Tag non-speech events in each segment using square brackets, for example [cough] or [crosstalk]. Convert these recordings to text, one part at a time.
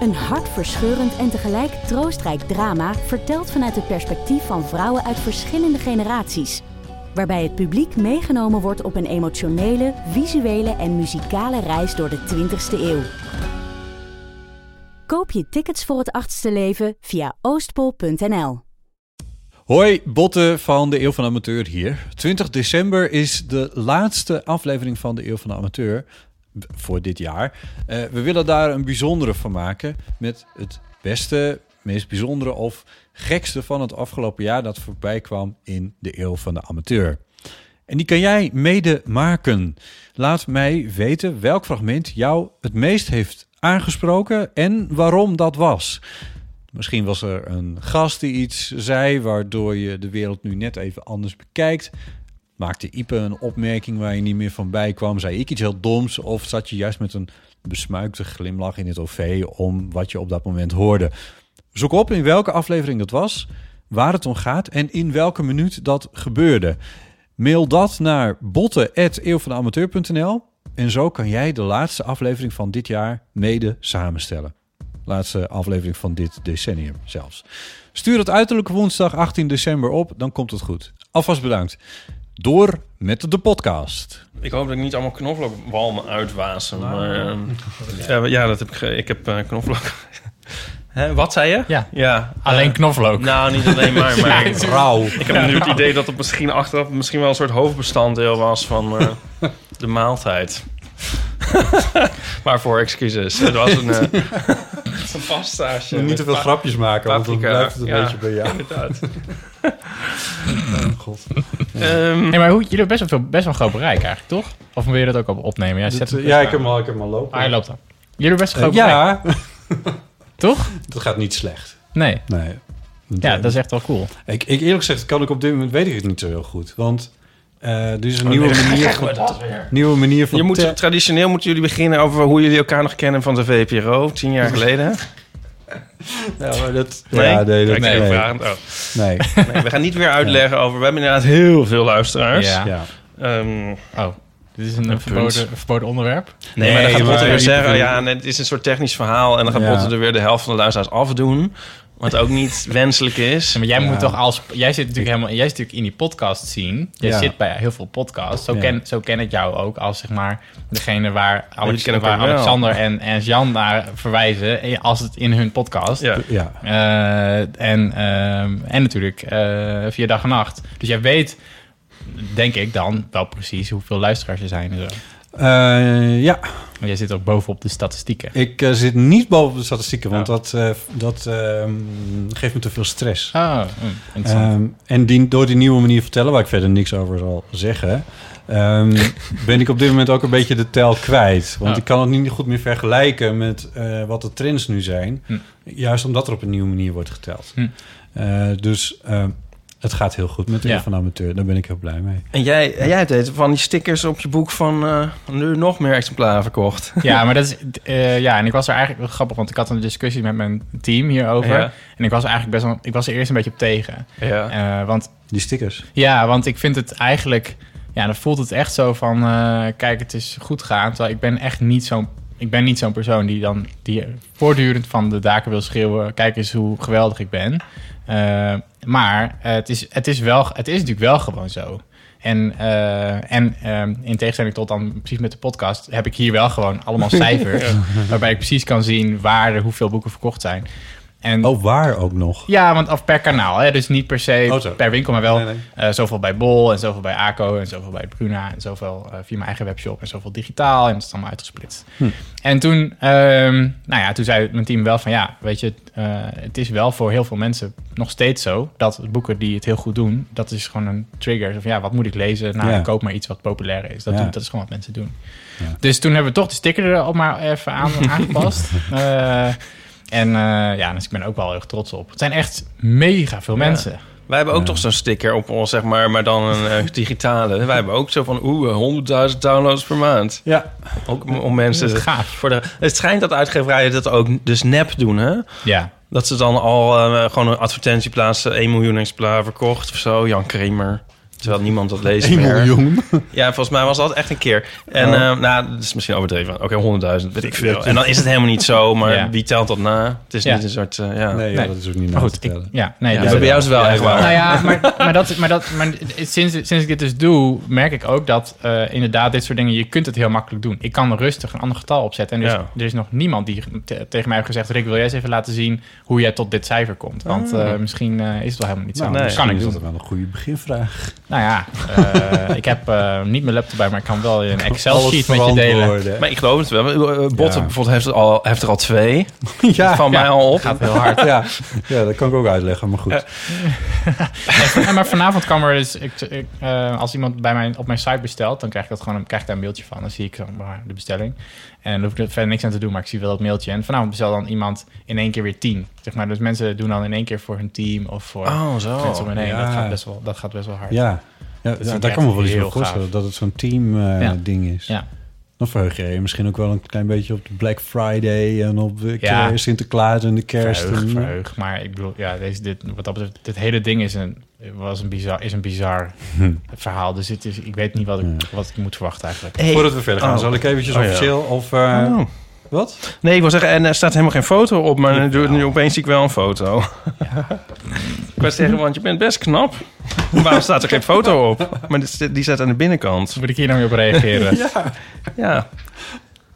Een hartverscheurend en tegelijk troostrijk drama... verteld vanuit het perspectief van vrouwen uit verschillende generaties waarbij het publiek meegenomen wordt op een emotionele, visuele en muzikale reis door de 20ste eeuw. Koop je tickets voor het achtste leven via oostpol.nl. Hoi, Botte van de Eeuw van de Amateur hier. 20 december is de laatste aflevering van de Eeuw van de Amateur voor dit jaar. Uh, we willen daar een bijzondere van maken met het beste, meest bijzondere of gekste van het afgelopen jaar dat voorbij kwam in de Eeuw van de Amateur. En die kan jij mede maken. Laat mij weten welk fragment jou het meest heeft aangesproken en waarom dat was. Misschien was er een gast die iets zei waardoor je de wereld nu net even anders bekijkt. Maakte Ipe een opmerking waar je niet meer van bij kwam? Zei ik iets heel doms? Of zat je juist met een besmuikte glimlach in het OV om wat je op dat moment hoorde? Zoek op in welke aflevering dat was, waar het om gaat en in welke minuut dat gebeurde. Mail dat naar botten.eeuwvanamateur.nl en zo kan jij de laatste aflevering van dit jaar mede samenstellen. Laatste aflevering van dit decennium zelfs. Stuur het uiterlijk woensdag 18 december op, dan komt het goed. Alvast bedankt. Door met de podcast. Ik hoop dat ik niet allemaal knoflookwalmen uitwasen. Maar, [laughs] uh, ja, dat heb ik. Ik heb uh, knoflook. [laughs] Hè, wat zei je? Ja. ja alleen uh, knoflook. Nou, niet alleen maar, [laughs] maar ja, rauw. Ik heb nu het idee dat het misschien achteraf misschien wel een soort hoofdbestanddeel was van uh, de maaltijd. [laughs] Waarvoor excuses. Het was een, uh, [laughs] een pastaatje. Niet te veel grapjes maken, want dan blijft het een ja, beetje bij jou. Inderdaad. [laughs] oh, god. Um, nee, maar hoe, jullie hebben best wel, veel, best wel een groot bereik eigenlijk, toch? Of wil je dat ook op opnemen? Zet ja ik, heb hem al, ik heb hem al lopen. Ah, hij loopt dan. Jullie hebben best een groot uh, bereik. Ja. Toch? Dat gaat niet slecht. Nee. Nee. Ja, dat is echt wel cool. Ik, ik eerlijk gezegd kan ik op dit moment weet ik het niet zo heel goed, want uh, er is een oh, nieuwe, nee, manier van, nieuwe manier van. Je moet, traditioneel moeten jullie beginnen over hoe jullie elkaar nog kennen van de VPRO tien jaar geleden. [laughs] ja, maar dat. Nee, ja, nee, dat, nee. nee. Oh. nee. nee. We gaan niet weer uitleggen over. We hebben inderdaad heel veel luisteraars. Ja. ja. Um, oh. Dit is een, een verboden, verboden, onderwerp. Nee, nee maar dan gaat Botte weer zeggen... ja, nee, het is een soort technisch verhaal... en dan gaat ja. Botte er weer de helft van de luisteraars afdoen... wat ook niet wenselijk is. Ja, maar jij ja. moet toch als... Jij zit natuurlijk helemaal... Jij zit natuurlijk in die podcast scene. Jij zit bij heel veel podcasts. Zo, ken, zo ken ik jou ook als zeg maar... degene waar, Alex, waar Alexander en, en Jan naar verwijzen... als het in hun podcast. Ja. ja. Uh, en, uh, en natuurlijk uh, via dag en nacht. Dus jij weet denk ik dan wel precies hoeveel luisteraars er zijn. En zo. Uh, ja. Maar jij zit ook bovenop de statistieken. Ik uh, zit niet bovenop de statistieken, want oh. dat, uh, dat geeft me te veel stress. Ah, um, en die, door die nieuwe manier vertellen, waar ik verder niks over zal zeggen... Um, [laughs] ben ik op dit moment ook een beetje de tel kwijt. Want oh. ik kan het niet goed meer vergelijken met wat de trends nu zijn. Hm. Juist omdat er op een nieuwe manier wordt geteld. Hm. dus... Het gaat heel goed met de ja. van amateur. Daar ben ik heel blij mee. En jij, jij hebt van die stickers op je boek van uh, nu nog meer exemplaren verkocht. [laughs] Ja, maar dat is uh, [laughs] ja. En ik was er eigenlijk wel grappig, want ik had een discussie met mijn team hierover. Ja. En ik was er eigenlijk best wel. Ik was er eerst een beetje op tegen. Ja. Uh, want die stickers. Ja, want ik vind het eigenlijk. Ja, dan voelt het echt zo van. kijk, het is goed gaan. Terwijl ik ben echt niet zo'n ik ben niet zo'n persoon die dan die voortdurend van de daken wil schreeuwen. Kijk eens hoe geweldig ik ben. Uh, maar het, is, het, is wel, het is natuurlijk wel gewoon zo. En, uh, en in tegenstelling tot dan precies met de podcast... heb ik hier wel gewoon allemaal [laughs] cijfers... waarbij ik precies kan zien waar er hoeveel boeken verkocht zijn. En Oh, waar ook nog? ja, want of per kanaal. Hè? Dus niet per se Oh, per winkel, maar wel Nee, nee. eh, zoveel bij Bol en zoveel bij ACO en zoveel bij Bruna en zoveel eh, via mijn eigen webshop en zoveel digitaal en dat is allemaal uitgesplitst. Hm. En toen, ehm, nou ja, toen zei mijn team wel van ja, weet je, eh, het is wel voor heel veel mensen nog steeds zo dat boeken die het heel goed doen, dat is gewoon een trigger. Van ja, wat moet ik lezen? Nou, Ja. ik koop maar iets wat populair is. Dat, Ja. doen- dat is gewoon wat mensen doen. Ja. Dus toen hebben we toch de sticker erop maar even aan, [laughs] aangepast. Eh, en eh, ja, dus ik ben er ook wel heel erg trots op. Het zijn echt mega veel Ja. mensen. Wij hebben ook toch zo'n sticker op ons, zeg maar, maar dan een eh, digitale. Wij hebben ook zo van, oeh, 100.000 downloads per maand. Ja. Ook om, om mensen... Dat is gaaf. Voor de, het schijnt dat uitgeverijen dat ook dus nep doen, hè? Ja. Dat ze dan al eh, gewoon een advertentie plaatsen, 1 miljoen exemplaar verkocht of zo. Jan Kramer. Terwijl niemand dat leest 1 meer. miljoen. Ja, volgens mij was dat echt een keer. En Oh. eh, nou, dat is misschien overdreven. Oké, 100.000, weet ik veel. En dan is het helemaal niet zo, maar Ja. wie telt dat na? Het is Ja. niet een soort, eh, ja. Nee, ja, Nee. dat is ook niet Maar na goed, te ik, tellen. ja, nee, Ja, dus- bij jou is wel echt waar. Nou ja, [laughs] maar, maar, dat, maar, dat, maar sinds, sinds ik dit dus doe, merk ik ook dat eh, inderdaad dit soort dingen, je kunt het heel makkelijk doen. Ik kan rustig een ander getal opzetten. En dus, Ja. er is nog niemand die te- tegen mij heeft gezegd, Rick, wil jij eens even laten zien hoe jij tot dit cijfer komt? Want eh, misschien eh, is het wel helemaal niet zo. Nou, Nee. dat kan ik doen. is dat wel een goede beginvraag. Nou ja, eh, ik heb eh, niet mijn laptop bij, maar ik kan wel een Excel-sheet met je delen. Maar ik geloof het wel. Eh, Botten Ja. bijvoorbeeld heeft er al, heeft er al twee. [laughs] ja, van mij al op. Gaat heel hard. ja. ja, dat kan ik ook uitleggen, maar goed. [laughs] Maar vanavond kwam er dus... Ik, ik, eh, als iemand bij mij, op mijn site bestelt... dan krijg ik, dat gewoon, een- krijg ik daar een mailtje van. Dan zie ik maar, de bestelling. En dan hoef ik er verder niks aan te doen, maar ik zie wel dat mailtje. En vanavond bestel dan iemand in één keer weer tien. Zeg maar, dus mensen doen dan in één keer voor hun team... of voor Oh, zo. mensen om hen heen. ja. Dat, gaat best wel, dat gaat best wel hard. Ja, ja daar kan me wel iets heel van voorstellen. Dat het zo'n team eh, Ja. ding is. Ja. Dan verheug je je misschien ook wel een klein beetje op de Black Friday... en op de Ja. kerst, Sinterklaas en de kerst. Verheug, en, verheug. Maar ik bedoel, ja, deze, dit, wat dat betreft, dit hele ding is een, was een bizar, is een bizar [laughs] verhaal. Dus het is, ik weet niet wat ik, Ja. wat ik moet verwachten eigenlijk. Hey. Voordat we verder gaan, Oh. zal ik eventjes Oh, ja. officieel of... eh, Oh. Wat? Nee, ik wil zeggen, en er staat helemaal geen foto op, maar nu, nu opeens zie ik wel een foto. [laughs] ik was zeggen, want je bent best knap. Waarom staat er geen foto op? Maar dit- die staat aan de binnenkant. Moet ik hier nou weer op reageren? [laughs] Ja.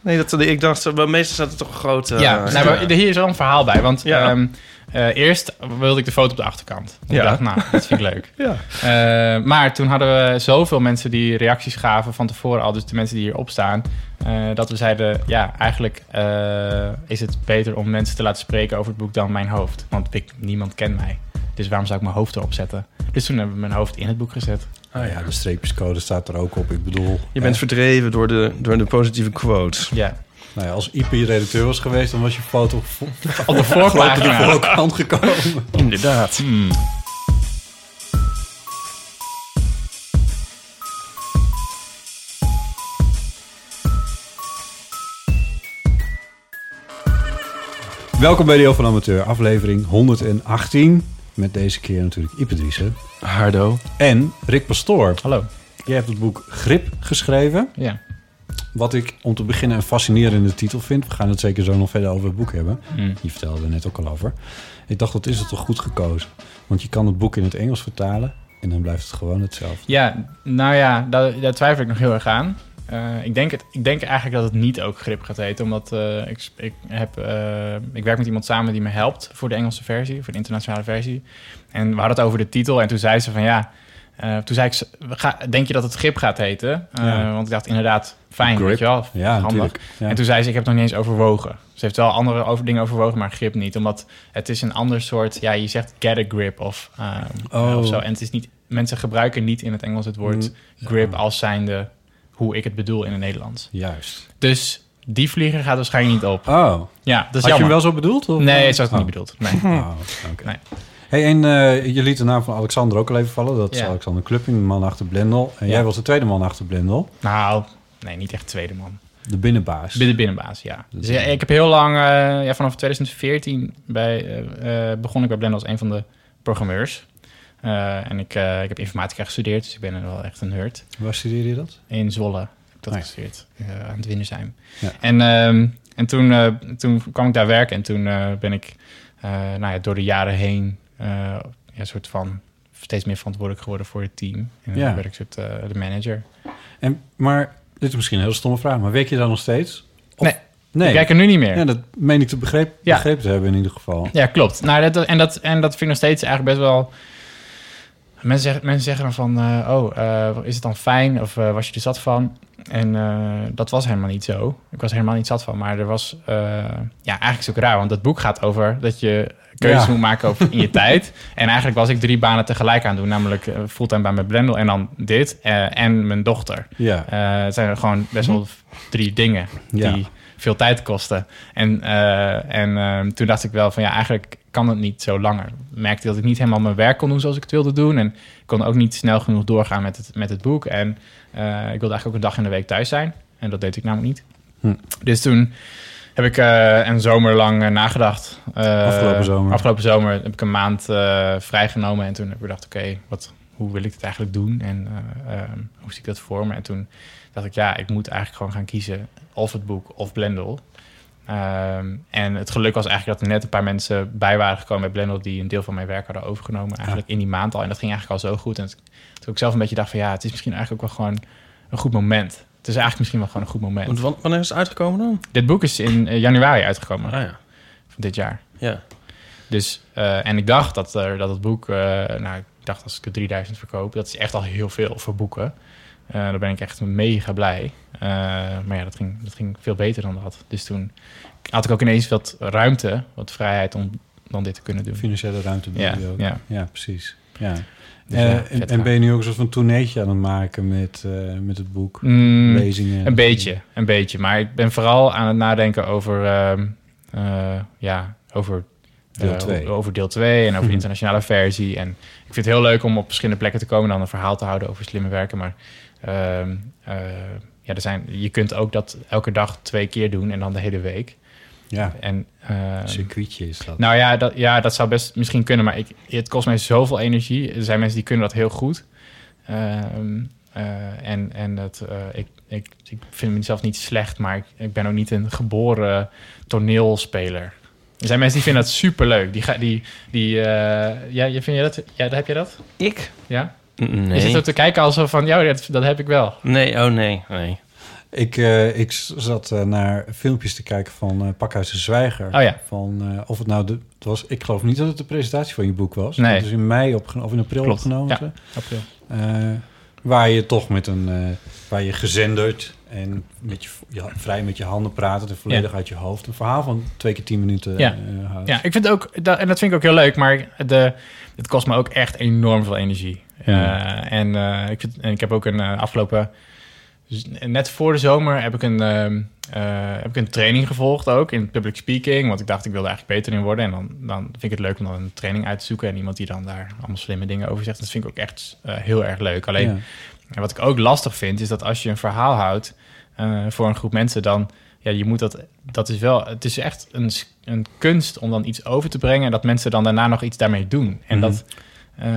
Nee, dat, ik dacht, meestal staat er toch een grote... Ja, eh, nou, maar hier is wel een verhaal bij. Want Ja. ehm, eh, eerst wilde ik de foto op de achterkant. Ja. Ik dacht, nou, dat vind ik leuk. [laughs] Ja. Eh, maar toen hadden we zoveel mensen die reacties gaven van tevoren al. Dus de mensen die hierop staan. eh, dat we zeiden, ja, eigenlijk eh, is het beter om mensen te laten spreken over het boek dan mijn hoofd. Want ik, niemand kent mij. Dus waarom zou ik mijn hoofd erop zetten? Dus toen hebben we mijn hoofd in het boek gezet. Ah ja, de streepjescode staat er ook op. Ik bedoel... Je bent eh, verdreven door de, door de positieve quotes. Ja. Nou ja, als IP-redacteur was geweest... dan was je foto [laughs] Op de de voorkant gekomen. Inderdaad. Hmm. Welkom bij Deel van Amateur, aflevering 118. Met deze keer natuurlijk Ipe Driessen. Hardo. En Rick Pastoor. Hallo. Jij hebt het boek Grip geschreven. Ja. Wat ik om te beginnen een fascinerende titel vind. We gaan het zeker zo nog verder over het boek hebben. Hmm. Je vertelde er net ook al over. Ik dacht, dat is het toch goed gekozen. Want je kan het boek in het Engels vertalen. En dan blijft het gewoon hetzelfde. Ja, nou ja, daar, daar twijfel ik nog heel erg aan. Eh, ik, denk het, ik denk eigenlijk dat het niet ook grip gaat heten. Omdat eh, ik, ik, heb, eh, ik werk met iemand samen die me helpt voor de Engelse versie, voor de internationale versie. En we hadden het over de titel. En toen zei ze van ja, eh, toen zei ik, ga, denk je dat het grip gaat heten? Eh, Ja. Want ik dacht inderdaad, fijn, Grip. weet je wel, Ja, handig. Ja. En toen zei ze, ik heb het nog niet eens overwogen. Ze heeft wel andere over, dingen overwogen, maar grip niet. Omdat het is een ander soort, ja, je zegt get a grip of, ehm, Oh. of zo. En het is niet, mensen gebruiken niet in het Engels het woord Mm. grip als zijnde hoe ik het bedoel in het Nederlands. Juist. Dus die vlieger gaat waarschijnlijk niet op. Oh, Ja, dat is had je hem wel zo bedoeld? Of? Nee, zo is het Oh. niet bedoeld. Nee. Oh. Nee. Hey, en eh, je liet de naam van Alexander ook al even vallen. Dat is Ja. Alexander Klupping, de man achter Blendel. En Ja. jij was de tweede man achter Blendel. Nou, nee, niet echt tweede man. De binnenbaas. Binnen binnenbaas, ja. Dus ja, ik heb heel lang, eh, ja, vanaf 2014 bij, eh, begon ik bij Blender als een van de programmeurs. En ik, ik heb informatica gestudeerd, dus ik ben wel echt een nerd. Waar studeerde je dat? In Zwolle heb ik dat Oh ja. gestudeerd, aan het Windersheim. Ja. En, ehm, en toen, toen kwam ik daar werken en toen ben ik nou ja, door de jaren heen ja, een soort van steeds meer verantwoordelijk geworden voor het team. En Ja. dan werd ik soort eh, de manager. En, maar, dit is misschien een heel stomme vraag, maar werk je dan nog steeds? Of- Nee. Nee. Ik kijk er nu niet meer. Ja, dat meen ik te begrepen, Ja. begrepen te hebben in ieder geval. Ja, klopt. Nou, dat, en, dat, en dat vind ik nog steeds eigenlijk best wel... Mensen zeggen, mensen zeggen dan van, eh, oh, eh, is het dan fijn of eh, was je er zat van? En eh, dat was helemaal niet zo. Ik was helemaal niet zat van, maar er was... eh, ja, eigenlijk ook raar, want dat boek gaat over dat je keuzes Ja. moet maken over in je [laughs] tijd. En eigenlijk was ik drie banen tegelijk aan het doen, namelijk eh, fulltime bij mijn Blendel en dan dit en mijn dochter. Ja. Het zijn gewoon best wel drie dingen Ja. die veel tijd kosten. En, eh, en ehm, toen dacht ik wel van ja, eigenlijk kan het niet zo langer. Merkte dat ik niet helemaal mijn werk kon doen zoals ik het wilde doen. En ik kon ook niet snel genoeg doorgaan met het, met het boek. En eh, ik wilde eigenlijk ook een dag in de week thuis zijn. En dat deed ik namelijk niet. Hm. Dus toen heb ik eh, een zomer lang eh, nagedacht. Afgelopen zomer. Afgelopen zomer heb ik een maand vrijgenomen. En toen heb ik gedacht, oké, wat hoe wil ik het eigenlijk doen? En eh, ehm, hoe zie ik dat voor me? En toen dacht ik, ja, ik moet eigenlijk gewoon gaan kiezen of het boek of Blendel. Ehm, en het geluk was eigenlijk dat er net een paar mensen bij waren gekomen bij Blendel die een deel van mijn werk hadden overgenomen. Eigenlijk in die maand al. En dat ging eigenlijk al zo goed. En toen ik zelf een beetje dacht van ja, het is misschien eigenlijk ook wel gewoon een goed moment. Het is eigenlijk misschien wel gewoon een goed moment. Want wa- wanneer is het uitgekomen dan? Dit boek is in eh, januari uitgekomen Ah ja. van dit jaar. Ja. Dus, eh, en ik dacht dat, er dat het boek, eh, nou, ik dacht als ik er 3000 verkoop, dat is echt al heel veel voor boeken. Eh daar ben ik echt mega blij. Eh, maar ja, dat ging, dat ging veel beter dan dat. Dus toen had ik ook ineens wat ruimte, wat vrijheid om dan dit te kunnen doen. Financiële ruimte bied Ja, ook. ja. ja precies. Ja. Dus Eh, ja, en, ben je nu ook een soort van tourneetje aan het maken met, met het boek? Mm, Lezingen? Een beetje, een beetje. Maar ik ben vooral aan het nadenken over, ehm, eh, ja, over Deel eh, twee. over deel 2 en over de [laughs] internationale versie. En ik vind het heel leuk om op verschillende plekken te komen en dan een verhaal te houden over slimme werken. Maar ehm, eh, ja, er zijn, je kunt ook dat elke dag twee keer doen en dan de hele week. Ja, En, ehm, een circuitje is dat. nou ja dat, ja, dat zou best misschien kunnen, maar ik, het kost mij zoveel energie. Er zijn mensen die kunnen dat heel goed. Ehm, eh, en en dat, eh, ik, ik, ik vind mezelf niet slecht, maar ik, ik ben ook niet een geboren toneelspeler. Er zijn mensen die vinden dat superleuk. Die, ga- die, die, eh, ja, je vind je dat? Ja, heb je dat? Ik? Ja? N- Je zit Nee. er te kijken alsof van, ja, dat, dat heb ik wel. Nee, oh nee, nee. Ik, eh, ik zat eh, naar filmpjes te kijken van eh Pakhuis de Zwijger. Oh ja. Van, eh, of het nou de, het was, ik geloof niet dat het de presentatie van je boek was. Nee. Het is in mei opgenomen, of in april Klopt, opgenomen. ja. April. Eh, waar je toch met een, eh, waar je gezenderd en met je, ja, vrij met je handen praten en volledig uit je hoofd. Een verhaal van twee keer tien minuten Ja. eh. Ja, ik vind ook, dat, en dat vind ik ook heel leuk, maar de, het kost me ook echt enorm veel energie. Ja. Eh, en, eh, ik vind, en ik heb ook een afgelopen, dus net voor de zomer heb ik een, ehm, eh, heb ik een training gevolgd ook in public speaking, want ik dacht ik wilde eigenlijk beter in worden. En dan, dan vind ik het leuk om dan een training uit te zoeken en iemand die dan daar allemaal slimme dingen over zegt. Dat vind ik ook echt heel erg leuk. Alleen. En wat ik ook lastig vind, is dat als je een verhaal houdt eh, voor een groep mensen, dan ja, je moet dat. Dat is wel. Het is echt een, een kunst om dan iets over te brengen en dat mensen dan daarna nog iets daarmee doen. En Mhm. dat, eh,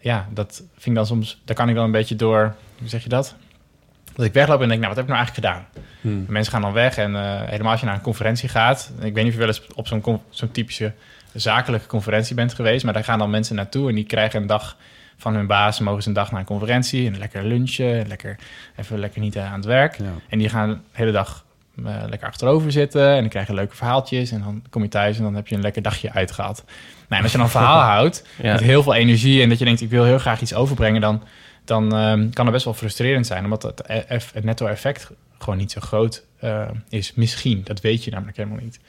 ja, dat vind ik dan soms. Daar kan ik dan een beetje door. Hoe zeg je dat? Dat ik wegloop en denk, nou, wat heb ik nou eigenlijk gedaan? Hmm. Mensen gaan dan weg en eh, helemaal als je naar een conferentie gaat. Ik weet niet of je wel eens op zo'n zo'n typische zakelijke conferentie bent geweest, maar daar gaan dan mensen naartoe en die krijgen een dag van hun baas, mogen ze een dag naar een conferentie en lekker lunchen, en lekker even lekker niet eh, aan het werk. Ja. En die gaan de hele dag eh, lekker achterover zitten en die krijgen leuke verhaaltjes en dan kom je thuis en dan heb je een lekker dagje uitgehad. Nou, en als je dan een verhaal [laughs] houdt Ja. met heel veel energie en dat je denkt ik wil heel graag iets overbrengen, dan, dan ehm, kan dat best wel frustrerend zijn, omdat het, eff- het netto-effect gewoon niet zo groot eh, is. Misschien, dat weet je namelijk helemaal niet.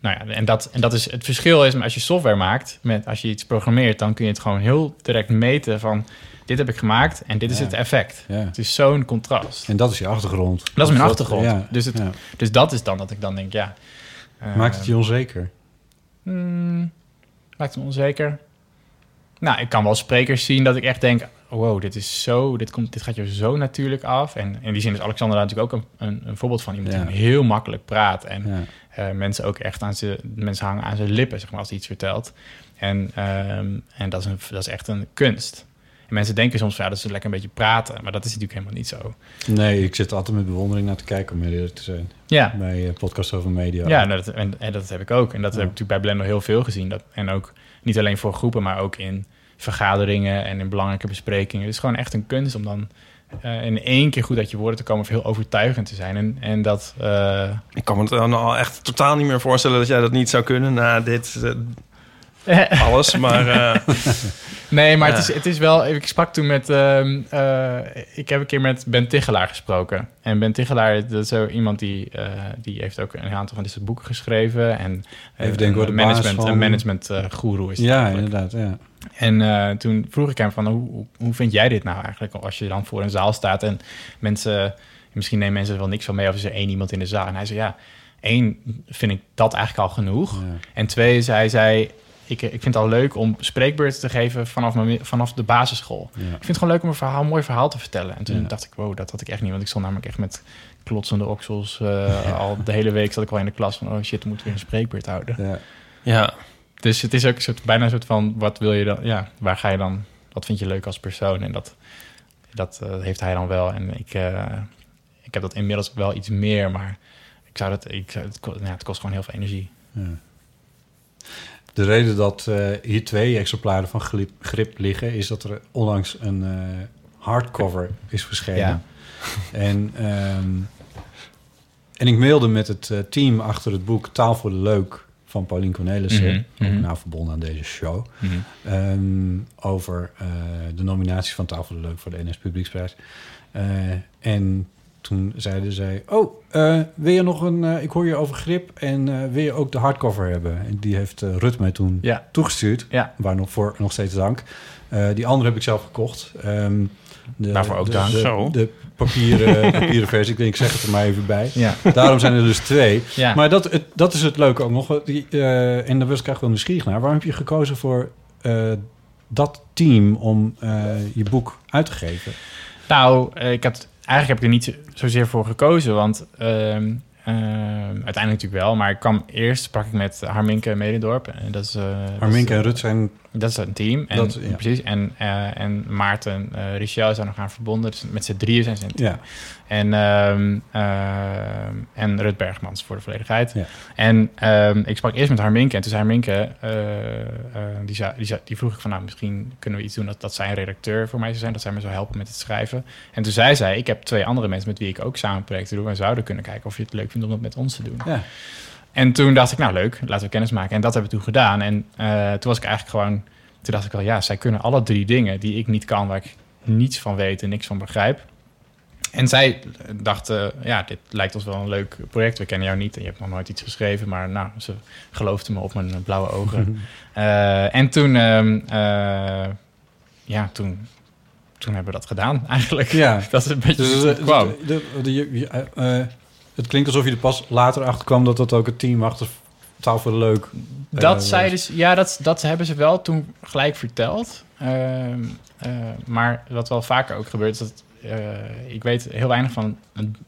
Nou ja, en dat, en dat is het verschil is, maar als je software maakt, met, als je iets programmeert, dan kun je het gewoon heel direct meten van dit heb ik gemaakt en dit is Ja. het effect. Ja. Het is zo'n contrast. En dat is je achtergrond. Dat is mijn achtergrond. Ja, Dus, het, dus dat is dan dat ik dan denk, ja. Maakt het je onzeker? hmm, maakt het me onzeker? Nou, ik kan wel sprekers zien dat ik echt denk, wow, dit is zo, dit, komt, dit gaat je zo natuurlijk af. En in die zin is Alexander natuurlijk ook een, een, een voorbeeld van. Iemand Ja. die heel makkelijk praat en Ja. eh, mensen ook echt aan zijn, mensen hangen aan zijn lippen, zeg maar, als hij iets vertelt. En, ehm, en dat, is een, dat is echt een kunst. En mensen denken soms van, ja, dat is lekker een beetje praten, maar dat is natuurlijk helemaal niet zo. Nee, ik zit altijd met bewondering naar te kijken om eerlijk te zijn. Ja, Bij eh, podcast over media. Ja, dat, en, en dat heb ik ook. En dat Ja. heb ik natuurlijk bij Blender heel veel gezien. Dat, en ook niet alleen voor groepen, maar ook in vergaderingen en in belangrijke besprekingen. Het is gewoon echt een kunst om dan eh, in één keer goed uit je woorden te komen of heel overtuigend te zijn. En, en dat... eh, Ik kan me dan al echt totaal niet meer voorstellen... dat jij dat niet zou kunnen na dit eh, [laughs] alles. Maar eh, [laughs] Nee, maar Ja. het, is, het is wel... Ik sprak toen met... ehm, eh, ik heb een keer met Ben Tichelaar gesproken. En Ben Tichelaar, dat is zo iemand die... eh, die heeft ook een aantal van deze boeken geschreven. En, Even denken, wat een de management, van- Een management eh guru is Ja, eigenlijk. inderdaad. Ja. En eh, toen vroeg ik hem van, hoe, hoe- vind jij dit nou eigenlijk? Als je dan voor een zaal staat en mensen... Misschien nemen mensen er wel niks van mee of is er één iemand in de zaal. En hij zei, ja, één vind ik dat eigenlijk al genoeg. Ja. En twee, zij zei, ik, ik vind het al leuk om spreekbeurten te geven vanaf, mijn, vanaf de basisschool. Ja. Ik vind het gewoon leuk om een, verhaal, een mooi verhaal te vertellen. En toen Ja. dacht ik, wow, dat had ik echt niet. Want ik stond namelijk echt met klotsende oksels. eh, Al de hele week zat ik al in de klas van, oh shit, we moeten weer een spreekbeurt houden. Ja. ja, Dus het is ook een soort, bijna een soort van, wat wil je dan, ja, waar ga je dan, wat vind je leuk als persoon? En dat, dat eh, heeft hij dan wel. En ik, eh, ik heb dat inmiddels wel iets meer, maar ik zou dat, ik, zou- het, ja, het kost gewoon heel veel energie. De reden dat eh, hier twee exemplaren van Grip, Grip liggen... is dat er onlangs een eh, hardcover is verschenen. Ja. [laughs] En, ehm, en ik mailde met het eh, team achter het boek Taal voor de Leuk... van Paulien Cornelissen, Mhm, ook mhm. nou verbonden aan deze show... Ehm, over de nominatie van Tafel de Leuk voor de NS Publieksprijs. En toen zeiden zij... Oh, eh, wil je nog een... eh, ik hoor je over grip en eh, wil je ook de hardcover hebben? En die heeft eh, Rut mij toen Ja. toegestuurd. Ja. Waar nog voor nog steeds dank. Eh, die andere heb ik zelf gekocht. Ehm, de, Waarvoor ook de, dank. De, Zo. de papieren, [laughs] papieren versie. Ik denk, ik zeg het er maar even bij. Ja. Daarom zijn er dus twee. Ja. Maar dat, het, dat is het leuke ook nog. Die, eh, en daar was ik eigenlijk wel nieuwsgierig naar. Waarom heb je gekozen voor eh, dat team om eh, je boek uit te geven? Nou, eh, ik had, eigenlijk heb ik er niet zo- zozeer voor gekozen, want ehm, ehm, uiteindelijk natuurlijk wel. Maar ik kwam eerst, sprak ik met Harminke Medendorp. En dat is, eh, dat Arminke is, en Rut zijn... Dat is een team. En, Dat- ja. Precies. En, eh, en Maarten uh, Richel zijn nog aan verbonden. Dus met z'n drieën zijn ze een team. Ja, En, ehm, en Rut Bergmans voor de volledigheid. Ja. En ehm, ik sprak eerst met Harminke. En toen zei Harminke, eh, eh, die, zei, die, zei, die vroeg ik van... nou, misschien kunnen we iets doen dat, dat zij een redacteur voor mij zou zijn. Dat zij me zou helpen met het schrijven. En toen zei zij, ik heb twee andere mensen... met wie ik ook samen projecten doe. En zouden kunnen kijken of je het leuk vindt om dat met ons te doen. ja. En toen dacht ik, nou leuk, laten we kennis maken. En dat hebben we toen gedaan. En eh, toen was ik eigenlijk gewoon... Toen dacht ik al, ja, zij kunnen alle drie dingen die ik niet kan... waar ik niets van weet en niks van begrijp. En zij dachten, ja, dit lijkt ons wel een leuk project. We kennen jou niet en je hebt nog nooit iets geschreven. Maar nou, ze geloofden me op mijn blauwe ogen. [laughs] Eh, en toen, ehm, eh, ja, toen, toen hebben we dat gedaan eigenlijk. Ja. [laughs] dat is een beetje Dus, de- het klinkt alsof je er pas later achter kwam... dat dat ook het team achter Taal voor Leuk... Dat eh, zeiden ze, ja, dat, dat hebben ze wel toen gelijk verteld. Ehm, eh, maar wat wel vaker ook gebeurt, is dat eh, ik weet heel weinig van,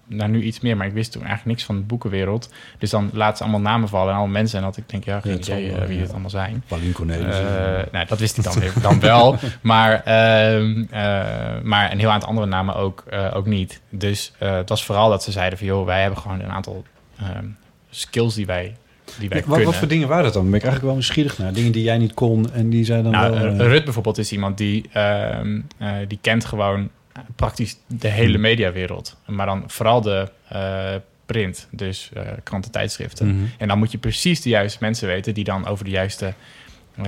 nou nu iets meer, maar ik wist toen eigenlijk niks van de boekenwereld. Dus dan laten ze allemaal namen vallen en allemaal mensen. En dat ik denk, ja, geen het idee eh, wie ja. dit allemaal zijn. Paulien. Eh, nou, dat wist ik dan, dan wel. [laughs] Maar, ehm, eh, maar een heel aantal andere namen ook, ook niet. Dus het was vooral dat ze zeiden van... joh, wij hebben gewoon een aantal ehm, skills die wij, die wij Ja, wat, kunnen. wat voor dingen waren dat dan? Ben ik eigenlijk wel nieuwsgierig naar. Dingen die jij niet kon en die zij dan Nou, wel... Rut bijvoorbeeld is iemand die, ehm, eh, die kent gewoon praktisch de hele Hmm. mediawereld. Maar dan vooral de eh, print, dus eh kranten, tijdschriften. mhm. En dan moet je precies de juiste mensen weten die dan over de juiste, eh,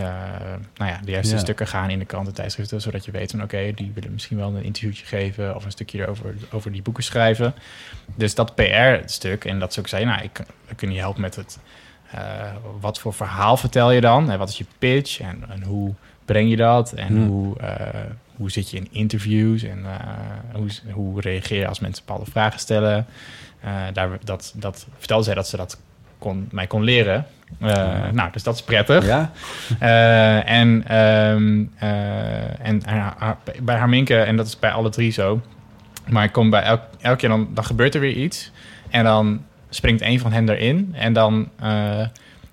nou ja, de juiste stukken gaan in de kranten, tijdschriften. Zodat je weet van oké, die willen misschien wel een interviewtje geven of een stukje over, over die boeken schrijven. Dus dat PR-stuk, en dat ze ook zei, nou, ik, we kunnen je helpen met het. wat voor verhaal vertel je dan? En wat is je pitch? En, en hoe breng je dat? En Hmm. hoe, hoe zit je in interviews? En eh, hoe, hoe reageer je als mensen bepaalde vragen stellen? Eh, daar, dat, dat vertelde zij dat ze dat kon, mij kon leren. Eh, Nou, dus dat is prettig. Ja? En ehm, eh, en haar- haar- bij Harminke, en dat is bij alle drie zo. Maar ik kom bij elk, elke keer, dan, dan gebeurt er weer iets. En dan springt een van hen erin. En dan,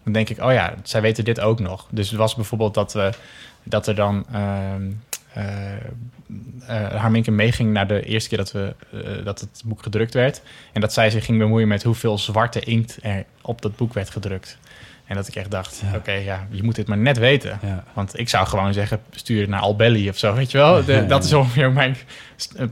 dan denk ik, oh ja, zij weten dit ook nog. Dus het was bijvoorbeeld dat, we, dat er dan... ehm, Harminke meeging naar de eerste keer dat, we, uh, dat het boek gedrukt werd. En dat zij zich ging bemoeien met hoeveel zwarte inkt er op dat boek werd gedrukt. En dat ik echt dacht, ja. oké, okay, ja, je moet dit maar net weten. Ja. Want ik zou gewoon zeggen, stuur het naar Albelly of zo, weet je wel. De, dat is ongeveer mijn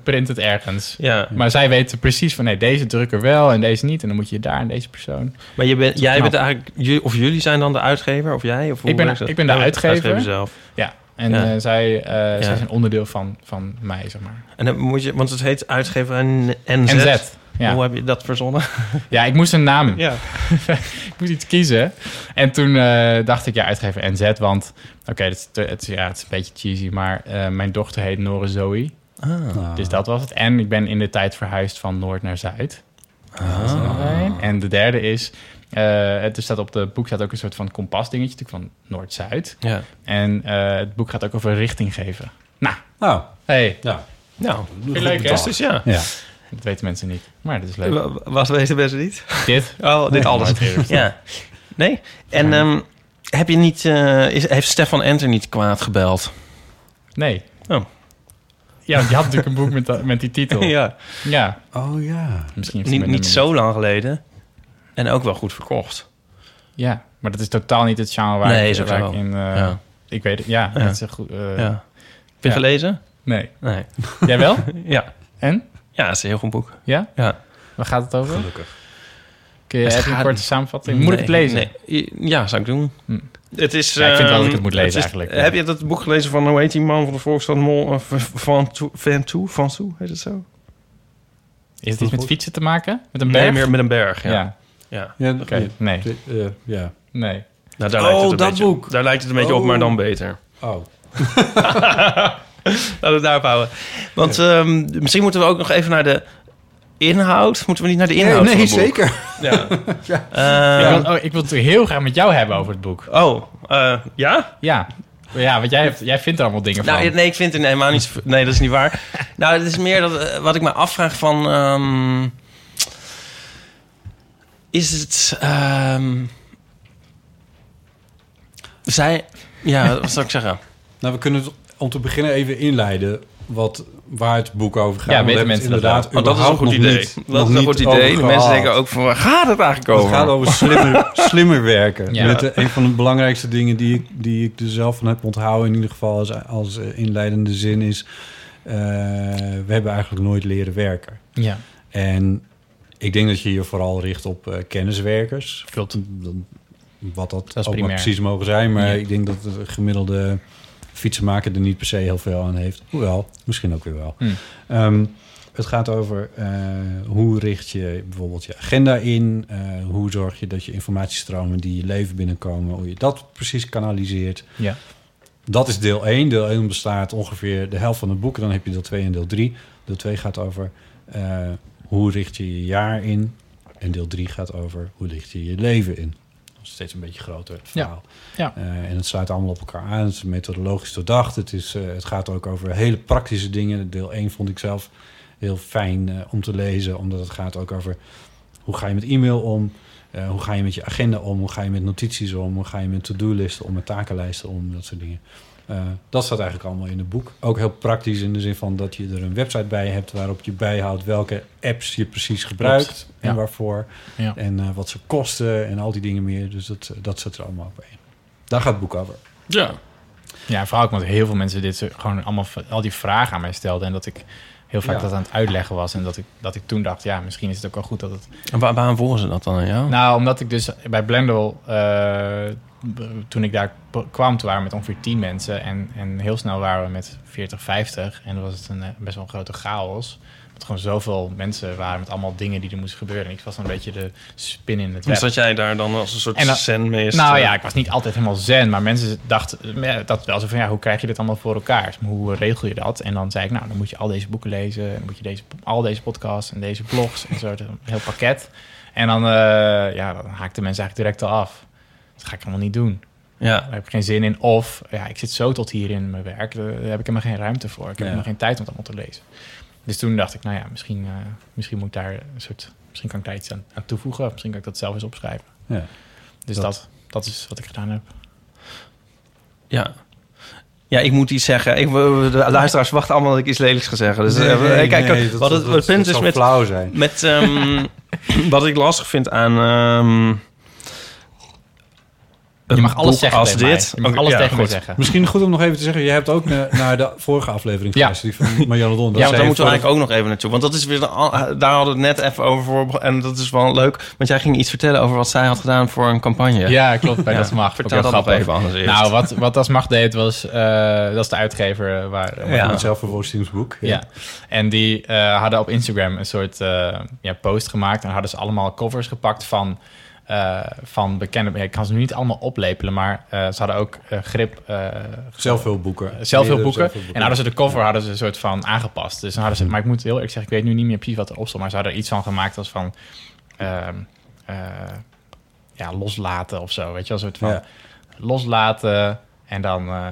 print het ergens. Ja. Maar zij weten precies van, nee, deze drukker wel en deze niet. En dan moet je daar en deze persoon. Maar je bent, jij bent eigenlijk, of jullie zijn dan de uitgever, of jij? Of hoe ik, ben, ik ben de uitgever. uitgever zelf. Ja, en Ja. eh, zij, uh, zij zijn onderdeel van, van mij, zeg maar. En dan moet je, want het heet uitgever NZ. NZ. Ja. Hoe heb je dat verzonnen? [laughs] ja, ik moest een naam. Ja. [laughs] ik moest iets kiezen. En toen uh, dacht ik, ja, uitgever NZ, want... Oké, okay, het, het, ja, het is een beetje cheesy, maar uh, mijn dochter heet Nore Zoe. Ah. Dus dat was het. En ik ben in de tijd verhuisd van Noord naar Zuid. Ah. En de derde is... Uh, het er staat op het boek staat ook een soort van kompas dingetje, natuurlijk van Noord-Zuid. Ja. En uh, het boek gaat ook over richting geven. Nou, Nou, hey, ja. Nou, je leuk, hè? fantastisch, ja. ja. dat weten mensen niet. Maar dat is leuk. Wa- Wat weten mensen niet? Dit? Oh, dit alles. [laughs] Ja. Nee? En um, heb je niet... Uh, is, heeft Stefan Enter niet kwaad gebeld? Nee. Oh. Ja, die had natuurlijk een boek met, met die titel. [laughs] ja. Ja, Oh ja. misschien Niet, niet zo lang geleden. En ook wel goed verkocht. Ja, maar dat is totaal niet het genre waar, Nee, ik, is ook waar zo. ik in... eh, Ja. Ik weet het, ja. Ja. Dat is een goed, eh, ja. Heb je ja. gelezen? Nee. Nee. [laughs] Jij wel? [laughs] Ja. En? Ja, het is een heel goed boek. Ja? Ja. Waar gaat het over? Gelukkig. Kun je Het heb je een korte samenvatting? Moet ik het lezen? Nee. Ja, zou ik doen. Hm. Het is, Ja, ik vind wel dat ik ehm, het moet lezen is- eigenlijk, ja. Heb je dat boek gelezen van, hoe heet die man van de Volksstad Mol? eh, Van Van Toe- Van Toe? Heet het zo? Is het iets met fietsen te maken? Met een Nee, berg? meer met een berg, ja. Ja. Ja. Ja, Oké, nee. eh, ja. Nee. Nou, daar Oh, lijkt het een dat beetje, boek. Daar lijkt het een beetje op, Oh. maar dan beter. Oh. [laughs] Laten we het daarop houden. Want ehm, misschien moeten we ook nog even naar de inhoud. Moeten we niet naar de inhoud nee, van het boek? zeker. [laughs] Ja. [laughs] ik, Eh, wil, oh, ik wil het heel graag met jou hebben over het boek. oh, eh, ja? Ja. Ja, want jij, hebt, jij vindt er allemaal dingen van. Nou, nee, ik vind het helemaal niet... Nee, dat is niet waar. nou, het is meer dat, eh, wat ik me afvraag van... ehm, is het... ehm, zij... Ja, [laughs] wat zou ik zeggen? Nou, we kunnen het om te beginnen even inleiden wat, waar het boek over gaat. Ja, weten het mensen dat inderdaad Oh, dat is een goed idee. niet- dat is een goed idee. De mensen denken ook van, waar gaat het eigenlijk Het over? gaat over slimmer, [laughs] slimmer werken. Ja. Met, eh, een van de belangrijkste dingen die ik, die ik er zelf van heb onthouden... in ieder geval als, als eh, inleidende zin is... eh, we hebben eigenlijk nooit leren werken. Ja. En ik denk dat je je vooral richt op eh, kenniswerkers. Klopt. Dan- Wat dat, ook maar primair. precies mogen zijn. Maar Ja. ik denk dat de gemiddelde fietsenmaker er niet per se heel veel aan heeft. Hoewel, misschien ook weer wel. Hm. Ehm, het gaat over eh, hoe richt je bijvoorbeeld je agenda in. eh, hoe zorg je dat je informatiestromen die je leven binnenkomen... hoe je dat precies kanaliseert. Ja. Dat is deel 1. Deel 1 bestaat ongeveer de helft van het boek. Dan heb je deel 2 en deel 3. Deel 2 gaat over hoe richt je je jaar in. En deel 3 gaat over hoe richt je je leven in. Dat is steeds een beetje groter verhaal. Ja. Eh, en het sluit allemaal op elkaar aan. Het is methodologisch doordacht. Het, is, eh, het gaat ook over hele praktische dingen. Deel 1 vond ik zelf heel fijn eh, om te lezen. Omdat het gaat ook over hoe ga je met e-mail om. Hoe ga je met je agenda om? Hoe ga je met notities om? Hoe ga je met to-do-listen om? Met takenlijsten om? Dat soort dingen. Eh, dat staat eigenlijk allemaal in het boek. Ook heel praktisch in de zin van dat je er een website bij hebt... waarop je bijhoudt welke apps je precies gebruikt en Ja. waarvoor. Ja. En eh, wat ze kosten en al die dingen meer. Dus dat, dat zit er allemaal op in. Daar gaat het boek over. Ja. Ja, vooral ook omdat heel veel mensen dit gewoon allemaal al die vragen aan mij stelden. En dat ik heel vaak Ja. dat aan het uitleggen was. En dat ik, dat ik toen dacht, ja, misschien is het ook wel goed dat het... En waar, waarom volgen ze dat dan aan jou? Nou, omdat ik dus bij Blendel, eh, toen ik daar kwam, toen waren we met ongeveer 10 mensen. En, en heel snel waren we met 40, 50. En dan was het een eh, best wel een grote chaos. Dat gewoon zoveel mensen waren met allemaal dingen die er moesten gebeuren. En ik was dan een beetje de spin in het web. Dus dat jij daar dan als een soort dan- zenmeester... Nou ja, ik was niet altijd helemaal zen, maar mensen dachten eh, dat wel zo van ja, hoe krijg je dit allemaal voor elkaar? Hoe regel je dat? En dan zei ik, nou, dan moet je al deze boeken lezen, en dan moet je deze, al deze podcasts en deze blogs en zo, een heel pakket. En dan, eh, ja, dan haakten mensen eigenlijk direct al af. Dat ga ik helemaal niet doen. Ja. Daar heb ik geen zin in. Of ja, ik zit zo tot hier in mijn werk, daar heb ik helemaal geen ruimte voor. Ik heb Ja. helemaal geen tijd om het allemaal te lezen. Dus toen dacht ik, nou ja, misschien, eh, misschien moet ik daar een soort, misschien kan ik daar iets aan, aan toevoegen. Of misschien kan ik dat zelf eens opschrijven. Ja. Dus Dat- dat, dat is wat ik gedaan heb. Ja. Ja, ik moet iets zeggen. Ik, de luisteraars wachten allemaal dat ik iets lelijks ga zeggen. Dus eh, kijk, wat het, het punt is met, flauw zijn. met ehm, [laughs] wat ik lastig vind aan ehm, Je mag alles zeggen als tegen dit. mij. Je mag alles ja, tegen zeggen. Misschien goed om nog even te zeggen, je hebt ook na- [laughs] naar de vorige aflevering Ja. geluisterd, die van [laughs] Marianne Don. Ja, want daar moeten we eigenlijk ook nog even naartoe. Want dat is weer de al- daar hadden we het net even over voor. En dat is wel leuk. Want jij ging iets vertellen over wat zij had gedaan voor een campagne. Ja, klopt. Bij Ja, Dat Mag. vertel dat nog grappig. even anders eerst. Nou, wat, wat Das Mag deed was... eh, dat is de uitgever eh, waar... Ja. het zelfverwoorstingsboek. Ja. En die eh, hadden op Instagram een soort eh, ja, post gemaakt. En hadden ze allemaal covers gepakt van, eh, van bekende... Ik kan ze nu niet allemaal oplepelen, maar eh, ze hadden ook eh, grip... eh Zelfhulpboeken. zelfhulpboeken. Zelfhulpboeken. En hadden ze de cover hadden ze een soort van aangepast. Dus dan hadden ze, maar ik moet heel eerlijk zeggen, ik weet nu niet meer precies wat erop stond, maar ze hadden er iets van gemaakt als van ehm, eh, ja, loslaten of zo. Weet je wel, een soort van Ja. loslaten en dan eh,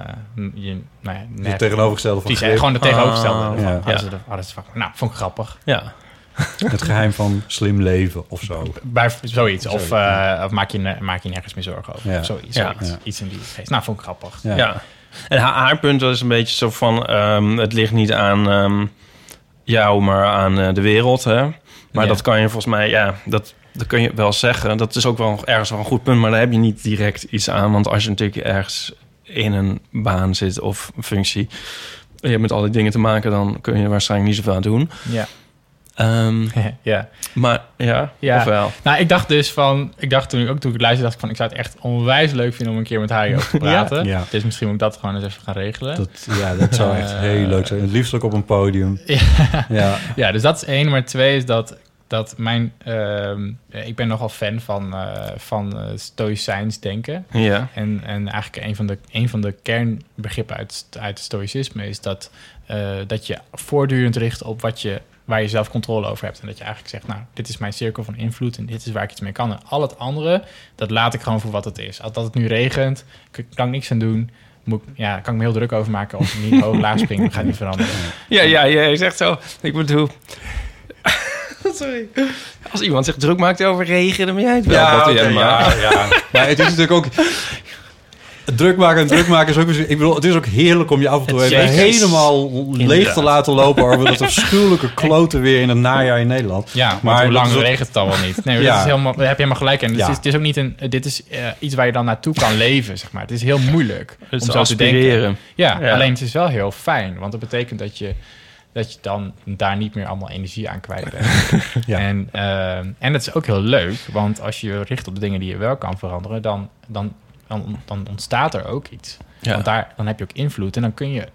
je, nou net, tegenovergestelde van grip. gewoon de tegenovergestelde. Ah, ja. Hadden, ze de, hadden ze van, nou, vond ik grappig. Ja. [laughs] Het geheim van slim leven of zo. Bij, zoiets. Of, eh, of maak, je, maak je nergens meer zorgen over. Ja. Of zoiets, Ja. zoiets. Ja. Iets in die geest. Nou, vond ik grappig. Ja. Ja. En haar, haar punt was een beetje zo van... ehm, het ligt niet aan ehm, jou, maar aan eh, de wereld. Hè? Maar Ja. dat kan je volgens mij... Ja, dat, dat kun je wel zeggen. Dat is ook wel ergens wel een goed punt. Maar daar heb je niet direct iets aan. Want als je natuurlijk ergens in een baan zit of een functie... je hebt met al die dingen te maken... dan kun je waarschijnlijk niet zoveel aan doen. Ja. Ehm, [laughs] ja. maar ja, Ja. ofwel. Nou, ik dacht dus van... Ik dacht toen ik ook toen ik het luisterde, dacht ik van... Ik zou het echt onwijs leuk vinden om een keer met haar hierover te [laughs] praten. Ja. Dus misschien moet ik dat gewoon eens even gaan regelen. Dat, ja, dat zou echt Eh, heel leuk zijn. Het liefst ook op een podium. [laughs] Ja. Ja. Ja, dus dat is één. Maar twee is dat, dat mijn... ehm, ik ben nogal fan van, eh van eh stoïcijns denken. Ja. En, en eigenlijk een van de, een van de kernbegrippen uit, uit het stoïcisme is dat, eh, dat je voortdurend richt op wat je, waar je zelf controle over hebt. En dat je eigenlijk zegt, nou, dit is mijn cirkel van invloed en dit is waar ik iets mee kan. En al het andere, dat laat ik gewoon voor wat het is. Als dat het nu regent, kan ik niks aan doen. Moet, ik- ja, kan ik me heel druk over maken of ik niet hoog laag springen, gaat niet veranderen. Ja, ja, ja, je zegt zo. Ik bedoel... [laughs] Sorry. Als iemand zich druk maakt over regen, dan ben jij het wel. Ja, ja, ja. Maar het is natuurlijk ook... Druk maken en druk maken is ook... Ik bedoel, het is ook heerlijk om je af en toe Het even helemaal leeg te laten lopen... over dat afschuwelijke [laughs] kloten weer in het najaar in Nederland. Ja, maar, hoe dat lang regent het dan wel niet? Nee, [laughs] Ja. dat is helemaal, daar heb je helemaal gelijk in. Het, Ja. is, het is ook niet een, dit is eh, iets waar je dan naartoe kan leven, zeg maar. Het is heel moeilijk Het om is zo te denken. Ja, Ja. alleen het is wel heel fijn, want dat betekent dat je, dat je dan daar niet meer allemaal energie aan kwijt bent. [laughs] Ja. En, eh, en het is ook heel leuk, want als je je richt op de dingen die je wel kan veranderen, dan, dan, dan, dan ontstaat er ook iets. Ja. Want daar, dan heb je ook invloed en dan kun je,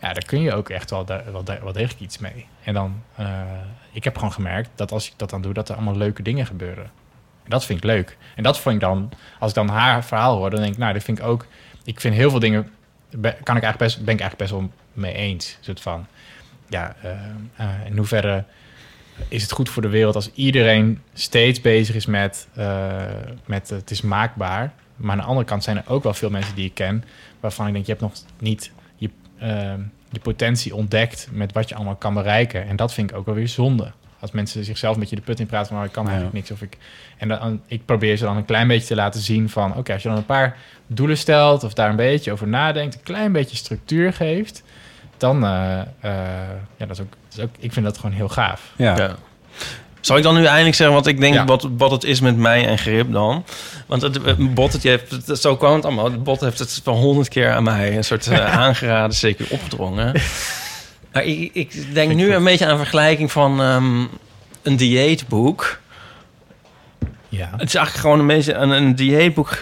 ja, daar kun je ook echt wel, wel, degelijk iets mee. En dan, eh, ik heb gewoon gemerkt dat als ik dat dan doe, dat er allemaal leuke dingen gebeuren. En dat vind ik leuk. En dat vind ik dan, als ik dan haar verhaal hoor, dan denk ik, nou, dat vind ik ook, ik vind heel veel dingen, kan ik eigenlijk best, ben ik eigenlijk best wel mee eens. Een soort van, ja, eh, eh, in hoeverre is het goed voor de wereld als iedereen steeds bezig is met, met het is maakbaar. Maar aan de andere kant zijn er ook wel veel mensen die ik ken... waarvan ik denk, je hebt nog niet je, eh, je potentie ontdekt... met wat je allemaal kan bereiken. En dat vind ik ook wel weer zonde. Als mensen zichzelf een beetje de put in praten van... oh, ik kan eigenlijk niks. Of ik, en dan, ik probeer ze dan een klein beetje te laten zien van... oké, als je dan een paar doelen stelt... of daar een beetje over nadenkt... een klein beetje structuur geeft... dan, eh, eh, ja, dat is, ook, dat is ook... Ik vind dat gewoon heel gaaf. Ja. Ja. Zal ik dan nu eindelijk zeggen wat ik denk Ja. wat, wat het is met mij en grip dan? Want het, het bot, het, je het- zo kwam het allemaal. Het bot heeft het wel honderd keer aan mij een soort eh, [laughs] aangeraden, zeker opgedrongen. [laughs] Maar ik, ik denk nu een beetje aan een vergelijking van ehm, een dieetboek. Ja. Het is eigenlijk gewoon een beetje een, een dieetboek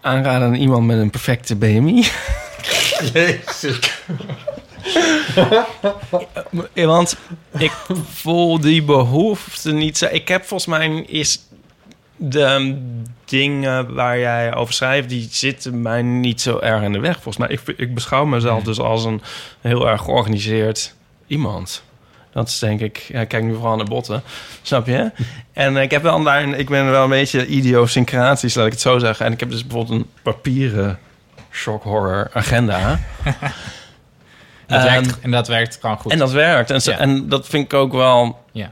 aanraden aan iemand met een perfecte BMI. [laughs] Ja, [laughs] Want ik voel die behoefte niet zo. Ik heb volgens mij is de ehm, dingen waar jij over schrijft, die zitten mij niet zo erg in de weg. Volgens mij, ik, ik beschouw mezelf dus als een heel erg georganiseerd iemand. Dat is denk ik, ja, ik kijk nu vooral naar botten, snap je? En ik heb wel daar, ik ben wel een beetje idiosyncratisch, laat ik het zo zeggen. En ik heb dus bijvoorbeeld een papieren shock horror agenda. [laughs] Dat Ehm, werkt, en dat werkt gewoon goed. en dat werkt. En, zo- Ja. en dat vind ik ook wel... ja.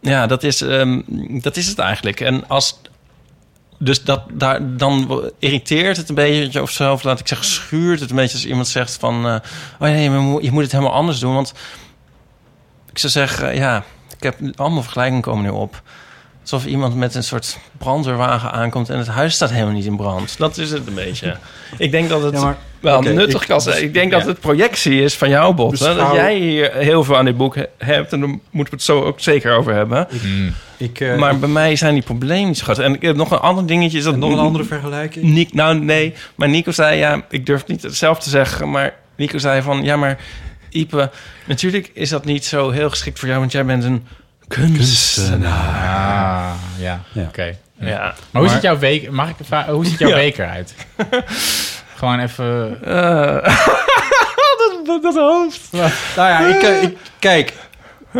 Ja, dat is, ehm, dat is het eigenlijk. En als... dus dat, daar, dan irriteert het een beetje of zo. Of laat ik zeggen, schuurt het een beetje als iemand zegt van... eh, oh nee, je moet het helemaal anders doen. Want ik zou zeggen, ja, ik heb allemaal vergelijkingen komen nu op. Alsof iemand met een soort brandweerwagen aankomt... en het huis staat helemaal niet in brand. Dat is het een beetje. Ik denk dat het Ja, maar- wel nuttig ik- kan zijn. Ik denk dat het projectie is van jouw bot. Beschouw- Dat jij hier heel veel aan dit boek he- hebt. En daar moeten we het zo ook zeker over hebben. Ik, eh, maar bij mij zijn die problemen niet zo groot. En ik heb nog een ander dingetje. Is dat nog een andere vergelijking? Nick, nou nee, maar Nico zei ja, ik durf niet het zelf te zeggen, maar Nico zei van ja, maar Ipe, natuurlijk is dat niet zo heel geschikt voor jou, want jij bent een kunstenaar. Ah, ja, Ja. oké. Ja, Maar hoe Maar- ziet jouw week... Mag ik Hoe ziet jouw [laughs] Ja. week eruit? Gewoon even... Eh, [laughs] dat, dat hoofd. Nou ja, ik, eh, ik kijk.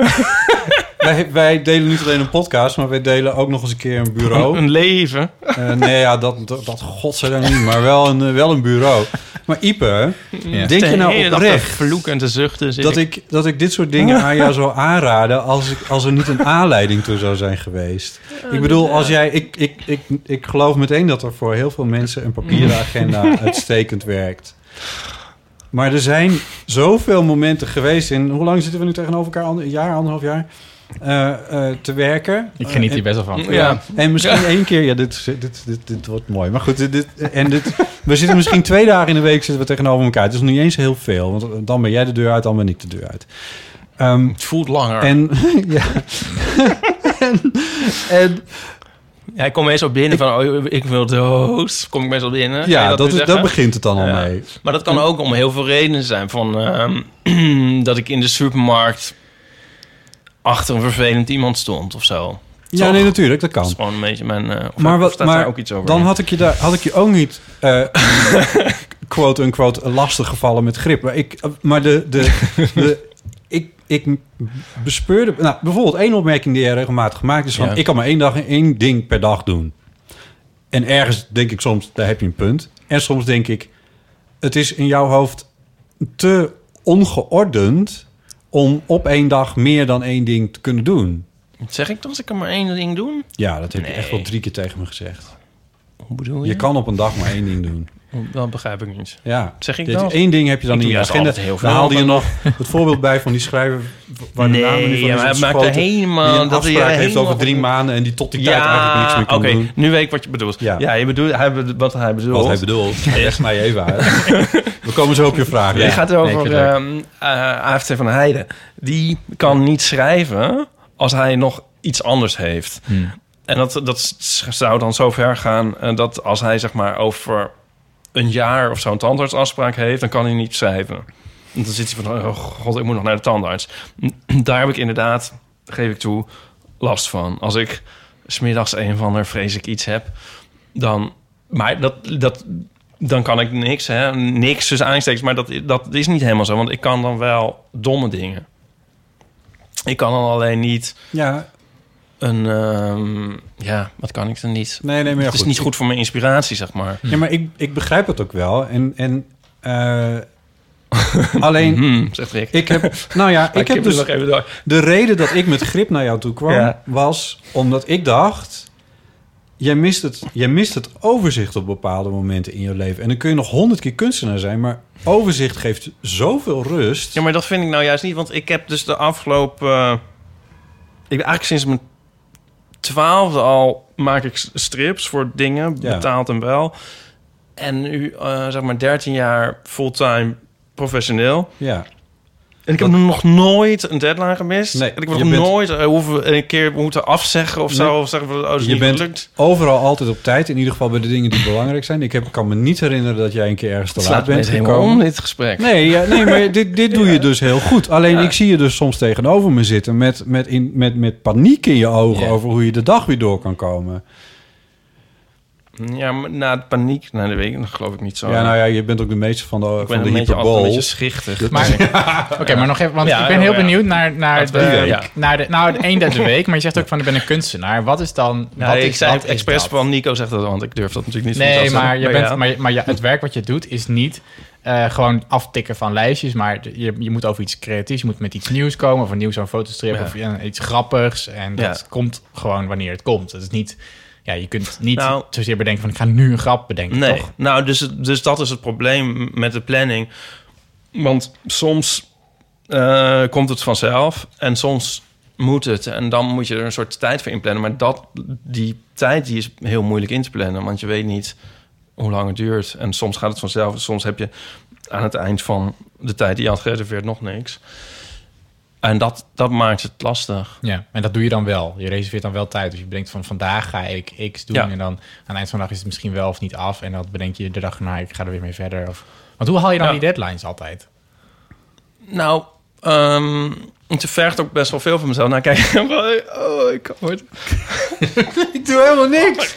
[laughs] wij, wij delen niet alleen een podcast, maar wij delen ook nog eens een keer een bureau. Een leven. Eh, nee, ja, dat, dat, dat godzijdank niet, maar wel een, eh, wel een bureau. Maar Ipe, Ja. denk je nou oprecht te vloeken en te zuchten. zit dat ik, dat ik dit soort dingen aan jou zou aanraden als, ik, als er niet een aanleiding toe zou zijn geweest? Ik bedoel, als jij, ik, ik, ik, ik geloof meteen dat er voor heel veel mensen een papieren agenda [laughs] uitstekend werkt. Maar er zijn zoveel momenten geweest in... Hoe lang zitten we nu tegenover elkaar? Ander- Een jaar, anderhalf jaar? eh, eh, te werken. Ik geniet Eh, hier best wel van. Ja. ja, en misschien één keer. Ja, dit, dit, dit, dit wordt mooi. Maar goed, dit, dit- en dit, we zitten misschien twee dagen in de week zitten we tegenover elkaar. Het is nog niet eens heel veel. Want dan ben jij de deur uit, dan ben ik de deur uit. Ehm, Het voelt langer. en, [laughs] ja. en, en ja, ik kom meestal binnen van, oh, ik wil dood. Kom ik meestal binnen. Kan ja, dat, is, zeggen? dat begint het dan al Ja. mee. Maar dat kan ook om heel veel redenen zijn. Van ehm, [clears throat] dat ik in de supermarkt achter een vervelend iemand stond of zo. Ja, Toch? nee, natuurlijk, dat Dat is kan. gewoon een beetje mijn... of Maar, wat, maar daar ook iets over? dan had ik je, daar, had ik je ook niet eh [laughs] quote-unquote lastig gevallen met grip. Maar, ik, maar de, de, de, ik, bespeurde... Nou, bijvoorbeeld één opmerking die jij regelmatig gemaakt is van... Ja. ik kan maar één, dag, één ding per dag doen. En ergens denk ik soms, daar heb je een punt. En soms denk ik, het is in jouw hoofd te ongeordend... om op één dag meer dan één ding te kunnen doen. Zeg ik toch als ik er maar één ding doe? Ja, dat heb je Nee. echt wel drie keer tegen me gezegd. Hoe bedoel je? Je kan op een dag maar één ding doen. Dat begrijp ik niet. Ja. Zeg ik Dit- dan? Eén ding heb je dan Ik in je agenda. heel veel haalde je nog het voorbeeld bij van die schrijver... waar de naam niet van ja, is het maakt er helemaal- Die dat hij afspraak heeft helemaal- over drie maanden... en die tot die tijd eigenlijk niks meer kan oké. doen. Nu weet ik wat je bedoelt. Ja. Ja, je bedoelt, hij, bedo- wat hij bedoelt. Wat hij bedoelt. [laughs] Leg mij even uit. We komen zo op je vraag. Die Ja. gaat over het ehm eh, AFT van Heijden. Die kan niet schrijven als hij nog iets anders heeft. Hmm. En dat, dat zou dan zo ver gaan eh, dat als hij zeg maar over een jaar of zo een tandartsafspraak heeft, dan kan hij niet schrijven. Want dan zit hij van, oh god, ik moet nog naar de tandarts. [clears throat] Daar heb ik inderdaad, geef ik toe, last van. Als ik smiddags een of ander vreselijk iets heb, dan... Maar dat, dat, dan kan ik niks, hè. Niks tussen aanstekens, maar dat, dat is niet helemaal zo. Want ik kan dan wel domme dingen. Ik kan dan alleen niet Ja, een... ehm, ja, wat kan ik dan niet? nee, nee, maar ja, het is niet goed voor mijn inspiratie, zeg maar. Ja, maar ik, ik begrijp het ook wel. En, en eh, [laughs] alleen, Hmm, zegt Rick. ik heb... Nou ja, [laughs] ik heb dus... nog even. De reden dat ik met grip naar jou toe kwam, Ja. was omdat ik dacht... Jij mist, het, jij mist het overzicht op bepaalde momenten in je leven. En dan kun je nog honderd keer kunstenaar zijn... maar overzicht geeft zoveel rust. Ja, maar dat vind ik nou juist niet. Want ik heb dus de afgelopen... eh, ik ben eigenlijk sinds mijn twaalfde al maak ik strips voor dingen, Ja. betaald en wel. En nu, eh, zeg maar, 13 jaar fulltime professioneel. Ja. En ik heb nog nooit een deadline gemist. Nee, en ik heb je nog bent- nooit eh, hoeven, een keer moeten afzeggen of zo. Nee. Of zeggen oh, Je bent gelukt. overal altijd op tijd. In ieder geval bij de dingen die belangrijk zijn. Ik heb, kan me niet herinneren dat jij een keer ergens te Het laat bent gekomen. om, dit gesprek. Nee, ja, nee maar [laughs] dit, dit doe je dus heel goed. Alleen Ja. ik zie je dus soms tegenover me zitten... met, met, in, met, met paniek in je ogen over hoe je de dag weer door kan komen. Ja, maar na de paniek, na de week, dat geloof ik niet zo. Ja, nou ja, je bent ook de meester van de, ik ben van de een beetje, hyperbol. een beetje schichtig. Maar, [laughs] Oké, maar nog even, want Ja, ik ben ja, heel ja. benieuwd naar, naar, de, naar de... Nou, de één dag de week, maar je zegt ook van, ik ben een kunstenaar. Wat is dan... Nee, wat ik is, zei wat het is expres dat? van Nico zegt dat, want ik durf dat natuurlijk niet van Nee, maar, je zeggen. bent, maar, maar ja, het werk wat je doet is niet eh, gewoon aftikken van lijstjes, maar je, je moet over iets creatiefs, je moet met iets nieuws komen, of een nieuws zo'n fotostrip, Ja. of iets grappigs. En dat Ja. komt gewoon wanneer het komt. Het is niet, ja, je kunt niet Nou- zozeer bedenken van ik ga nu een grap bedenken, Nee, toch? nou, dus, dus dat is het probleem met de planning. Want soms eh, komt het vanzelf en soms moet het. En dan moet je er een soort tijd voor inplannen. Maar dat, die tijd die is heel moeilijk in te plannen. Want je weet niet hoe lang het duurt. En soms gaat het vanzelf. en Soms heb je aan het eind van de tijd die je had gereserveerd nog niks. En dat, dat maakt het lastig. Ja, en dat doe je dan wel. Je reserveert dan wel tijd. Dus je bedenkt van vandaag ga ik X doen. Ja. En dan aan het eind van de dag is het misschien wel of niet af. En dan bedenk je de dag erna, ik ga er weer mee verder. Of... Want hoe haal je dan Ja. die deadlines altijd? Nou, ehm het vergt ook best wel veel van mezelf. Nou, kijk, [laughs] oh, ik kan het. [laughs] Ik doe helemaal niks.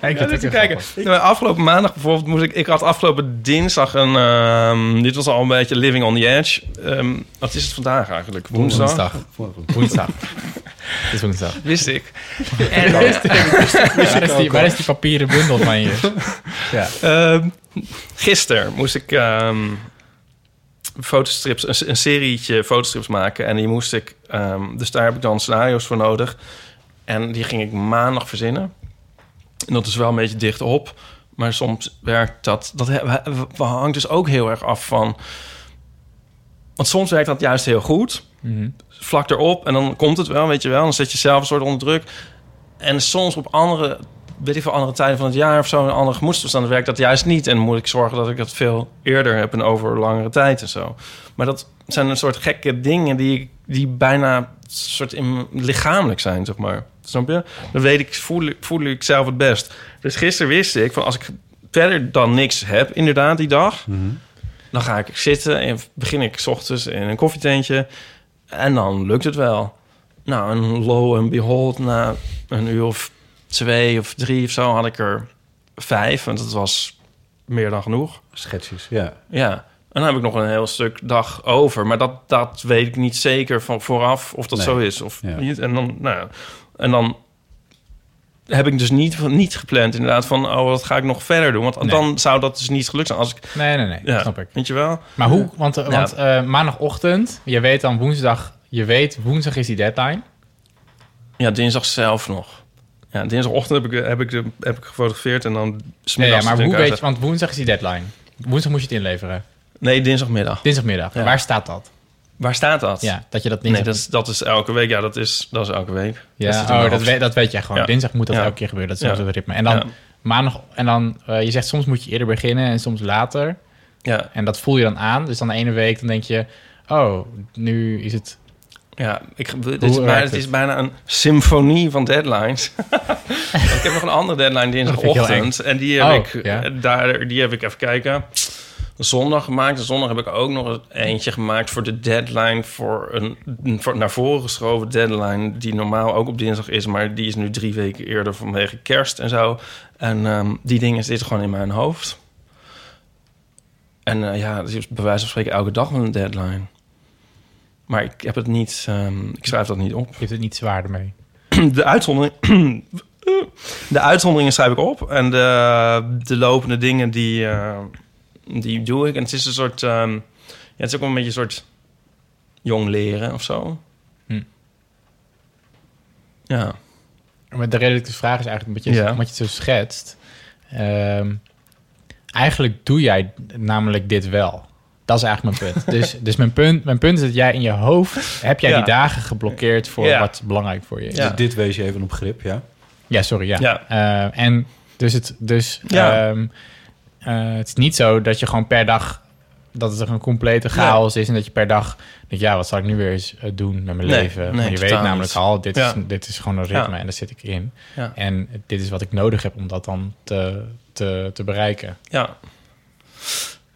Ik Ja, te kijken. Nou, afgelopen maandag bijvoorbeeld moest ik... Ik had afgelopen dinsdag een... ehm, dit was al een beetje living on the edge. Ehm, wat is het vandaag eigenlijk? Woensdag? Woensdag. Woensdag. [laughs] Het is woensdag. Wist ik. waar, is die, waar is die papieren bundel van je? Ja. Ehm gisteren moest ik ehm, fotostrips, een, een serietje fotostrips maken. En die moest ik... ehm, dus daar heb ik dan scenario's voor nodig. En die ging ik maandag verzinnen. En dat is wel een beetje dicht op. Maar soms werkt dat... Dat hangt dus ook heel erg af van... Want soms werkt dat juist heel goed. Mhm. Vlak erop en dan komt het wel, weet je wel. Dan zet je zelf een soort onder druk. En soms op andere, weet ik veel, andere tijden van het jaar of zo... een andere gemoedstoestand werkt dat juist niet. En moet ik zorgen dat ik het veel eerder heb en over langere tijd en zo. Maar dat zijn een soort gekke dingen die, die bijna soort in, lichamelijk zijn, zeg maar. Snap je? Dan weet ik, voel, ik- voel ik zelf het best. Dus gisteren wist ik van als ik verder dan niks heb, inderdaad, die dag... dan ga ik zitten en begin ik 's ochtends in een koffietentje... en dan lukt het wel. Nou, en lo and behold, na een uur of twee of drie of zo... had ik er vijf, want dat was meer dan genoeg. Schetsjes, ja. Ja, en dan heb ik nog een heel stuk dag over. Maar dat, dat weet ik niet zeker van vooraf of dat Nee. zo is of Ja. niet. En dan, nou, ja. en dan heb ik dus niet, niet gepland inderdaad van... oh, wat ga ik nog verder doen? Want Nee. dan zou dat dus niet gelukt zijn. Als ik, Nee, nee, nee. ja, Snap ik. Weet je wel? Maar hoe? Want, eh, Ja. want eh, maandagochtend, je weet dan woensdag... Je weet, woensdag is die deadline. Ja, dinsdag zelf nog. Ja, dinsdagochtend heb ik, heb ik, de, heb ik gefotografeerd en dan... Nee, smiddags ja, maar hoe weet je... Want woensdag is die deadline. Woensdag moet je het inleveren. Nee, dinsdagmiddag. Dinsdagmiddag. Ja. Waar staat dat? Waar staat dat? Ja, dat je dat Nee, dinsdag... dat is, dat is elke week. Ja, dat is, dat is elke week. ja, mijn oh, dat, weet, dat weet jij gewoon. Ja. Dinsdag moet dat Ja. elke keer gebeuren. Dat is Ja. het ritme. En dan Ja. maandag... En dan, eh, je zegt soms moet je eerder beginnen en soms later. Ja, En dat voel je dan aan. Dus dan de ene week dan denk je... Oh, nu is het... Ja, ik, dit is bijna, het is bijna een symfonie van deadlines. [laughs] ik heb nog een andere deadline dinsdagochtend. En die heb, Oh, ik, ja. eh, daar, die heb ik even kijken. Zondag gemaakt. Zondag heb ik ook nog eentje gemaakt voor de deadline. Voor een voor, naar voren geschoven deadline. Die normaal ook op dinsdag is. Maar die is nu drie weken eerder vanwege kerst en zo. En ehm, die dingen zitten gewoon in mijn hoofd. En eh, ja, het is bij wijze van spreken elke dag wel een deadline. Maar ik heb het niet, ehm, ik schrijf dat niet op. Je hebt het niet zwaar ermee. [clears throat] De uitzondering, [clears throat] de uitzonderingen schrijf ik op. En de, de lopende dingen die, eh, die doe ik. En het is een soort, ehm, ja, het is ook wel een beetje een soort jong leren of zo. Hm. Ja. Maar de de vraag is eigenlijk omdat je, Ja. omdat je het zo schetst. Ehm, eigenlijk doe jij namelijk dit wel. Dat is eigenlijk mijn punt. dus dus mijn, punt, mijn punt is dat jij in je hoofd... heb jij Ja. die dagen geblokkeerd voor Ja. wat belangrijk voor je is. Ja. Ja, Dit wees je even op grip, ja. sorry, ja. Ja. Eh, en dus, het, dus Ja. ehm, eh, het is niet zo dat je gewoon per dag... dat het een complete chaos is... en dat je per dag denkt... ja, wat zal ik nu weer eens eh, doen met mijn Nee, leven? nee, maar je weet namelijk niet. al, dit, Ja. is, dit is gewoon een ritme Ja. en daar zit ik in. Ja. En dit is wat ik nodig heb om dat dan te, te, te bereiken. Ja.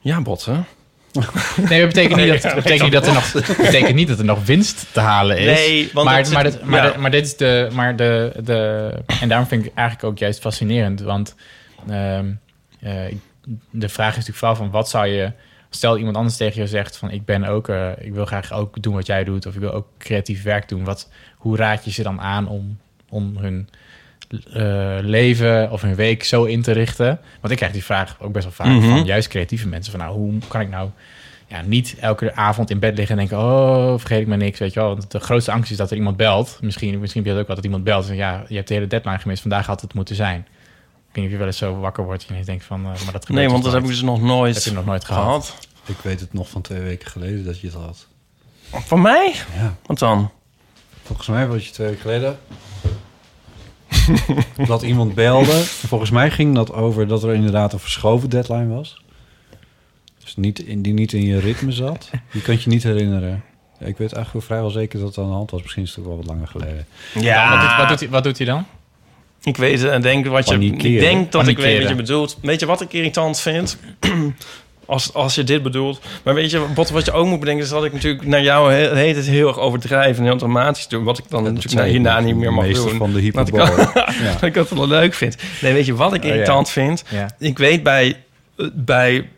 Ja, botten. Nee, dat betekent niet, dat, dat betekent niet, dat, er nog, [laughs] betekent niet dat er nog winst te halen is. Nee, want maar, maar, dit, maar, ja. de- maar dit is de, maar de, de... En daarom vind ik het eigenlijk ook juist fascinerend. Want ehm, eh, de vraag is natuurlijk vooral van wat zou je... Stel iemand anders tegen je zegt van ik ben ook... eh, ik wil graag ook doen wat jij doet. Of ik wil ook creatief werk doen. Wat, hoe raad je ze dan aan om, om hun eh, leven of hun week zo in te richten? Want ik krijg die vraag ook best wel vaak Mhm. van juist creatieve mensen. Van nou, hoe kan ik nou ja, niet elke avond in bed liggen en denken... oh, vergeet ik maar niks, weet je wel. Want de grootste angst is dat er iemand belt. Misschien, misschien heb je dat ook wel, dat iemand belt. En ja, je hebt de hele deadline gemist, vandaag had het moeten zijn. Ik weet niet of je wel eens zo wakker wordt en je denkt van... eh, maar dat gebeurt Nee, want toch dat heb ik nooit. dus nog nooit, Heb je nog nooit gehad. gehad. Ik weet het nog van twee weken geleden dat je het had. Van mij? Ja. Wat dan? Volgens mij was je twee weken geleden... [laughs] dat iemand belde. Volgens mij ging dat over dat er inderdaad een verschoven deadline was. Dus niet in, die niet in je ritme zat. Je kunt je niet herinneren. Ja, Ik weet eigenlijk wel vrijwel zeker dat het aan de hand was. Misschien is het ook wel wat langer geleden. Ja, Wat, doet, wat, doet hij, wat doet hij dan? ik weet en denk wat je. Ik denk dat ik weet wat je bedoelt. Weet je wat ik irritant vind? [clears throat] Als, als je dit bedoelt. Maar weet je, wat, wat je ook moet bedenken... is dat ik natuurlijk naar jou he- heet het heel erg overdrijven... en heel dramatisch doe. Wat ik dan natuurlijk naar hierna niet meer mag doen. van de Dat ik, hyperbole. dat [laughs] ik dat wel leuk vind. Nee, weet je wat ik Oh, ja. irritant vind? Ja. Ik weet bij, bij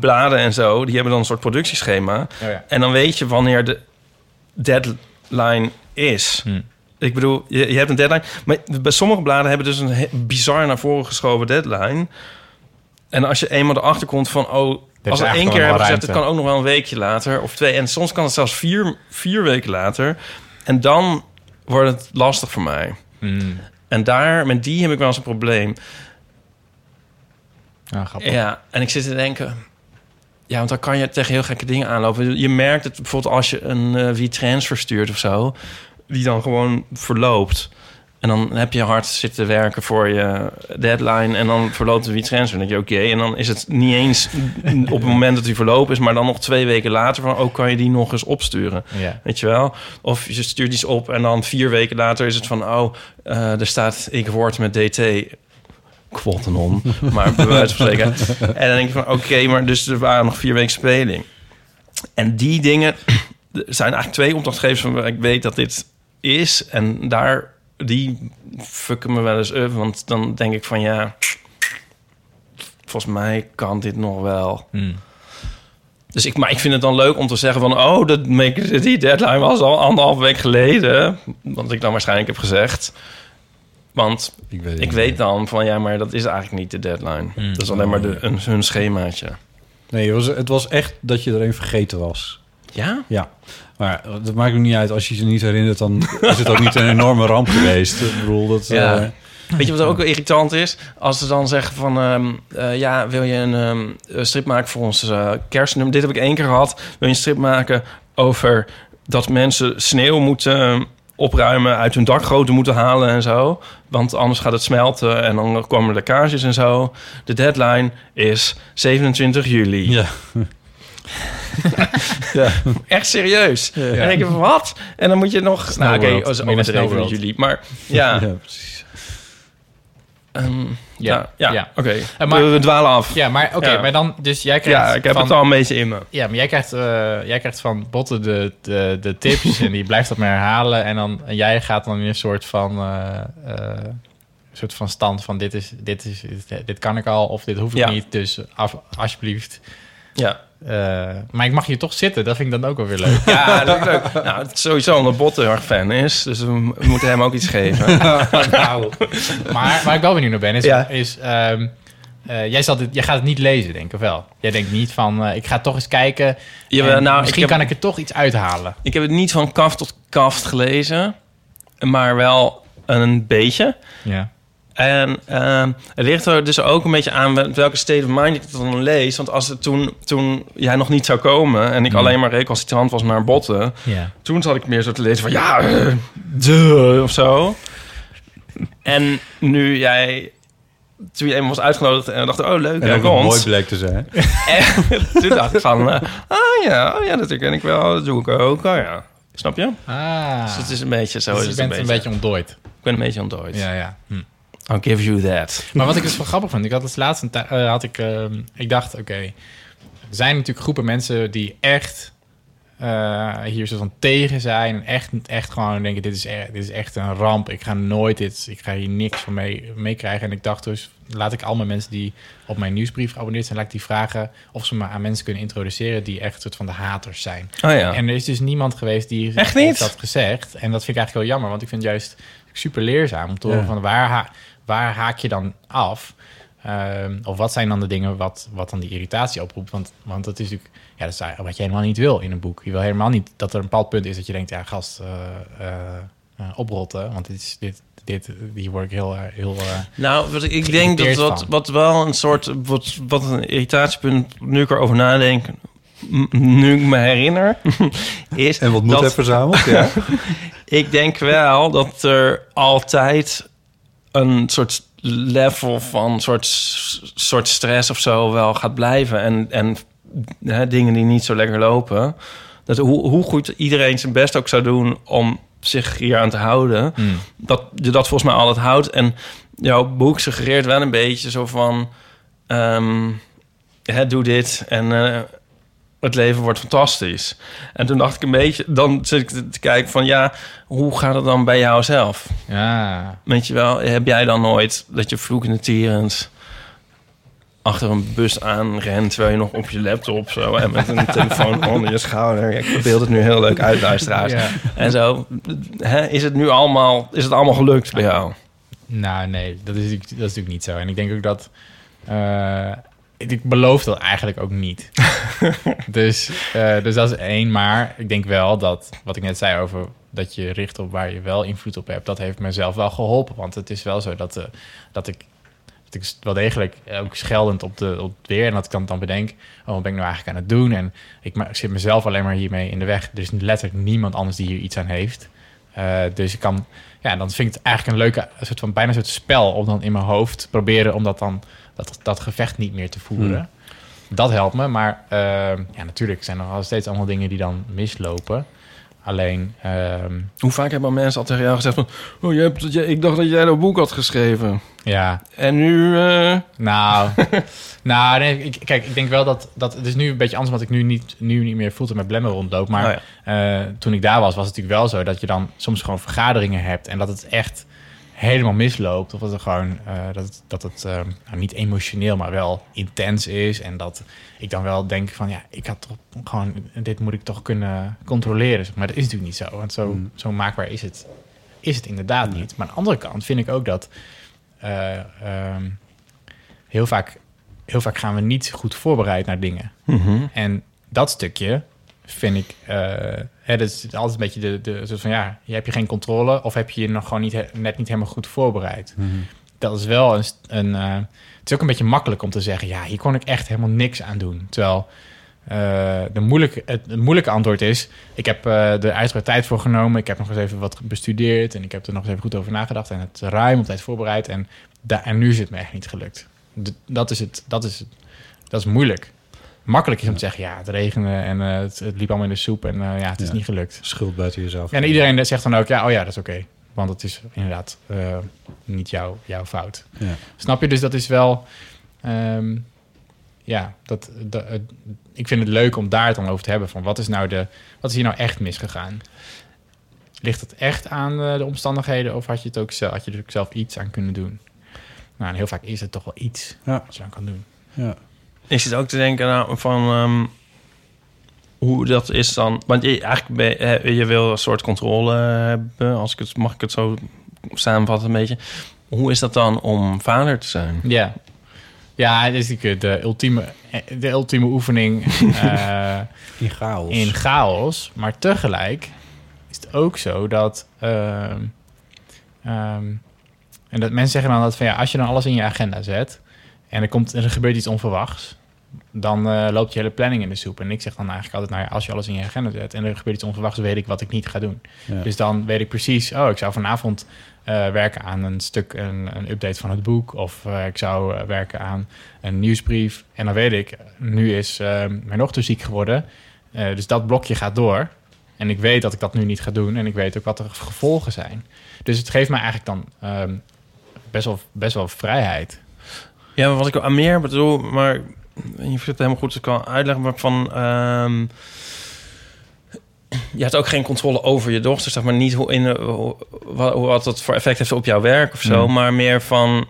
bladen en zo... die hebben dan een soort productieschema. Oh ja. En dan weet je wanneer de deadline is. Hm. Ik bedoel, je, je hebt een deadline. Maar bij sommige bladen hebben dus een bizar naar voren geschoven deadline. En als je eenmaal erachter komt van... oh, als we één keer hebben gezegd... het kan ook nog wel een weekje later of twee. En soms kan het zelfs vier, vier weken later. En dan wordt het lastig voor mij. Mm. En daar, met die heb ik wel eens een probleem. Ja, grappig. Ja, en ik zit te denken... Ja, want dan kan je tegen heel gekke dingen aanlopen. Je merkt het bijvoorbeeld als je een eh WeTransfer stuurt of zo... die dan gewoon verloopt. En dan heb je hard zitten werken voor je deadline... en dan verloopt de WeTransfer. Dan denk je, oké, en dan is het niet eens op het moment dat die verlopen is... maar dan nog twee weken later van... oh, kan je die nog eens opsturen? Ja. Weet je wel? Of je stuurt iets op en dan vier weken later is het van... oh, eh, er staat ik word met DT quotenon, [laughs] maar bij wijze van spreken. En dan denk je van, oké, maar dus er waren nog vier weken speling. En die dingen er zijn eigenlijk twee opdrachtgevers van waar ik weet dat dit is. En daar, die fucken me wel eens up. Want dan denk ik van, ja, volgens mij kan dit nog wel. Mm. Dus ik, maar ik vind het dan leuk om te zeggen van... oh, dat make, die deadline was al anderhalf week geleden. Wat ik dan waarschijnlijk heb gezegd. Want Ik weet, ik dan van... ja, maar dat is eigenlijk niet de deadline. Mm. Dat is alleen maar de, een, hun schemaatje. Nee, het was, het was echt dat je er een vergeten was. Ja? Ja, maar dat maakt ook niet uit. Als je je niet herinnert, dan is het ook niet een enorme ramp geweest. Ik bedoel, dat... Ja. eh, Weet je wat ook wel irritant is? Als ze dan zeggen van... ehm, eh, ja, wil je een ehm, een strip maken voor ons eh, kerstnummer? Dit heb ik één keer gehad. Wil je een strip maken over dat mensen sneeuw moeten opruimen... uit hun dakgoten moeten halen en zo? Want anders gaat het smelten en dan komen er lekkages en zo. De deadline is 27 juli. ja. [laughs] ja. Echt serieus. En dan denk je van, wat? En dan moet je nog... Nou, oké, Snowworld. als overdreven Snowworld. juli. Maar [laughs] ja... ja, precies. ehm, Ja, ja, ja, ja. oké. Eh, maar- we, dwalen af. Ja, maar oké, Ja. maar dan, dus jij krijgt Ja, ik heb van, het al een beetje in me. Ja, maar jij krijgt, eh, jij krijgt van Botten de, de, de tips en die blijft dat maar herhalen. En, dan, en jij gaat dan in een soort van, eh, eh, soort van stand van dit, is, dit, is, dit, dit kan ik al of dit hoef ik Ja. niet. Dus af, alsjeblieft. Ja, Eh, maar ik mag hier toch zitten, dat vind ik dan ook wel weer leuk. [laughs] ja dat is leuk. Nou, het is sowieso omdat Bot heel erg fan is. Dus we, moeten hem ook iets geven. [laughs] nou, maar waar ik wel benieuwd naar ben, is, Ja. is ehm, eh, jij, zal dit, jij gaat het niet lezen, denk ik, of wel? Jij denkt niet van, eh, ik ga toch eens kijken. Nou, misschien ik heb, kan ik er toch iets uithalen. ik heb het niet van kaft tot kaft gelezen. Maar wel een beetje. Ja. En ehm, het ligt er dus ook een beetje aan welke state of mind ik het dan lees. Want als het toen, toen jij nog niet zou komen... en ik Hmm. alleen maar recalcitrant was naar botten... toen zat ik meer zo te lezen van... ja, eh, de of zo. En nu jij... Toen je eenmaal was uitgenodigd en dacht... oh, leuk, En ook nog mooi komt. bleek te zijn. En toen dacht ik van... oh ja, oh ja, dat herken ik wel. Dat doe ik ook. Oh ja. Snap je? Ah. Dus het is een beetje zo. Dus is je het bent een een beetje. beetje ontdooid. Ik ben een beetje ontdooid. Ja, ja. Hm. I'll give you that. Maar wat ik dus wel grappig vond, ik had het laatst een tij- eh, had ik, ehm, ik dacht, oké, er zijn natuurlijk groepen mensen die echt eh, hier zo van tegen zijn, en echt, echt gewoon denken, dit is, e- dit is echt een ramp, ik ga nooit dit, ik ga hier niks van mee, meekrijgen. En ik dacht dus, laat ik allemaal mensen die op mijn nieuwsbrief geabonneerd zijn, laat ik die vragen of ze me aan mensen kunnen introduceren die echt soort van de haters zijn. Oh ja. En er is dus niemand geweest die Echt niet? dat gezegd. En dat vind ik eigenlijk wel jammer, want ik vind het juist super leerzaam om te horen Ja. van waar, ha- waar haak je dan af? Ehm, of wat zijn dan de dingen wat, wat dan die irritatie oproept? Want, want dat is natuurlijk ja, dat is wat je helemaal niet wil in een boek. Je wil helemaal niet dat er een bepaald punt is dat je denkt, ja, gast, eh, eh, eh, oprotten. Want dit is, dit, dit, hier word ik heel... heel eh, Nou, wat ik, ik denk dat wat, wat wel een soort... Wat, wat een irritatiepunt, nu ik erover nadenk... Nu ik me herinner, [laughs] is En wat moet dat hebben verzameld? Ja. [laughs] ik denk wel dat er altijd een soort level van soort, soort stress of zo wel gaat blijven. En, en hè, dingen die niet zo lekker lopen. Dat hoe, hoe goed iedereen zijn best ook zou doen om zich hier aan te houden. hmm. Dat je dat volgens mij altijd houdt. En jouw boek suggereert wel een beetje zo van... hè, doe dit en eh, het leven wordt fantastisch. En toen dacht ik een beetje... Dan zit ik te kijken van ja, hoe gaat het dan bij jou zelf? Ja, Weet je wel, heb jij dan nooit dat je vloekende tierend achter een bus aanrent... terwijl je nog op je laptop zo en met een [laughs] telefoon onder je schouder... Ik beeld het nu heel leuk uit, luisteraars. Ja. En zo, hè, is het nu allemaal, is het allemaal gelukt bij jou? Nou, nee, dat is, dat is natuurlijk niet zo. En ik denk ook dat... eh, ik, beloof dat eigenlijk ook niet. [laughs] dus, eh, dus dat is één. Maar ik denk wel dat, wat ik net zei over dat je richt op waar je wel invloed op hebt... dat heeft mezelf wel geholpen. Want het is wel zo dat, eh, dat ik... Dat ik wel degelijk ook scheldend op, de, op het weer... en dat ik dan, dan bedenk, oh, wat ben ik nou eigenlijk aan het doen? En ik, zit mezelf alleen maar hiermee in de weg. Er is letterlijk niemand anders die hier iets aan heeft. Eh, dus ik kan, ja, dan vind ik het eigenlijk een leuke, een soort van bijna een soort spel om dan in mijn hoofd proberen om dat dan dat, dat gevecht niet meer te voeren. Dat helpt me, maar eh, ja, natuurlijk zijn er nog steeds allemaal dingen die dan mislopen. Alleen, ehm, Hoe vaak hebben mensen al tegen jou gezegd van... Oh, je hebt, je- ik dacht dat jij dat boek had geschreven. ja, En nu... eh, Nou, [laughs] nou nee, ik, kijk, ik denk wel dat, dat het is nu een beetje anders, omdat ik nu niet, nu niet meer fulltime met Blemmen rondloop. Maar Oh ja. eh, toen ik daar was, was het natuurlijk wel zo dat je dan soms gewoon vergaderingen hebt en dat het echt helemaal misloopt. Of dat het gewoon, eh, dat het, dat het eh, nou, niet emotioneel, maar wel intens is. En dat ik dan wel denk van, ja, ik had toch gewoon, dit moet ik toch kunnen controleren. Maar dat is natuurlijk niet zo, want zo, zo maakbaar is het, is het inderdaad niet. Maar aan de andere kant vind ik ook dat eh, ehm, heel, vaak, heel vaak gaan we niet goed voorbereid naar dingen. En dat stukje vind ik... eh hè, dat is altijd een beetje de, de soort van... ja, je hebt je geen controle... of heb je je nog gewoon niet, net niet helemaal goed voorbereid. Dat is wel een... een eh, het is ook een beetje makkelijk om te zeggen... ja, hier kon ik echt helemaal niks aan doen. Terwijl eh, de moeilijke, het, het moeilijke antwoord is... ik heb eh er uitgebreid tijd voor genomen... ik heb nog eens even wat bestudeerd... en ik heb er nog eens even goed over nagedacht... en het ruim op tijd voorbereid... en, da- en nu is het me echt niet gelukt. Dat, is het, dat, is het, dat is moeilijk makkelijk is om te zeggen, ja, het regende en eh, het, het liep allemaal in de soep en eh, ja, het is Ja. niet gelukt. Schuld buiten jezelf. En iedereen zegt dan ook, ja, oh ja, dat is oké. Want het is inderdaad eh, niet jouw, jouw fout. Ja. Snap je? Dus dat is wel, ehm, ja, dat, dat, ik vind het leuk om daar het dan over te hebben van wat is nou de, wat is hier nou echt misgegaan? Ligt het echt aan de omstandigheden of had je het ook had je er ook zelf iets aan kunnen doen? Nou, en heel vaak is het toch wel iets Ja. wat je aan kan doen. Ja. Ik zit ook te denken nou, van ehm, hoe dat is dan. Want je, eigenlijk ben, je- eh, je wil een soort controle hebben. Als ik het, mag ik het zo samenvatten een beetje. Hoe is dat dan om vader te zijn? Ja. Ja, het is natuurlijk de ultieme, de ultieme oefening [laughs] eh, In chaos. in chaos. Maar tegelijk is het ook zo dat... ehm, ehm, en dat mensen zeggen dan dat van ja, als je dan alles in je agenda zet... en er, komt, er gebeurt iets onverwachts... dan eh, loopt je hele planning in de soep. En ik zeg dan eigenlijk altijd, nou ja, als je alles in je agenda zet... en er gebeurt iets onverwachts, weet ik wat ik niet ga doen. Ja. Dus dan weet ik precies, oh, ik zou vanavond eh, werken aan een stuk, een, een update van het boek. Of eh, ik zou eh, werken aan een nieuwsbrief. En dan weet ik, nu is mijn dochter ziek geworden. Eh, dus dat blokje gaat door. En ik weet dat ik dat nu niet ga doen. En ik weet ook wat de gevolgen zijn. Dus het geeft mij eigenlijk dan ehm, best, wel, best wel vrijheid. Ja, maar wat ik aan meer bedoel, maar je het helemaal goed, ik kan uitleggen, maar van... ehm, je hebt ook geen controle over je dochter, zeg maar niet hoe in, hoe, wat, dat voor effect heeft op jouw werk of zo, Hmm. maar meer van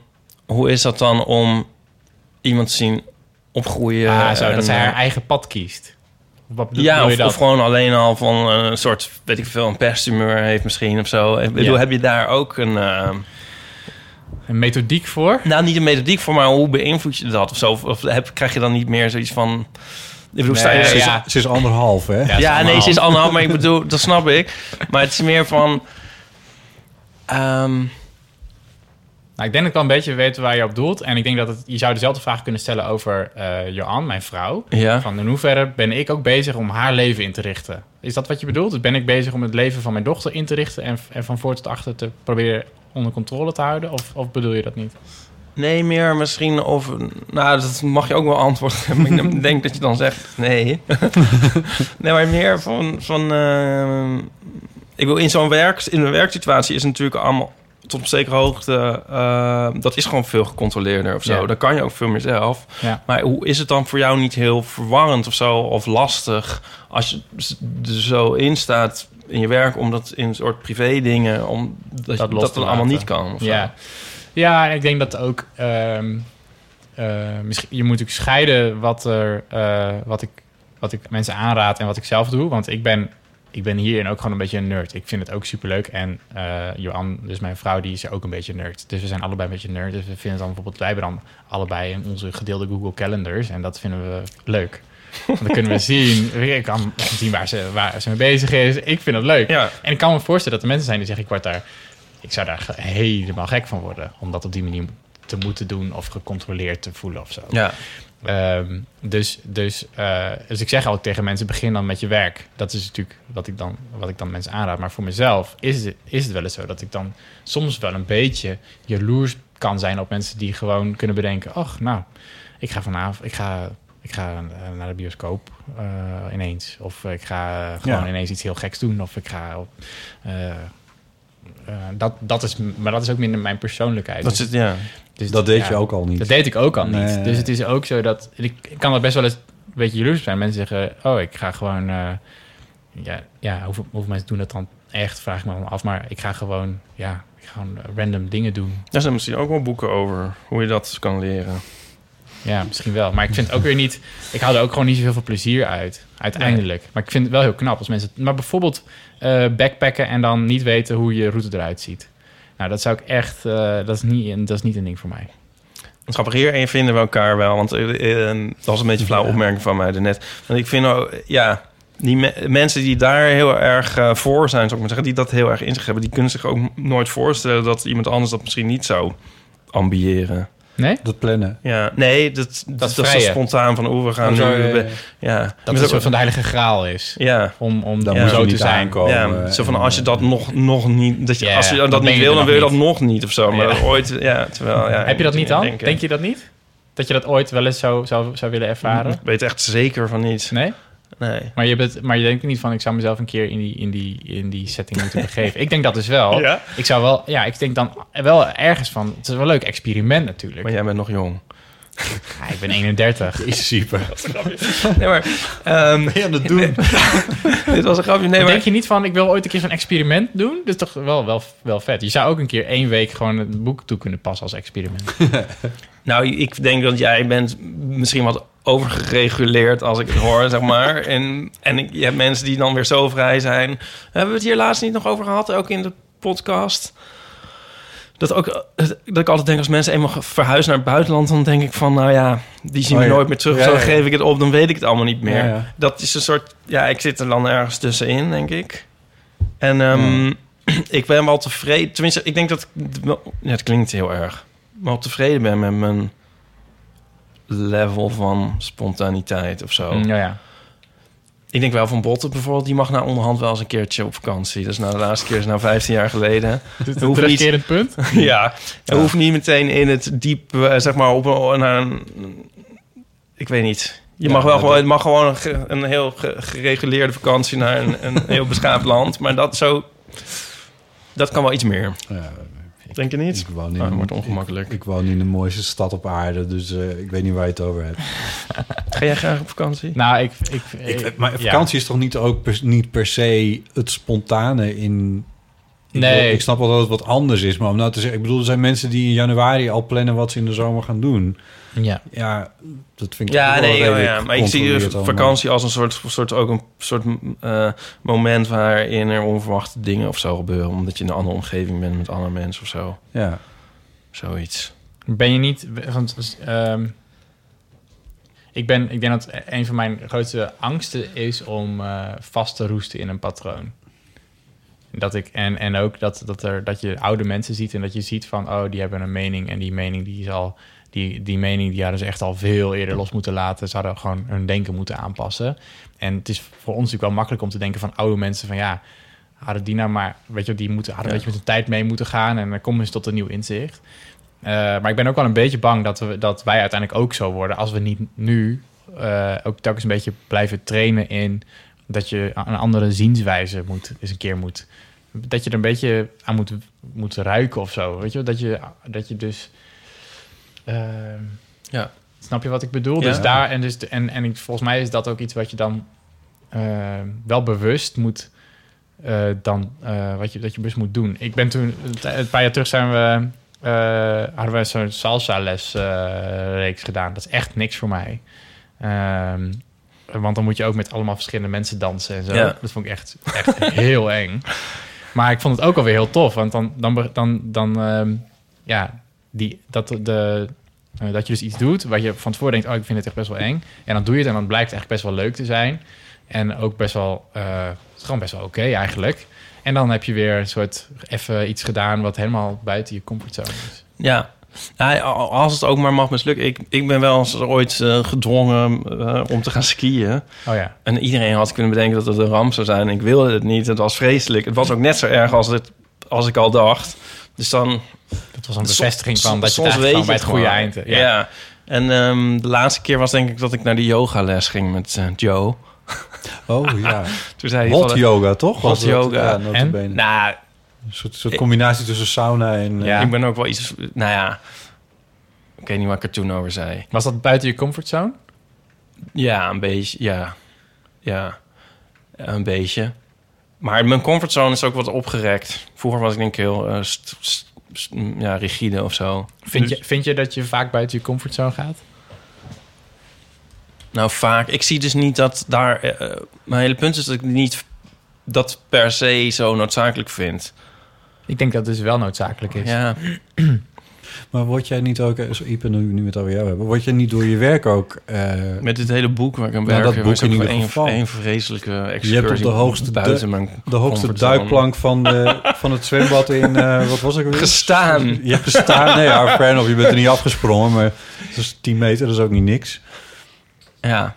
hoe is dat dan om iemand te zien opgroeien? Ja, zo, en, dat zij haar eh, eigen pad kiest. Wat ja, of, of gewoon alleen al van een soort, weet ik veel, een pestumeur heeft misschien of zo. Ik bedoel, Ja. heb je daar ook een... eh, een methodiek voor. Nou, niet een methodiek voor, maar hoe beïnvloed je dat of zo? Of, of heb, krijg je dan niet meer zoiets van... Ik bedoel, sta je- Nee, Ze is, ja. ze is anderhalf, hè? Ja, nee, ze is anderhalf, maar ik bedoel, dat snap ik. Maar het is meer van... ehm, Nou, ik denk dat ik wel een beetje weet waar je op doelt. En ik denk dat het, je zou dezelfde vraag kunnen stellen over eh Johan, mijn vrouw. ja. Van in hoeverre ben ik ook bezig om haar leven in te richten? Is dat wat je bedoelt? Dus ben ik bezig om het leven van mijn dochter in te richten... en, en van voor tot achter te proberen onder controle te houden? Of, of bedoel je dat niet? Nee, meer misschien over... Nou, dat mag je ook wel antwoorden. [laughs] Ik denk dat je dan zegt nee. [laughs] nee, maar meer van... van eh, ik wil in zo'n werk... In een werksituatie is het natuurlijk allemaal... Tot op zekere hoogte... eh, dat is gewoon veel gecontroleerder of zo. Ja. Dan kan je ook veel meer zelf. Ja. Maar hoe is het dan voor jou niet heel verwarrend of zo? Of lastig als je er zo in staat in je werk... om dat in een soort privé dingen... om dat, Dat dan allemaal niet kan of zo. Ja. ja, en ik denk dat ook... ehm, eh, misschien, je moet natuurlijk scheiden wat, er, eh, wat, ik, wat ik mensen aanraad en wat ik zelf doe. Want ik ben, ik ben hierin ook gewoon een beetje een nerd. Ik vind het ook superleuk. En eh Johan, dus mijn vrouw, die is ook een beetje nerd. Dus we zijn allebei een beetje nerd. Dus we vinden dan bijvoorbeeld... Wij hebben dan allebei in onze gedeelde Google Calendars. En dat vinden we leuk. Want dan kunnen we [laughs] zien... Ik kan zien waar ze, waar ze mee bezig is. Ik vind dat leuk. Ja. En ik kan me voorstellen dat er mensen zijn die zeggen... ik word daar, ik zou daar helemaal gek van worden. Om dat op die manier te moeten doen of gecontroleerd te voelen of zo. Ja. Ehm, dus, dus, eh, dus ik zeg altijd tegen mensen: begin dan met je werk. Dat is natuurlijk wat ik dan, wat ik dan mensen aanraad. Maar voor mezelf is het, is het wel eens zo dat ik dan soms wel een beetje jaloers kan zijn op mensen die gewoon kunnen bedenken: ach, nou, ik ga vanavond, ik ga, ik ga eh, naar de bioscoop eh, ineens. Of ik ga gewoon Ja. ineens iets heel geks doen. Of ik ga. Eh, dat, dat is, maar dat is ook minder mijn persoonlijkheid. Dat Dus- zit, ja. dus Dat deed ja. je ook al niet. Dat deed ik ook al niet. Dus het is ook zo dat... Ik, ik kan er best wel eens een beetje jaloers op zijn. Mensen zeggen, oh, ik ga gewoon... eh, ja, ja hoeveel, hoeveel mensen doen dat dan echt? Vraag ik me dan af. Maar ik ga gewoon, ja, ik ga gewoon random dingen doen. Daar zijn misschien ook wel boeken over hoe je dat kan leren. Ja, misschien wel. Maar ik vind ook weer niet... Ik haal er ook gewoon niet zo heel veel plezier uit, uiteindelijk. Maar ik vind het wel heel knap als mensen... Maar bijvoorbeeld eh, backpacken en dan niet weten hoe je route eruit ziet. Nou, dat zou ik echt... eh, dat, is niet, een- dat is niet een ding voor mij. Grappig, hierin vinden we elkaar wel. Want eh, dat was een beetje een flauwe opmerking van mij daarnet. Want ik vind, ook, ja, die me- mensen die daar heel erg voor zijn, zou ik maar zeggen, die dat heel erg in zich hebben, die kunnen zich ook nooit voorstellen dat iemand anders dat misschien niet zou ambiëren. Nee? Dat plannen. Ja, nee, dat, dat, is dat is zo spontaan van, hoe we gaan Oh, zo, nu... ja. Dat het zo- soort van de heilige graal is. Ja, Om, om Dan om moet je zo niet te zijn. aankomen. ja, zo van als je dat nog, nog niet... Dat je, Ja, als je dat, niet wil, dan wil je dat nog niet of zo. Maar Ja. ooit, ja, terwijl... Ja, Heb je dat niet dan? denken. Denk je dat niet? Dat je dat ooit wel eens zou, zou, zou willen ervaren? Ik weet echt zeker van niet. Nee? Nee. Maar je, bent, maar je denkt niet van... ik zou mezelf een keer in die, in die, in die setting moeten [laughs] begeven. Ik denk dat dus wel. Ja? Ik zou wel... Ja, ik denk dan wel ergens van... Het is wel een leuk experiment natuurlijk. Maar jij bent nog jong. Ja, ik ben 31. [laughs] Is super. Nee, maar... ehm, Ben je aan het doen? [laughs] dit was een grapje. Nee, maar... Denk je niet van... ik wil ooit een keer zo'n experiment doen? Dat is toch wel, wel, wel vet. Je zou ook een keer één week gewoon het boek toe kunnen passen als experiment. Nou, ik denk dat jij bent misschien wat overgereguleerd als ik het hoor, [laughs] zeg maar. En, en ik- je hebt mensen die dan weer zo vrij zijn. Hebben we het hier laatst niet nog over gehad, ook in de podcast? Dat, ook, dat ik altijd denk, als mensen eenmaal verhuizen naar het buitenland... dan denk ik van, nou ja, die zien Oh we ja. nooit meer terug. Ja, zo geef ik het op, dan weet ik het allemaal niet meer. Dat is een soort... Ja, ik zit er dan ergens tussenin, denk ik. En ehm, [clears throat] ik ben wel tevreden. Tenminste, ik denk dat het klinkt heel erg. Maar tevreden ben met mijn level van spontaniteit of zo. Ja, ja. Ik denk wel van Botten bijvoorbeeld, die mag nou onderhand wel eens een keertje op vakantie. Dat is nou de laatste keer is nou 15 jaar geleden. [laughs] Dit is hoeft een niet- punt. [laughs] ja, je hoeft niet meteen in het diep, eh, zeg maar, op een, naar een... Ik weet niet. Je Ja, mag wel gewoon, het mag gewoon een, ge- een heel ge- gereguleerde vakantie naar een, een heel beschaafd land. Maar dat zo, dat kan wel iets meer. Ja, Denk je niet? ik woon in Ah, een- wordt ongemakkelijk. Ik, ik woon in de mooiste stad op aarde, dus eh, ik weet niet waar je het over hebt. [laughs] Ga jij graag op vakantie? Nou, ik... ik, Ik, maar ja. vakantie is toch niet, ook per, niet per se het spontane in... Ik, Nee. ik snap wel dat het wat anders is, maar om nou te zeggen... Ik bedoel, er zijn mensen die in januari al plannen wat ze in de zomer gaan doen. Ja. Ja, dat vind ik Ja, ook wel nee, ja, redelijk ja. maar ik zie allemaal. vakantie als een soort, soort ook een soort eh, moment waarin er onverwachte dingen of zo gebeuren, omdat je in een andere omgeving bent met andere mensen of zo. Ja. Zoiets. Ben je niet... Want, ehm, ik, ben, ik denk dat een van mijn grootste angsten is om eh, vast te roesten in een patroon. Dat ik, en, en ook dat, dat, er, dat je oude mensen ziet en dat je ziet van... oh, die hebben een mening en die mening die is al... Die, die mening die hadden ze echt al veel eerder los moeten laten. Ze hadden gewoon hun denken moeten aanpassen. En het is voor ons natuurlijk wel makkelijk om te denken van oude mensen... van ja, hadden die nou maar... weet je, die moeten, hadden een beetje met de tijd mee moeten gaan... en dan komen ze tot een nieuw inzicht. Eh, maar ik ben ook wel een beetje bang dat, we, dat wij uiteindelijk ook zo worden... als we niet nu eh, ook telkens een beetje blijven trainen in... dat je een andere zienswijze moet, eens een keer moet... dat je er een beetje aan moet, moet ruiken of zo. Weet je, dat je, dat je dus... eh, Ja. Snap je wat ik bedoel? Ja. Dus daar en, dus, en, en ik, volgens mij is dat ook iets wat je dan eh, wel bewust moet eh, dan eh, wat je dat je bewust moet doen. Ik ben toen een paar jaar terug zijn we eh, hadden we zo'n salsa les reeks gedaan. Dat is echt niks voor mij. Ehm, want dan moet je ook met allemaal verschillende mensen dansen en zo. Ja. Dat vond ik echt, echt [laughs] heel eng. Maar ik vond het ook alweer heel tof, want dan, dan, dan, dan ehm, ja, die, dat, de, eh, dat je dus iets doet waar je van tevoren denkt, oh, ik vind het echt best wel eng. En dan doe je het en dan blijkt het eigenlijk best wel leuk te zijn. En ook best wel, eh, het is gewoon best wel oké eigenlijk. En dan heb je weer een soort even iets gedaan wat helemaal buiten je comfortzone is. Ja. Ja, als het ook maar mag mislukken. Ik, ik ben wel eens ooit eh, gedwongen eh, om te gaan skiën. Oh ja. En iedereen had kunnen bedenken dat het een ramp zou zijn. Ik wilde het niet. Het was vreselijk. Het was ook net zo erg als, het, als ik al dacht. Dus dan... Dat was een Soms- bevestiging van dat je soms het eigenlijk weet bij je het goede eind... Ja. En ehm, de laatste keer was denk ik dat ik naar die yogales ging met eh, Joe. Oh ja. [laughs] Toen zei hij... Hot yoga, toch? Hot yoga. Ja, notabene. Nou, Een soort, soort combinatie tussen sauna en... eh, Ja. ik ben ook wel iets... Nou ja... Ik weet niet wat ik er toen over zei. Was dat buiten je comfortzone? Ja, een beetje. Ja. Ja. Een beetje. Maar mijn comfortzone is ook wat opgerekt. Vroeger was ik denk ik heel eh, st- st- st- ja, rigide of zo. Vind, Dus- je, vind je dat je vaak buiten je comfortzone gaat? Nou, vaak. Ik zie dus niet dat daar... eh, eh, mijn hele punt is dat ik niet dat per se zo noodzakelijk vind. Ik denk dat het dus wel noodzakelijk is. Ja. [clears throat] Maar word jij niet ook... eh, Zo, Ipe, nu, nu we het over jou hebben. Word je niet door je werk ook... eh, Met dit hele boek waar ik aan Nou, werk... dat boek in ieder geval. een vreselijke excursie Je hebt op de hoogste buiten mijn de hoogste duikplank van, de, [laughs] van het zwembad in... eh, wat was ik weer? Gestaan. Je hebt gestaan. Nee, ja, fair enough. Je bent er niet afgesprongen, maar het is 10 meter, dat is ook niet niks. Ja.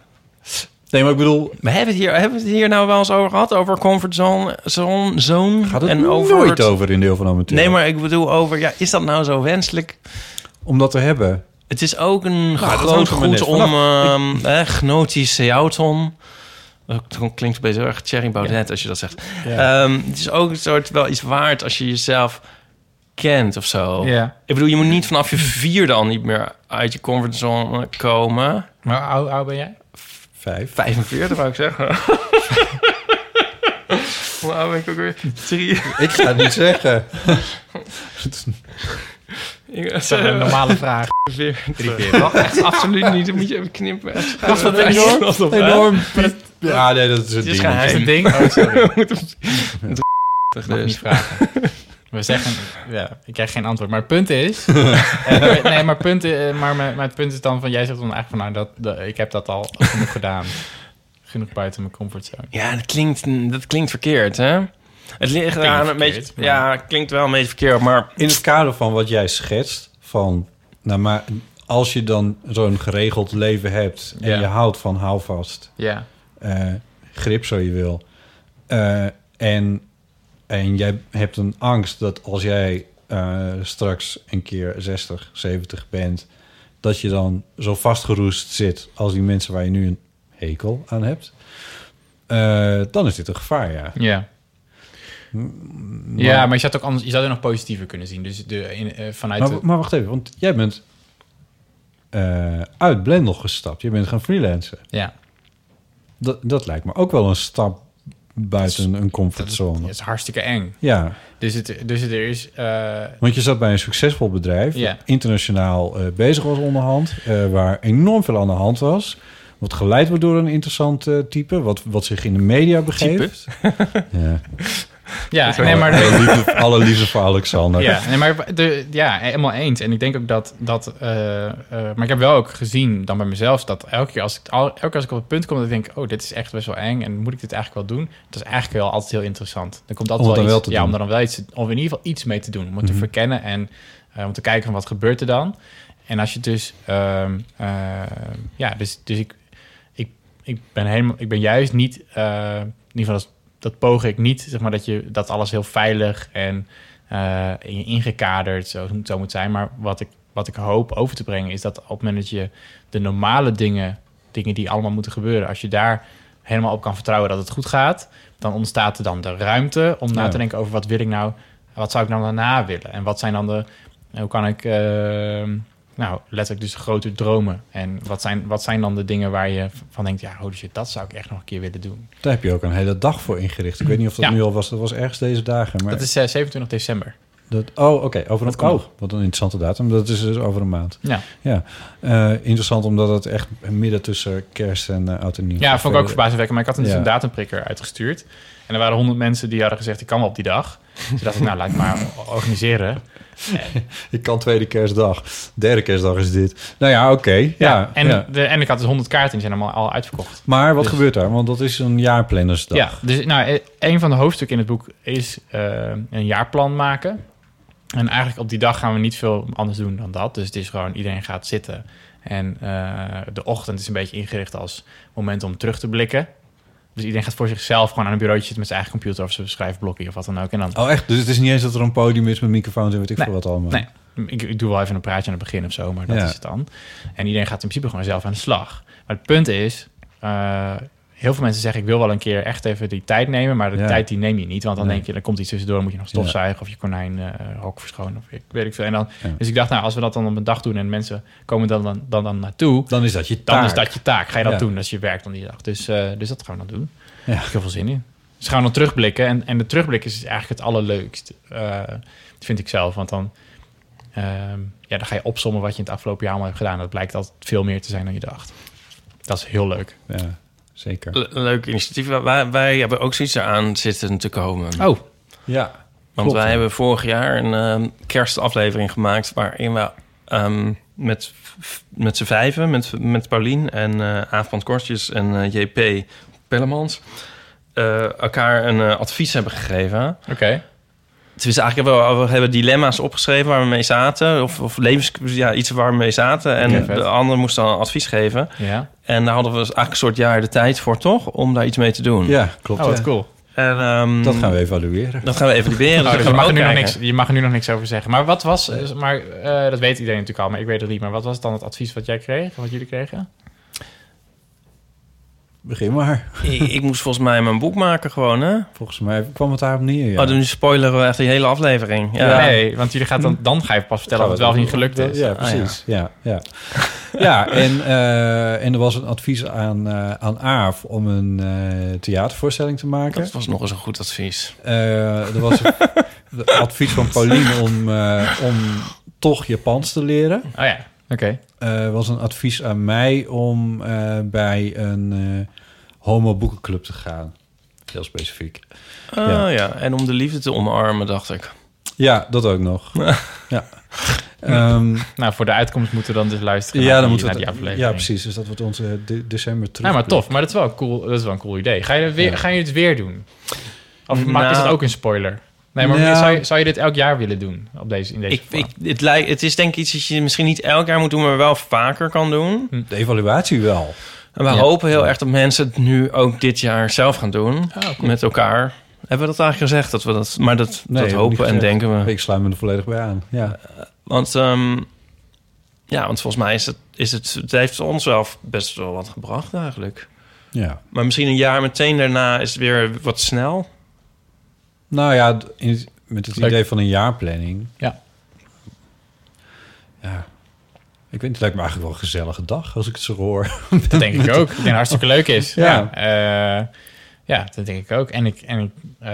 Nee, maar ik bedoel, We hebben het hier, hebben we het hier nou wel eens over gehad? Over comfortzone zone, zone gaat het en over nooit het- over in deel van amateur. Nee, maar ik bedoel over... Ja, is dat nou zo wenselijk? Om dat te hebben. Het is ook een hangt groot er goed om... vanaf. ehm eh, gnotische jouton. Dat klinkt een beetje erg Thierry Baudet als je dat zegt. Ja. Ehm, het is ook een soort wel iets waard als je jezelf kent of zo. Ja. Ik bedoel, je moet niet vanaf je vierde al niet meer uit je comfortzone komen. Maar hoe oud ben jij? Vijf. 45 wou ik zeggen. [laughs] Hoe oud ben ik ook weer? Drie. Ik ga het niet zeggen. [laughs] Ik Dat is een normale vraag. Wacht, echt absoluut niet. Dat moet je even knippen. Was dat enorm? Enorm. Ja, nee, dat is het Het is ding. geheim. Is een ding? [laughs] Oh, sorry. Mag niet Dus. vragen. We zeggen, [laughs] ja, ik krijg geen antwoord. Maar het punt is, [laughs] eh, nee, maar, het punt, eh, maar, maar maar het punt is dan van, jij zegt dan eigenlijk van, nou, dat, dat, ik heb dat al genoeg [laughs] gedaan. Genoeg buiten mijn comfortzone. Ja, dat klinkt, dat klinkt verkeerd, hè? Het ligt eraan een beetje... maar- Ja, het klinkt wel een beetje verkeerd, maar... In het kader van wat jij schetst, van, nou maar als je dan zo'n geregeld leven hebt en Ja. je houdt van houvast, Ja, eh, grip zo je wil, eh, en, en jij hebt een angst dat als jij eh, straks een keer 60, 70 bent, dat je dan zo vastgeroest zit als die mensen waar je nu een hekel aan hebt, eh, dan is dit een gevaar, ja. ja. Ja, maar je zou het ook anders, je zou er nog positiever kunnen zien. Dus de, in, eh, vanuit Maar, de, maar wacht even, want jij bent uit Blendel gestapt. Je bent gaan freelancen. ja, Dat, dat lijkt me ook wel een stap buiten een comfortzone. dat is hartstikke eng. Ja, Dus, het, dus het er is, eh, want je zat bij een succesvol bedrijf... Internationaal eh, bezig was onderhand... eh, waar enorm veel aan de hand was... wat geleid wordt door een interessant type... Wat, wat zich in de media begeeft. ja. [laughs] Ja, nee, maar... Alle liefde, alle liefde voor Alexander. Ja, nee, maar de, ja, helemaal eens. En ik denk ook dat... dat eh, eh, maar ik heb wel ook gezien dan bij mezelf... dat elke keer als ik, al, elke keer als ik op het punt kom... dat ik denk, oh, dit is echt best wel eng... en moet ik dit eigenlijk wel doen? Dat is eigenlijk wel altijd heel interessant. Er komt altijd Om wel dan iets, ja, doen. om er dan wel iets... of in ieder geval iets mee te doen. Om het te Mhm. verkennen en eh, om te kijken van wat gebeurt er dan. En als je dus... ehm, eh, ja, dus, dus ik, ik, ik, ben helemaal, ik ben juist niet... in ieder geval, dat, poog ik niet... zeg maar dat, je, dat alles heel veilig en eh, in- ingekaderd zo, zo moet zijn. Maar wat ik, wat ik hoop over te brengen is dat op het moment dat je de normale dingen, dingen die allemaal moeten gebeuren, als je daar helemaal op kan vertrouwen dat het goed gaat, dan ontstaat er dan de ruimte om na te denken over wat wil ik nou, wat zou ik nou daarna willen en wat zijn dan de, hoe kan ik, eh, nou letterlijk dus grote dromen en wat zijn, wat zijn dan de dingen waar je van denkt, ja, holy shit, dat zou ik echt nog een keer willen doen. Daar heb je ook een hele dag voor ingericht. Ik weet niet of dat Ja. nu al was. Dat was ergens deze dagen. Maar Dat is eh, 27 december. dat, oh, oké. over een Dat oh. Wat een interessante datum. Dat is dus over een maand. Ja. Ja. Eh, interessant omdat het echt midden tussen kerst en eh oud en nieuw. Ja, vond ik ook Eh, verbazingwekkend. Maar ik had dus Ja. een datumprikker uitgestuurd. En er waren honderd mensen die hadden gezegd... ik kan wel op die dag. Dus dacht ik, nou, laat ik maar organiseren. Ik kan tweede kerstdag. Derde kerstdag is dit. Nou ja, oké. Ja, Ja, en, ja. De, en ik had dus honderd kaarten... die zijn allemaal al uitverkocht. Maar wat Dus- gebeurt daar? Want dat is een jaarplannersdag. Ja, dus nou, eh, een van de hoofdstukken in het boek is eh, een jaarplan maken. En eigenlijk op die dag gaan we niet veel anders doen dan dat. Dus het is gewoon, iedereen gaat zitten. En eh, de ochtend is een beetje ingericht als moment om terug te blikken. Dus iedereen gaat voor zichzelf gewoon aan een bureautje zitten met zijn eigen computer of zijn schrijfblokje of wat dan ook. En dan Oh, echt? Dus het is niet eens dat er een podium is met microfoons en weet ik Nee. veel wat allemaal. Nee, ik, ik doe wel even een praatje aan het begin of zo, maar dat Ja. is het dan. En iedereen gaat in principe gewoon zelf aan de slag. Maar het punt is, eh, heel veel mensen zeggen... ik wil wel een keer echt even die tijd nemen... maar de Ja. tijd die neem je niet. Want dan Nee. denk je, er komt iets tussendoor... moet je nog stofzuigen of je konijn eh hok verschonen. Of ik weet ik veel. En dan, Ja. Dus ik dacht, nou, als we dat dan op een dag doen... en mensen komen dan, dan, dan, dan naartoe... Dan is dat je dan taak. is dat je taak. Ga je dat doen, is je werk dan die dag. Dus, eh, dus dat gaan we dan doen. Ja. Daar heb ik heel veel zin in. Dus gaan we dan terugblikken. En, en de terugblik is dus eigenlijk het allerleukst. eh, vind ik zelf. Want dan, ehm, ja, dan ga je opsommen wat je in het afgelopen jaar allemaal hebt gedaan. Dat blijkt altijd veel meer te zijn dan je dacht. Dat is heel leuk. Ja, zeker. Le- Leuk initiatief. Wij, wij hebben ook zoiets eraan zitten te komen. Oh, Ja. Want klopt, wij ja. hebben vorig jaar een ehm, kerstaflevering gemaakt... waarin we ehm, met, met z'n vijven, met, met Paulien en eh Aaf van Kortjes en eh, JP Pellemans... eh, elkaar een advies hebben gegeven. oké. Het is eigenlijk wel, we hebben dilemma's opgeschreven waar we mee zaten. Of, of levens, ja, iets waar we mee zaten. En de ander moest dan advies geven. Ja. En daar hadden we dus eigenlijk een soort jaar de tijd voor, toch? Om daar iets mee te doen. Ja, klopt. Oh, wat ja. cool. En, ehm, Dat gaan we evalueren. Dat gaan we evalueren. Oh, Dus gaan je, we mag er nu nog niks, je mag er nu nog niks over zeggen. Maar wat was, maar eh, dat weet iedereen natuurlijk al, maar ik weet het niet. Maar wat was dan het advies wat jij kreeg, wat jullie kregen? Begin maar. ik, ik moest volgens mij mijn boek maken gewoon, hè? Volgens mij kwam het daarop neer, ja. Oh, dan spoileren we echt die hele aflevering. Ja. Nee, want jullie gaat dan, dan ga je pas vertellen of het wel of niet gelukt is. Ja, Ah, precies. ja. Ja, ja. en, eh, en er was een advies aan, eh aan Aaf om een eh, theatervoorstelling te maken. Dat was nog eens een goed advies. Eh, er was een [laughs] advies van Pauline om, eh, om toch Japans te leren. Oh ja, oké. Er was een advies aan mij om eh, bij een eh, homo-boekenclub te gaan. Heel specifiek. Oh Ja. ja. en om de liefde te omarmen, dacht ik. Ja, dat ook nog. [laughs] ja. Ehm, Nou, voor de uitkomst moeten we dan dus luisteren ja, naar, dan die, moeten we naar die aflevering. Ja, precies. Dus dat wordt onze de- december terug. Nou, maar tof. Maar dat is wel een cool, dat is wel een cool idee. Ga je, weer, Ja. ga je het weer doen? Of Nou. is het ook een spoiler? Nee, maar Nou. zou, je, zou je dit elk jaar willen doen? Op deze, in deze Ik, vorm? ik, het, lijkt, het is denk ik iets dat je misschien niet elk jaar moet doen... maar wel vaker kan doen. De evaluatie wel. En we Ja. hopen heel erg dat mensen het nu ook dit jaar zelf gaan doen. Oh, cool. Met elkaar. Hebben we dat eigenlijk gezegd? Dat we dat, maar dat, Nee, dat hopen en denken we. Ik sluit me er volledig bij aan. Ja. Want, ehm, ja, want volgens mij is het, is het... Het heeft ons wel best wel wat gebracht eigenlijk. ja. Maar misschien een jaar meteen daarna is het weer wat snel. Nou ja, in, met het Leuk. idee van een jaarplanning. Ja. Ja. Ik niet, het lijkt me eigenlijk wel een gezellige dag als ik het zo hoor. [laughs] Dat denk ik ook. Ik denk dat het hartstikke leuk is. Ja. Ja, eh, ja dat denk ik ook. En ik... En ik eh,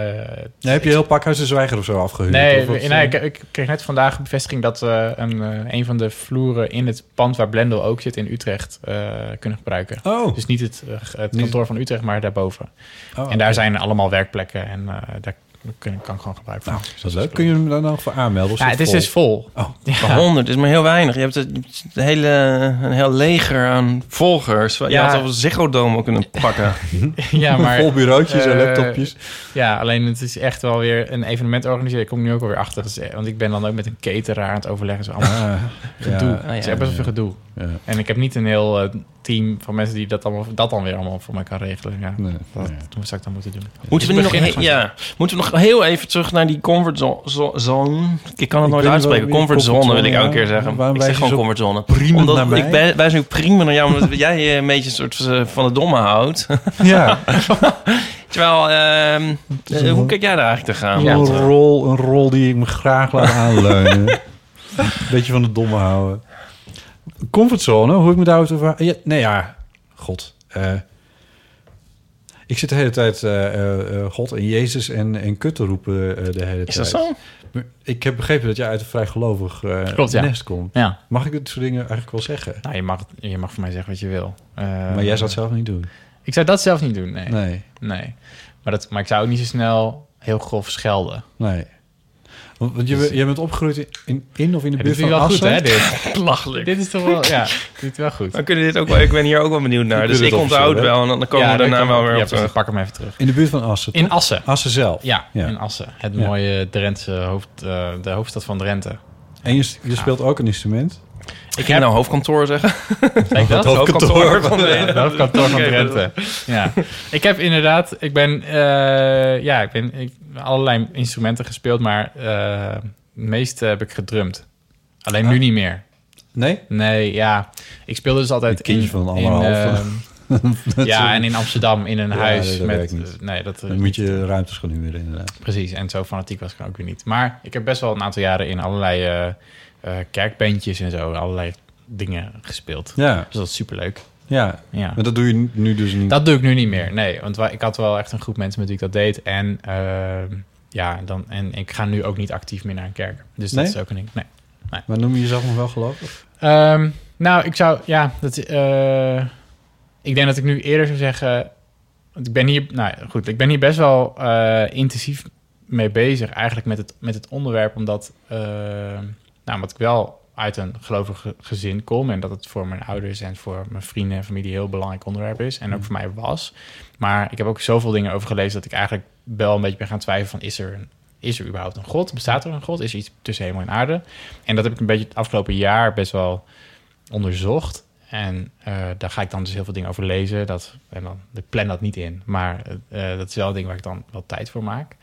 Ja, heb je heel Pakhuis de Zwijger of zo afgehuurd? Nee, of nee ik, ik kreeg net vandaag een bevestiging dat we een, eh, een van de vloeren in het pand waar Blendel ook zit in Utrecht eh, kunnen gebruiken. Oh. Dus niet het, eh, het kantoor van Utrecht, maar daarboven. Oh, en daar zijn allemaal werkplekken en eh, daar kan, kan ik gewoon gebruik van. Is dat leuk? Kun je hem daar nog voor aanmelden? Of ja, het is vol? dus vol. Oh. Maar 100 is maar heel weinig. Je hebt het, het hele, een heel leger aan volgers. Je Ja. had op Ziggo Dome kunnen pakken. [laughs] ja, maar Vol bureautjes en eh, laptopjes. Ja, alleen het is echt wel weer een evenement organiseren. Ik kom nu ook alweer achter. Want ik ben dan ook met een cateraar aan het overleggen. Zo allemaal Ah, gedoe. ja, het is ja, echt best wel veel gedoe. Ja. En ik heb niet een heel eh, team van mensen die dat, allemaal, dat dan weer allemaal voor mij kan regelen. Ja, Nee, dat nee. zou ik dan moeten doen. Moeten we, nu nog, he- ja, moeten we nog heel even terug naar die comfort zo- zo- zone? Ik kan het nooit uitspreken. wel- Comfort zone wil ik comfortzone, elke keer zeggen. Waarom ik zeg gewoon zo comfort zone. priemend Omdat naar mij? ik bij- wijs nu prima naar jou, omdat jij je een beetje een soort eh, van de domme houdt. [laughs] Ja, [laughs] Terwijl, ehm, eh, hoe kijk jij daar eigenlijk tegenaan? Ja. een, eh, rol, een rol die ik me graag laat aanleunen. [laughs] Beetje van de domme houden. Comfortzone, hoe ik me daarover... over... Ja, nee, ja, god. eh, ik zit de hele tijd eh, God en Jezus en, en kut te roepen de hele Is tijd. dat zo? Ik heb begrepen dat jij uit een vrij gelovig Klopt, ja. nest komt. Ja, Mag ik dit soort dingen eigenlijk wel zeggen? nou, je, mag, je mag voor mij zeggen wat je wil. Maar jij zou het zelf niet doen. Ik zou dat zelf niet doen, nee. Nee, Nee. Maar, dat, maar ik zou ook niet zo snel heel grof schelden. nee. Want, want je, je bent opgegroeid in, in, in of in de Ja, buurt dit van vind je wel goed, Assen? hè, dit? [laughs] Lachelijk. dit is toch wel... Ja, [laughs] dit is wel goed. We kunnen dit ook wel, ik ben hier ook wel benieuwd naar. Dus ik het onthoud wel en dan komen ja, we daarna wel weer ja, op terug. pak hem even terug. In de buurt van Assen, In? Assen. Assen zelf. Ja, Ja. in Assen. Het Ja. mooie Drentse hoofd, eh, de hoofdstad van Drenthe. En je, je speelt ook een instrument? Ik ging nou hoofdkantoor zeggen. [laughs] Zeg ik dat? Hoofdkantoor van het hoofdkantoor van Drenthe. Ja. Ik heb inderdaad, ik ben, eh, ja, ik ben ik, allerlei instrumenten gespeeld, maar eh, het meeste heb ik gedrumd. Alleen nu niet meer. Nee? Nee, ja. Ik speelde dus altijd Een kindje in, van anderhalf. ehm, [laughs] ja, en in Amsterdam in een Ja, huis nee, dat met. werkt niet. Nee, dat Dan moet je ruimtes gaan huren inderdaad. precies. En zo fanatiek was ik ook weer niet. Maar ik heb best wel een aantal jaren in allerlei eh eh, kerkbandjes en zo, allerlei dingen gespeeld. Ja, Dus dat is superleuk. ja. Ja. Maar dat doe je nu dus niet. Dat doe ik nu niet meer. Nee, want wa- ik had wel echt een groep mensen met wie ik dat deed. En ehm, ja, dan, en ik ga nu ook niet actief meer naar een kerk. Dus Nee? dat is ook een ding. Nee. Maar noem je jezelf nog wel gelovig? Ehm, nou, ik zou, ja, dat, eh, ik denk dat ik nu eerder zou zeggen, want ik ben hier, nou goed, ik ben hier best wel eh, intensief mee bezig, eigenlijk met het, met het onderwerp, omdat, eh, nou, omdat ik wel uit een gelovig ge- gezin kom en dat het voor mijn ouders en voor mijn vrienden en familie een heel belangrijk onderwerp is en ook voor mij was. Maar ik heb ook zoveel dingen over gelezen dat ik eigenlijk wel een beetje ben gaan twijfelen van, is er een is er überhaupt een God? Bestaat er een God? Is er iets tussen hemel en aarde? En dat heb ik een beetje het afgelopen jaar best wel onderzocht. En eh, daar ga ik dan dus heel veel dingen over lezen. Dat, en dan, ik plan dat niet in. Maar eh, dat is wel een ding waar ik dan wel tijd voor maak.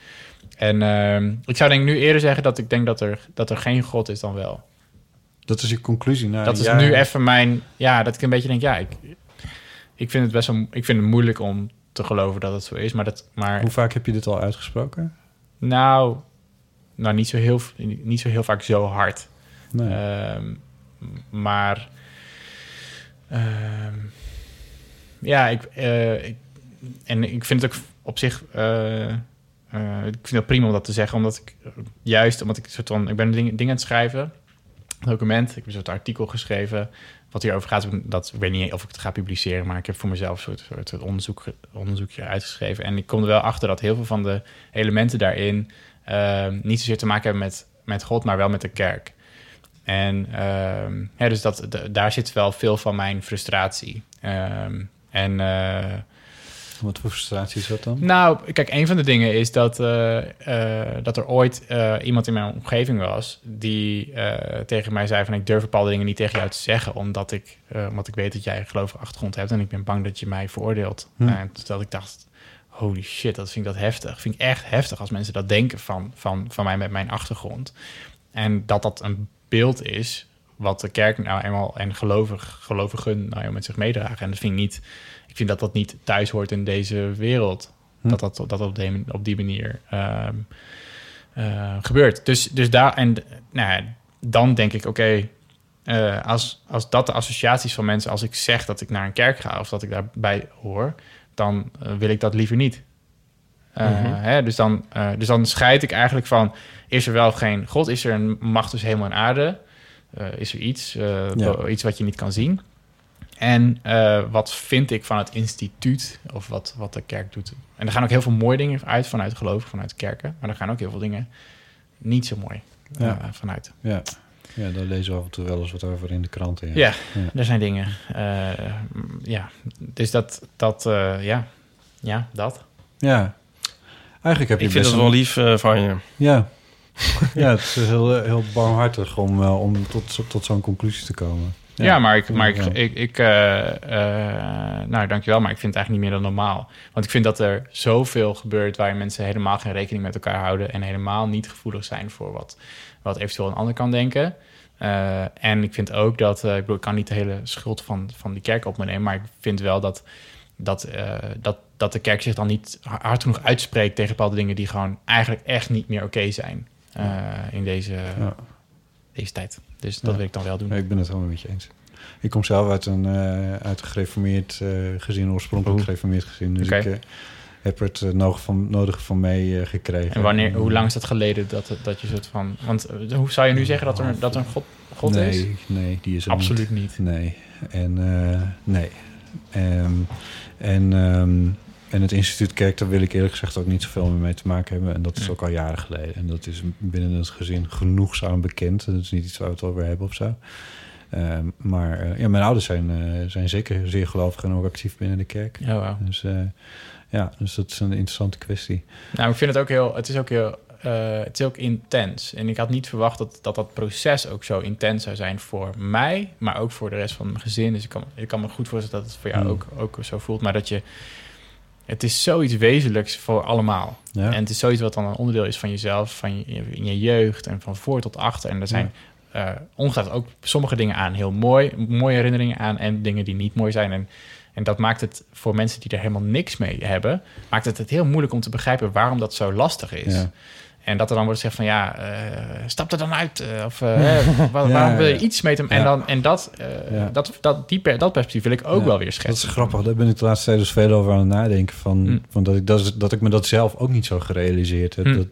En ehm, ik zou denk ik nu eerder zeggen dat ik denk dat er, dat er geen God is dan wel. Dat is je conclusie. Nou, dat is nu even mijn... Ja, dat ik een beetje denk, ja, ik, ik vind het best wel... Ik vind het moeilijk om te geloven dat het zo is. Maar, dat, maar Hoe vaak heb je dit al uitgesproken? nou, nou niet, zo heel, niet zo heel vaak zo hard. Nee. Ehm, maar ehm, ja, ik, eh, ik, en ik vind het ook op zich. Eh, ik vind het prima om dat te zeggen, omdat ik eh, juist omdat ik soort van ik ben dingen, dingen aan het schrijven, document, ik heb een soort artikel geschreven wat hierover gaat. Dat ik weet niet of ik het ga publiceren, maar ik heb voor mezelf een soort, soort, onderzoek, onderzoekje uitgeschreven. En ik kom er wel achter dat heel veel van de elementen daarin ehm, niet zozeer te maken hebben met, met God, maar wel met de kerk. En ehm, ja, dus dat, daar zit wel veel van mijn frustratie. Ehm, en eh, Wat voor frustratie is dat dan? nou, kijk, een van de dingen is dat, eh, eh, dat er ooit eh, iemand in mijn omgeving was die tegen mij zei van ik durf bepaalde dingen niet tegen jou te zeggen, omdat ik, omdat ik weet dat jij een gelovige achtergrond hebt en ik ben bang dat je mij veroordeelt. Hm. En terwijl ik dacht, holy shit, dat vind ik dat heftig. Vind ik echt heftig als mensen dat denken van, van, van mij met mijn achtergrond. En dat dat een beeld is wat de kerk nou eenmaal en gelovig, gelovigen nou met zich meedragen. En dat vind ik niet, vind dat dat niet thuis hoort in deze wereld. Hm. Dat dat, dat op, die, op die manier ehm, eh, gebeurt. Dus, dus daar, en nou ja, dan denk ik, oké, eh, als, als dat de associaties van mensen, als ik zeg dat ik naar een kerk ga of dat ik daarbij hoor, dan eh, wil ik dat liever niet. Mhm. hè, dus, dan, dus dan scheid ik eigenlijk van: is er wel geen God? Is er een macht tussen hemel en aarde? Is er iets, Ja. iets wat je niet kan zien? En eh, wat vind ik van het instituut of wat, wat de kerk doet. En er gaan ook heel veel mooie dingen uit vanuit geloof, vanuit kerken. Maar er gaan ook heel veel dingen niet zo mooi eh, Ja. vanuit. Ja. ja, daar lezen we af en toe wel eens wat over in de kranten. Ja, Ja. er zijn dingen. eh, ja, dus dat, dat eh, ja. ja, dat. Ja. Eigenlijk heb je Ik vind het wel lief van je. Ja. ja, het is heel, heel barmhartig om, eh, om tot, tot zo'n conclusie te komen. Ja, maar ik, maar ik, ik, ik eh, nou dankjewel, maar ik vind het eigenlijk niet meer dan normaal. Want ik vind dat er zoveel gebeurt waarin mensen helemaal geen rekening met elkaar houden en helemaal niet gevoelig zijn voor wat, wat eventueel een ander kan denken. Eh, en ik vind ook dat, ik bedoel, ik kan niet de hele schuld van, van die kerk op me nemen, maar ik vind wel dat, dat, dat, dat de kerk zich dan niet hard genoeg uitspreekt tegen bepaalde dingen die gewoon eigenlijk echt niet meer oké zijn in deze, Ja. Deze tijd. Dus dat Ja. wil ik dan wel doen. Ik ben het helemaal met je eens. Ik kom zelf uit een, eh, uit een gereformeerd eh, gezin, oorspronkelijk Oeh. gereformeerd gezin. Dus ik eh, heb het nodige van, nodige van mee gekregen. En wanneer, hoe lang is dat geleden dat, dat je soort van... Want hoe zou je nu zeggen dat er, dat er een God, God nee, is? Nee, die is er Absoluut niet. niet. Nee. En nee. Ehm, en, ehm, en het instituut Kerk, daar wil ik eerlijk gezegd ook niet zoveel meer mee te maken hebben. En dat is ook al jaren geleden. En dat is binnen het gezin genoegzaam bekend. Dat is niet iets waar we het over hebben of zo. Ehm, maar eh, ja, mijn ouders zijn, eh, zijn zeker zeer gelovig en ook actief binnen de kerk. Ja, wauw. Dus eh, ja, dus dat is een interessante kwestie. Nou, ik vind het ook heel... Het is ook heel... het is ook intens. En ik had niet verwacht dat, dat dat proces ook zo intens zou zijn voor mij, maar ook voor de rest van mijn gezin. Dus ik kan, ik kan me goed voorstellen dat het voor jou Mm. ook, ook zo voelt. Maar dat je... Het is zoiets wezenlijks voor allemaal. Ja. En het is zoiets wat dan een onderdeel is van jezelf, van je, in je jeugd en van voor tot achter. En er zijn eh ongetwijfeld ook sommige dingen aan heel mooi, mooie herinneringen aan en dingen die niet mooi zijn. En, en dat maakt het voor mensen die er helemaal niks mee hebben, maakt het het heel moeilijk om te begrijpen waarom dat zo lastig is. Ja. En dat er dan wordt gezegd van ja, eh, stap er dan uit. eh, of eh, [laughs] Ja, waarom wil je ja. iets mee te En, Ja. dan, en dat, eh, Ja. dat, dat, die per, dat perspectief wil ik ook Ja, wel weer Dat schetsen. is grappig. Daar ben ik de laatste tijd dus veel over aan het nadenken. Van, Mm. van dat, ik, dat, is- dat ik me dat zelf ook niet zo gerealiseerd heb. Mm. Dat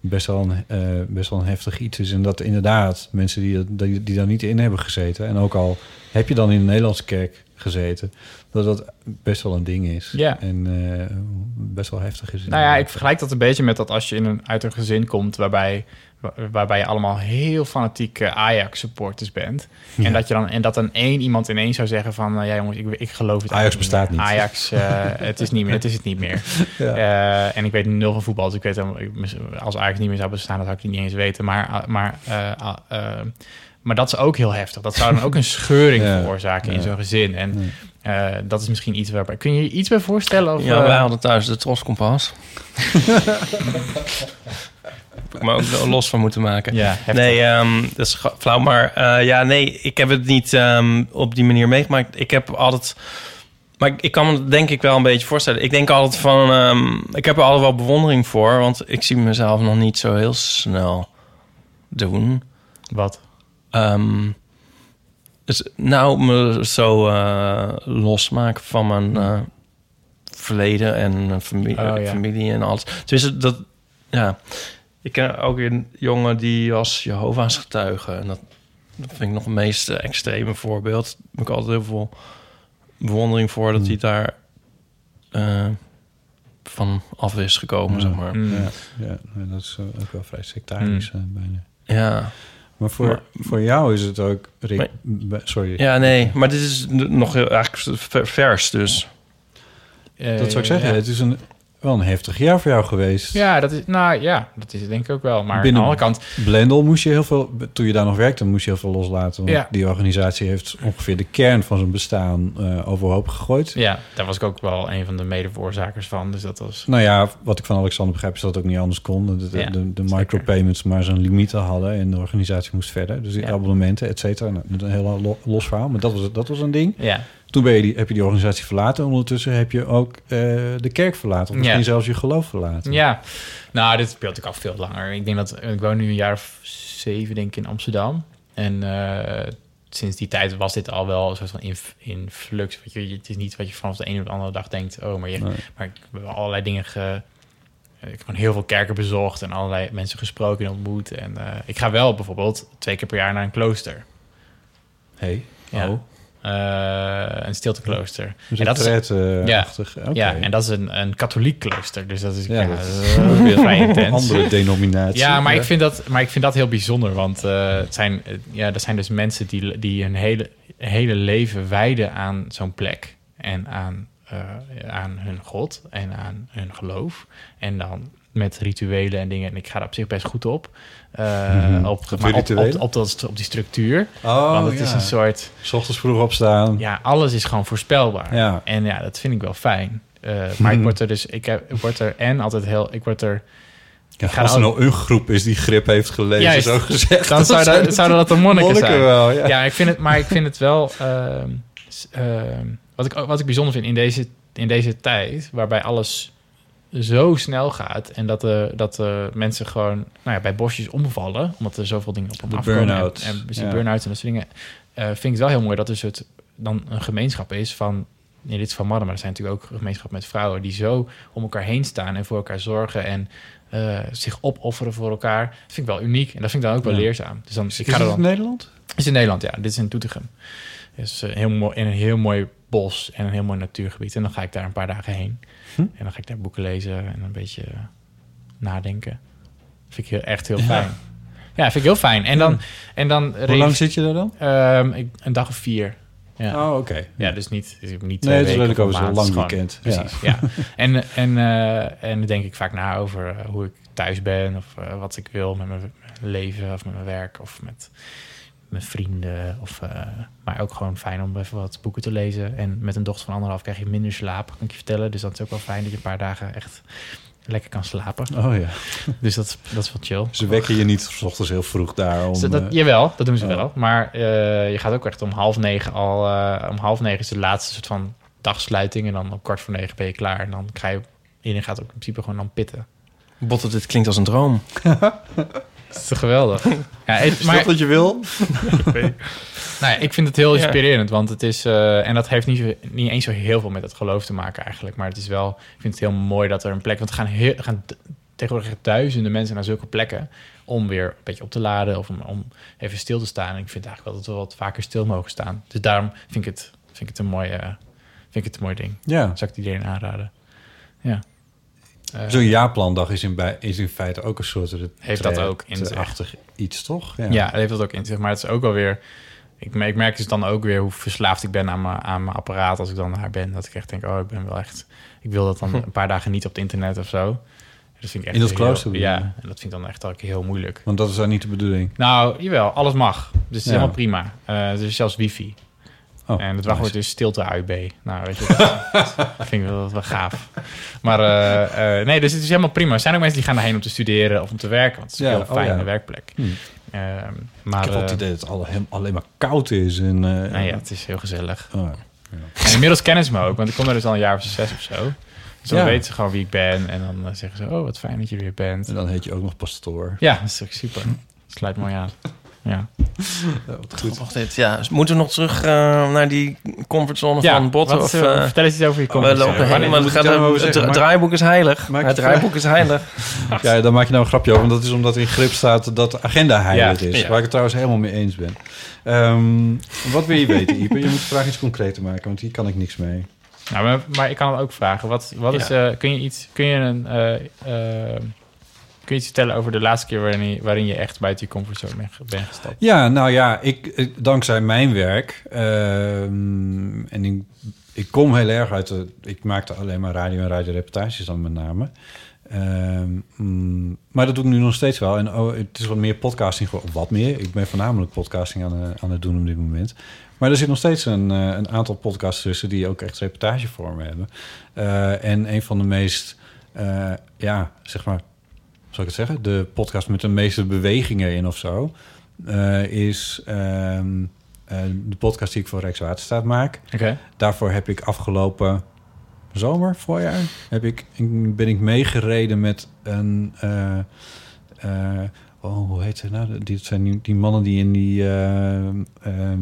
best wel, een, eh, best wel een heftig iets is. En dat inderdaad mensen die, dat- die, die daar niet in hebben gezeten... en ook al heb je dan in de Nederlandse kerk gezeten... dat dat best wel een ding is. Ja. En eh, best wel heftig is. Nou ja, ik vergelijk dat een beetje met dat als je in een, uit een gezin komt waarbij, wa- waarbij je allemaal heel fanatieke Ajax-supporters bent. En, dat je dan, en dat dan één iemand ineens zou zeggen van, eh, ja jongens, ik, ik geloof het Ajax bestaat niet. Ajax, eh, [laughs] het is niet meer, het is het niet meer. Ja. Eh, en ik weet nul van voetbal, dus ik weet als Ajax niet meer zou bestaan, dat zou ik niet eens weten. Maar, maar, ah, maar dat is ook heel heftig. Dat zou dan ook een scheuring [laughs] Ja. veroorzaken in zo'n gezin. En eh, dat is misschien iets waarbij... Kun je je iets bij voorstellen? Of, Ja, eh, wij hadden thuis de troskompas. [laughs] Heb ik me ook los van moeten maken. ja, heftig. Nee, ehm, dat is flauw. Maar eh, ja, nee, ik heb het niet ehm, op die manier meegemaakt. Ik heb altijd... Maar ik, ik kan me dat denk ik wel een beetje voorstellen. Ik denk altijd van... ehm, ik heb er altijd wel bewondering voor. Want ik zie mezelf nog niet zo heel snel doen. Wat? Ehm, dus nou, me zo eh, losmaken van mijn eh, verleden en eh, familie, Oh, ja. familie en alles. Dus dat, ja. Ik ken ook een jongen die was Jehovah's getuige. En dat, dat vind ik nog het meest extreme voorbeeld. Daar heb ik altijd heel veel bewondering voor dat Hmm. hij daar eh, van af is gekomen, Ja. zeg maar. Mm. Ja, ja nee, dat is ook wel vrij sectarisch Mm. eh, bijna. Ja. Maar voor, Maar- voor jou is het ook... Rick, Maar- be- sorry. ja, nee, maar dit is nog heel eigenlijk ver- vers, dus... Eh, Dat zou ik zeggen. Ja. Het is een, wel een heftig jaar voor jou geweest. Ja, dat is, nou ja, dat is het denk ik ook wel. Maar Binnen- aan de andere kant, Blendel moest je heel veel... Toen je daar nog werkte, moest je heel veel loslaten. Want Ja. die organisatie heeft ongeveer de kern van zijn bestaan eh, overhoop gegooid. ja, daar was ik ook wel een van de medevoorzakers van. Dus dat was. Nou ja, wat ik van Alexander begrijp is dat het ook niet anders kon. De, de, Ja, de, de zeker. micropayments maar zijn limieten hadden en de organisatie moest verder. Dus die Ja. abonnementen, et cetera. Nou, een heel lo- los verhaal, maar dat was, dat was een ding. Ja, Toen ben je die, heb je die organisatie verlaten. Ondertussen heb je ook eh, de kerk verlaten. Of misschien Ja. zelfs je geloof verlaten. ja. Nou, dit speelt ik al veel langer. Ik denk dat ik woon nu een jaar of zeven, denk ik, in Amsterdam. En eh, sinds die tijd was dit al wel een soort van in, in flux. Weet je, het is niet wat je vanaf de ene of de andere dag denkt. Oh, maar je, Nee. Maar ik heb allerlei dingen ge... Ik heb gewoon heel veel kerken bezocht en allerlei mensen gesproken en ontmoet. En eh, ik ga wel bijvoorbeeld twee keer per jaar naar een klooster. Hey. Ja. Oh. Eh, een stilteklooster. Dus En dat is, ja, en dat is een, een katholiek klooster. Dus dat is, Ja, ja, dat dat is is ook weer vrij [laughs] intens. Andere denominatie. Ja, maar ik, vind dat, maar ik vind dat heel bijzonder. Want eh, het zijn, ja, er zijn dus mensen die, die hun hele, hele leven wijden aan zo'n plek. En aan, eh, aan hun god en aan hun geloof. En dan met rituelen en dingen. En ik ga daar op zich best goed op. Eh, Mhm. op, Op op, op, op, dat, op die structuur. Oh, want het ja. is een soort... S ochtends vroeg opstaan. Ja, alles is gewoon voorspelbaar. Ja. En ja, dat vind ik wel fijn. Eh, maar ik word er dus... Ik, heb, ik word er en altijd heel... Ik word er... Ja, ga als er nou een groep is die grip heeft gelezen, Juist. zo gezegd. Dan zouden dat de monniken, zijn. wel, ja. Ja, ik vind het, maar ik vind het wel. ehm, ehm, wat, ik, wat ik bijzonder vind in deze, in deze tijd, waarbij alles zo snel gaat en dat, de, dat de mensen gewoon nou ja, bij bosjes omvallen, omdat er zoveel dingen op hem De afkomen. burn-out. En, en precies Ja. burn-out en dat soort dingen. eh, vind ik het wel heel mooi dat er soort, dan een gemeenschap is van. In dit is van mannen, maar er zijn natuurlijk ook een gemeenschap met vrouwen die zo om elkaar heen staan en voor elkaar zorgen en eh, zich opofferen voor elkaar. Dat vind ik wel uniek en dat vind ik dan ook wel Ja. leerzaam. Dus dan, Is ik het ga er in dan Nederland? is in Nederland, ja. Dit is in Doetinchem. is eh, heel mooi, in een heel mooi bos en een heel mooi natuurgebied. En dan ga ik daar een paar dagen heen. Hm. En dan ga ik daar boeken lezen en een beetje eh, nadenken. vind ik heel, echt heel fijn. Ja, vind ik heel fijn. En dan... En dan Hoe lang zit je daar dan? Ehm, ik, een dag of vier. Ja. Oh, oké. Ja, dus niet, dus niet Nee, twee het is of over zo'n lang weekend. Precies, ja. [laughs] En, en, eh, en dan denk ik vaak na over eh, hoe ik thuis ben... of wat ik wil met mijn leven of met mijn werk... of met mijn vrienden. Of, eh, maar ook gewoon fijn om even wat boeken te lezen. En met een dochter van anderhalf krijg je minder slaap, kan ik je vertellen. Dus dat is ook wel fijn dat je een paar dagen echt lekker kan slapen. Oh ja. [laughs] Dus dat, is- dat is wel chill. Ze wekken je niet 's ochtends heel vroeg daar om... Dus dat, eh, jawel, dat doen ze oh. wel. Maar eh, je gaat ook echt om half negen al... eh, om half negen is de laatste soort van dagsluiting. En dan om kwart voor negen ben je klaar. En dan ga je... Iedereen gaat ook in principe gewoon dan pitten. Botte, dit klinkt als een droom. [laughs] Dat is toch geweldig? ja, het, Is maar dat wat je wil? [laughs] nou ja, ik vind het heel inspirerend. Want het is... eh, en dat heeft niet, niet eens zo heel veel met het geloof te maken eigenlijk. Maar het is wel... Ik vind het heel mooi dat er een plek... Want er gaan, heel, gaan tegenwoordig duizenden mensen naar zulke plekken... om weer een beetje op te laden of om, om even stil te staan. En ik vind eigenlijk wel dat we wat vaker stil mogen staan. Dus daarom vind ik het, vind ik het, een, mooi, eh, vind ik het een mooi ding. Ja. Zou ik het iedereen aanraden. Ja. Eh, Zo'n jaarplandag is in, bij, is in feite ook een soort... Heeft dat ook in zich. iets, toch? Ja, dat heeft dat ook in zich. Maar het is ook wel weer... Ik, ik merk dus dan ook weer hoe verslaafd ik ben aan mijn, aan mijn apparaat als ik dan daar ben. Dat ik echt denk, oh, ik ben wel echt... Ik wil dat dan [laughs] een paar dagen niet op het internet of zo. Dat vind ik echt In dat heel- klooster bedoel Ja, en dat vind ik dan echt ook heel moeilijk. Want dat is dan niet de bedoeling. Nou, jawel, alles mag. Dus het is Ja. helemaal prima. Er is zelfs wifi. Oh, en het wachtwoord is stilte AUB. Nou, weet je, dat, dat [laughs] vind ik wel, wel gaaf. Maar eh, eh, nee, dus het is helemaal prima. Er zijn ook mensen die gaan daarheen om te studeren of om te werken. Want het is een Ja, heel oh fijne ja. werkplek. Hm. Ehm, maar ik heb het eh, idee dat het alleen maar koud is. En, nou ja, het is heel gezellig. oh, En inmiddels kennen ze me ook, want ik kom daar dus al een jaar of zes of zo. Dus dan Ja. weten ze gewoon wie ik ben. En dan zeggen ze, oh, wat fijn dat je er weer bent. En dan heet je ook nog pastoor. Ja, dat is ook super. Sluit mooi aan. Ja. goed. Wacht dit, ja. Dus moeten we nog terug eh, naar die comfortzone Ja, van Botten? wat, Of, eh, eh, vertel eens iets over je we comfortzone. lopen helemaal... moet Het, draaiboek is heilig. Maak het draaiboek is heilig. [laughs] Ja, daar maak je nou een grapje over. Want dat is omdat er in grip staat dat de agenda heilig Ja, is. ja. Waar ik het trouwens helemaal mee eens ben. Ehm, wat wil je weten, Ipe? Je moet de vraag iets concreter maken, want hier kan ik niks mee. Nou, maar, maar ik kan het ook vragen. Wat, wat is, eh, kun je iets, kun je een, kun je iets vertellen over de laatste keer waarin je, waarin je echt buiten je comfortzone bent, ge- bent gestapt? Ja, nou ja, ik, dankzij mijn werk... ehm, en ik, ik kom heel erg uit de... Ik maakte alleen maar radio en radioreportages dan met name. Mm, maar dat doe ik nu nog steeds wel. En oh, het is wat meer podcasting. Wat meer? Ik ben voornamelijk podcasting aan, eh, aan het doen op dit moment. Maar er zit nog steeds een, eh, een aantal podcasts tussen... die ook echt reportagevormen hebben. Eh, en een van de meest... ja, zeg maar... Zal ik het zeggen? De podcast met de meeste bewegingen in of zo... eh, is ehm, eh, de podcast die ik voor Rijkswaterstaat maak. Daarvoor heb ik afgelopen zomer, voorjaar, heb ik, ben ik meegereden met een... eh, oh, hoe heet ze nou? Die, dat zijn die, die mannen die in die... eh, ehm,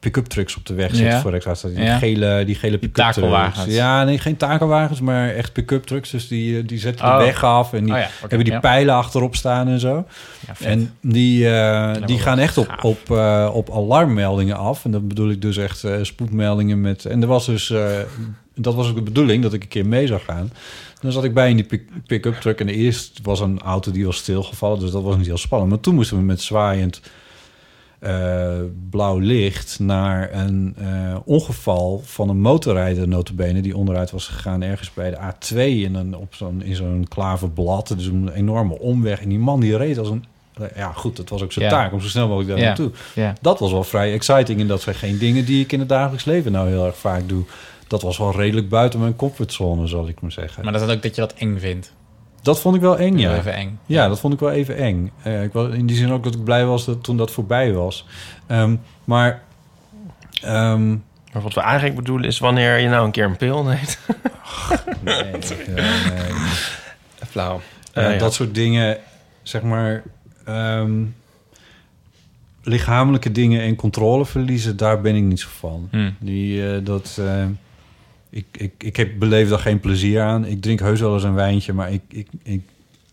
pick-up trucks op de weg Ja. zitten voor Rijkswaterstaat. Die Ja. gele, die gele pick-up trucks. Ja, nee, geen takelwagens, maar echt pick-up trucks. Dus die, eh, die zetten de Oh. weg af en die Oh ja, hebben die ja. pijlen achterop staan en zo. Ja. En die, eh, die gaan echt op, gaaf. op, eh, op alarmmeldingen af. En dat bedoel ik dus echt spoedmeldingen met... En er was dus... dat was ook de bedoeling, dat ik een keer mee zou gaan. Dan zat ik bij in die pick- pick-up truck. En eerst was een auto die was stilgevallen. Dus dat was niet heel spannend. Maar toen moesten we met zwaaiend eh, blauw licht... naar een eh, ongeval van een motorrijder notabene... die onderuit was gegaan ergens bij de A2... In, een, op zo'n, in zo'n klaverblad. Dus een enorme omweg. En die man die reed als een... Ja, goed, dat was ook zijn Ja. taak om zo snel mogelijk daar Ja. naartoe. ja. Dat was wel vrij exciting. En dat zijn geen dingen die ik in het dagelijks leven nou heel erg vaak doe. Dat was wel redelijk buiten mijn comfortzone, zal ik maar zeggen. Maar dat is ook dat je dat eng vindt. Dat vond ik wel eng, ja. even eng. Ja, dat vond ik wel even eng. Eh, ik was in die zin ook dat ik blij was dat, toen dat voorbij was. Ehm, maar ehm, Maar wat we eigenlijk bedoelen is wanneer je nou een keer een pil neemt. nee, [laughs] nee. Flauw. Ja, Eh, ja. Dat soort dingen, zeg maar... ehm, lichamelijke dingen en controle verliezen, daar ben ik niet zo van. Hm. Die, eh, dat, eh, ik, ik, ik heb beleef daar geen plezier aan. Ik drink heus wel eens een wijntje, maar ik, ik, ik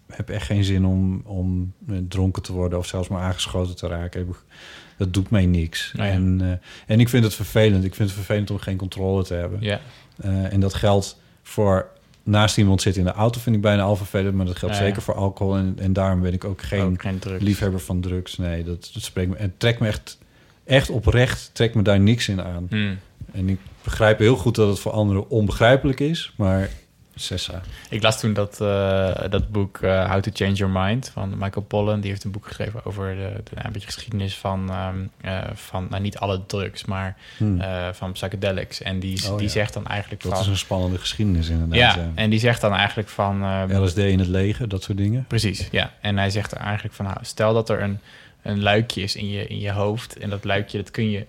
heb echt geen zin om, om eh, dronken te worden of zelfs maar aangeschoten te raken. Dat doet mij niks. Nou ja. en, eh, en ik vind het vervelend. Ik vind het vervelend om geen controle te hebben. Ja. Eh, en dat geldt voor naast iemand zitten in de auto, vind ik bijna al vervelend. Maar dat geldt Ja, zeker voor alcohol. En, en daarom ben ik ook geen Ook geen druk. liefhebber van drugs. Nee, dat, dat spreekt me. En trekt me echt, echt oprecht, trekt me daar niks in aan. Hm. En ik begrijp heel goed dat het voor anderen onbegrijpelijk is, maar Sessa. Ik las toen dat, eh, dat boek eh, How to Change Your Mind van Michael Pollan. Die heeft een boek geschreven over de, de een beetje geschiedenis van, ehm, eh, van nou, niet alle drugs, maar Hm. eh, van psychedelics. En die, Oh, die ja. zegt dan eigenlijk Dat van... is een spannende geschiedenis inderdaad. ja, ja. en die zegt dan eigenlijk van... ehm, LSD in het leger, dat soort dingen. Precies, ja. En hij zegt er eigenlijk van, nou, stel dat er een, een luikje is in je, in je hoofd. En dat luikje, dat kun je,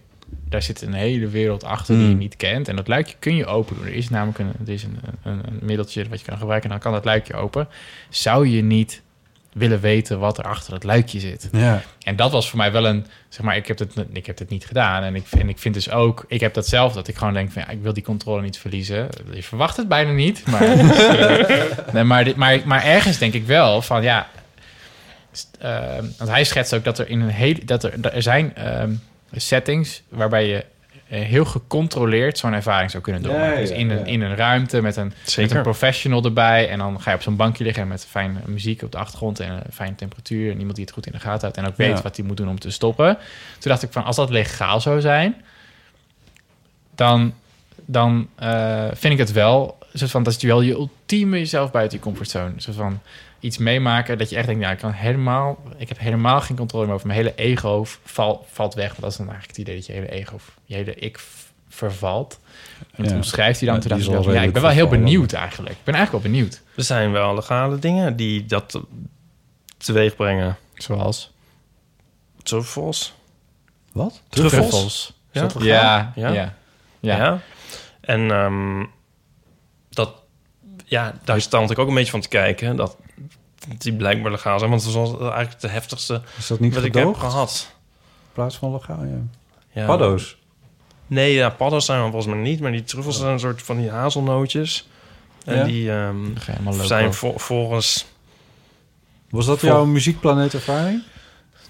daar zit een hele wereld achter die je Hmm. niet kent. En dat luikje kun je open doen. Er is namelijk een, er is een, een, een middeltje wat je kan gebruiken. En dan kan dat luikje open. Zou je niet willen weten wat er achter dat luikje zit? Ja, En dat was voor mij wel een, zeg maar, ik heb het, ik heb het niet gedaan. En ik, en ik vind dus ook, ik heb dat zelf, dat ik gewoon denk van, ja, ik wil die controle niet verliezen. Je verwacht het bijna niet, maar, [laughs] nee, maar, dit, maar, maar ergens denk ik wel van, ja, ehm, want hij schetst ook dat er in een hele, dat er, er zijn ehm, settings waarbij je eh, heel gecontroleerd zo'n ervaring zou kunnen doen. Ja, ja, dus in een, ja. in een ruimte met een, met een professional erbij. En dan ga je op zo'n bankje liggen met fijne muziek op de achtergrond en een fijne temperatuur. En iemand die het goed in de gaten houdt en ook weet Ja. wat hij moet doen om te stoppen. Toen dacht ik van, als dat legaal zou zijn, dan, dan eh, vind ik het wel, soort van, dat is wel je ultieme jezelf buiten je comfortzone. Soort van iets meemaken dat je echt denkt, ja, ik kan helemaal, ik heb helemaal geen controle meer over mijn hele ego val, valt weg. Want dat is dan eigenlijk het idee dat je hele ego, je hele ik vervalt. En Ja. omschrijft hij dan. Ja, toen dacht ja, ik ben wel heel benieuwd eigenlijk. Ik ben eigenlijk wel benieuwd. Er zijn wel legale dingen die dat teweeg brengen. Zoals? Truffels. wat? Truffels. Ja? Ja, ja, Ja? ja. ja. Ja. En ehm, ja, daar stand ik ook een beetje van te kijken. Dat die blijkbaar legaal zijn. Want het was eigenlijk de heftigste Is dat niet wat ik heb gehad. In plaats van legaal, ja. Ja. Paddo's. Nee, ja, paddo's zijn er volgens mij niet. Maar die truffels zijn een soort van die hazelnootjes. En Ja? die ehm, zijn vol- volgens... Was dat Vol- jouw muziekplaneet ervaring?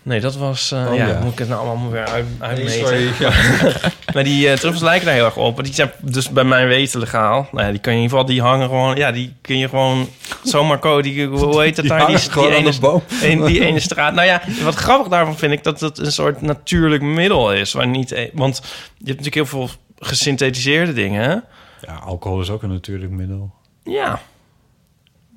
Nee, dat was... Oh, ja, ja. moet ik het nou allemaal weer uit, uitmeten. Ja. [laughs] Maar die eh, truffels lijken daar heel erg op. Maar die zijn dus bij mijn weten legaal. Nou ja, die kan je in ieder geval... Die hangen gewoon... Ja, die kun je gewoon zomaar kopen. Die, hoe heet het Die daar? Die, ene, boom. in die ene straat. Nou ja, wat grappig daarvan vind ik... dat het een soort natuurlijk middel is. Waar niet, e- want je hebt natuurlijk heel veel gesynthetiseerde dingen. Ja, alcohol is ook een natuurlijk middel. Ja.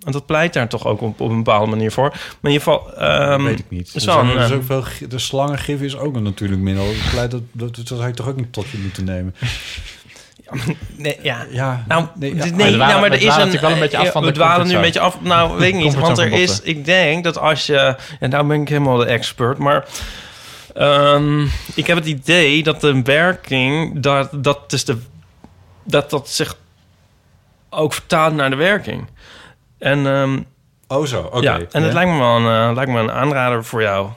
En dat pleit daar toch ook op, op een bepaalde manier voor. Maar in ieder geval... ehm, weet ik niet. is wel is eh, ook veel, de slangengif is ook een natuurlijk middel. Dat, pleit dat, dat, dat zou je toch ook niet tot je moeten nemen. Nee, ja. Ja, Nou, nee, nee, ja, nou, maar er is een... natuurlijk wel een beetje af eh, van We dwalen nu een beetje af. Nou, weet ik [laughs] niet. Want er is... Ik denk dat als je... En nou ben ik helemaal de expert, maar... ehm, ik heb het idee dat de werking... Dat, dat, dus de, dat dat zich ook vertaalt naar de werking. En, ehm, Oh zo, oké. ja, en het Ja. lijkt me wel een, eh, lijkt me een aanrader voor jou.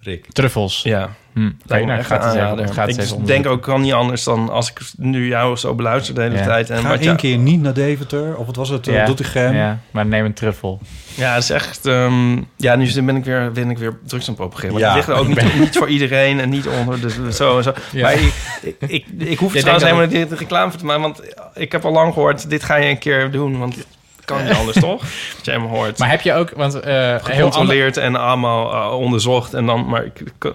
Rick. Truffels. Ja. Hm. Oké, Lijkt me nou, gaat een het even, gaat ik even denk ook kan niet anders dan als ik nu jou zo beluister de hele Ja. tijd. En Ga één keer niet naar Deventer, of wat was het, eh, Ja, Doetinchem. Ja, maar neem een truffel. Ja, het is echt... ehm, ja, nu ben ik weer, ben ik weer drugs aan het propageren. Maar Ja. het ligt er ook niet, [laughs] niet voor iedereen en niet onder. Dus zo en zo. Ja. Maar ik, ik, ik, ik hoef trouwens helemaal niet reclame voor te maken. Want ik heb al lang gehoord, dit ga je een keer doen. Want kan niet anders, toch? [laughs] Wat jij hem hoort. Maar heb je ook, want eh heel ander, Gecontroleerd en allemaal eh, onderzocht. En dan, maar ik, ik-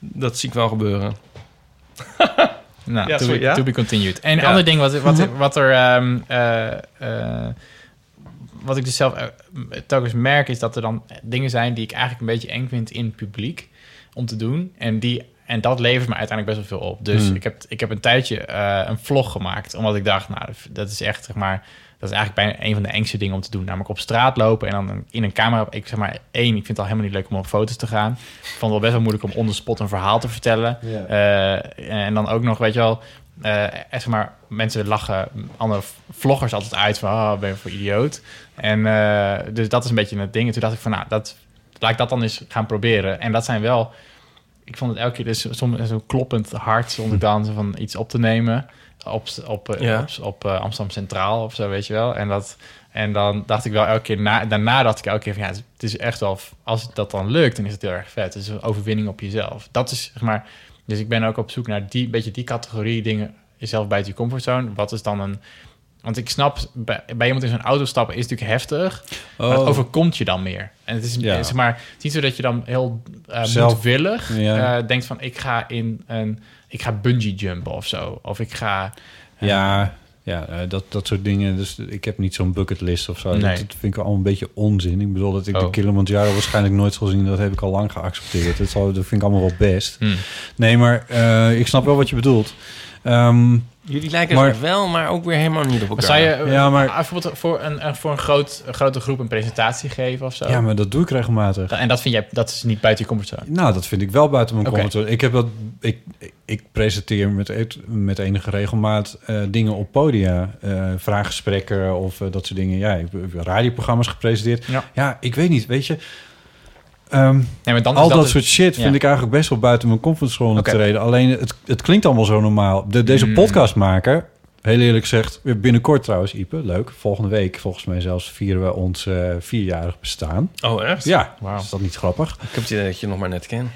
dat zie ik wel gebeuren. [laughs] Nou, Ja, to, sorry, be, ja? to be continued. En een Ja. ander ding wat, wat, [laughs] wat er... ehm, eh, eh, wat ik dus zelf telkens merk... is dat er dan dingen zijn die ik eigenlijk een beetje eng vind in het publiek... om te doen. En, die, en dat levert me uiteindelijk best wel veel op. Dus Hmm. ik, heb, ik heb een tijdje eh, een vlog gemaakt. Omdat ik dacht, nou, dat is echt, zeg maar... Dat is eigenlijk bijna een van de engste dingen om te doen. Namelijk op straat lopen en dan in een camera... Ik zeg maar, één, ik vind het al helemaal niet leuk om op foto's te gaan. Ik vond het wel best wel moeilijk om on the spot een verhaal te vertellen. Ja. Eh, en dan ook nog, weet je wel... eh, zeg maar, mensen lachen andere vloggers altijd uit van... Oh, ben je voor idioot? En eh, dus dat is een beetje het ding. En toen dacht ik van, nou, dat, laat ik dat dan eens gaan proberen. En dat zijn wel... Ik vond het elke keer dus soms zo kloppend hard... ik [laughs] dan van iets op te nemen... op, op, Ja. op, op eh, Amsterdam Centraal of zo, weet je wel. En, dat, en dan dacht ik wel elke keer... Na, daarna dacht ik elke keer van, ja, het is echt wel... Als dat dan lukt, dan is het heel erg vet. Het is een overwinning op jezelf. Dat is, zeg maar... Dus ik ben ook op zoek naar die beetje die categorie dingen... jezelf buiten je comfortzone. Wat is dan een... Want ik snap, bij, bij iemand in zo'n auto stappen is natuurlijk heftig. Maar het Oh. overkomt je dan meer. En het is, Ja. zeg maar, het is niet zo dat je dan heel Zelf- moedwillig Ja. eh, denkt van... ik ga in een... ik ga bungee jumpen of zo. Of ik ga... Ja, ja eh, dat, dat soort dingen. Dus ik heb niet zo'n bucketlist of zo. Nee. Dat, dat vind ik al een beetje onzin. Ik bedoel dat ik de Oh. Kilimanjaro waarschijnlijk nooit zal zien. Dat heb ik al lang geaccepteerd. Dat, zal, dat vind ik allemaal wel best. Hmm. Nee, maar eh, ik snap wel wat je bedoelt. Ehm, Jullie lijken Maar- er wel, maar ook weer helemaal niet op elkaar. zou je eh, Ja, maar- bijvoorbeeld voor een, voor een, groot, een grote groep een presentatie geven of zo? ja, maar dat doe ik regelmatig. En dat vind jij, dat is niet buiten je comfortzone? Nou, dat vind ik wel buiten mijn Oké. comfortzone. Ik heb dat. Ik, ik presenteer met, et- met enige regelmaat eh, dingen op podia, eh, vraaggesprekken of dat soort dingen. Ja, ik heb radioprogramma's gepresenteerd. Ja. Ja, ik weet niet. Weet je, ehm, Nee, maar dan is al dat, soort shit ja. vind ik eigenlijk best wel buiten mijn comfortzone Oké. treden. Alleen het, het klinkt allemaal zo normaal. De, deze Mm. podcast maken. Heel eerlijk gezegd, weer binnenkort trouwens, Ipe, leuk. Volgende week, volgens mij zelfs, vieren we ons eh, vierjarig bestaan. Oh, echt? Ja, is dat niet grappig? Ik heb het idee dat je nog maar net kent.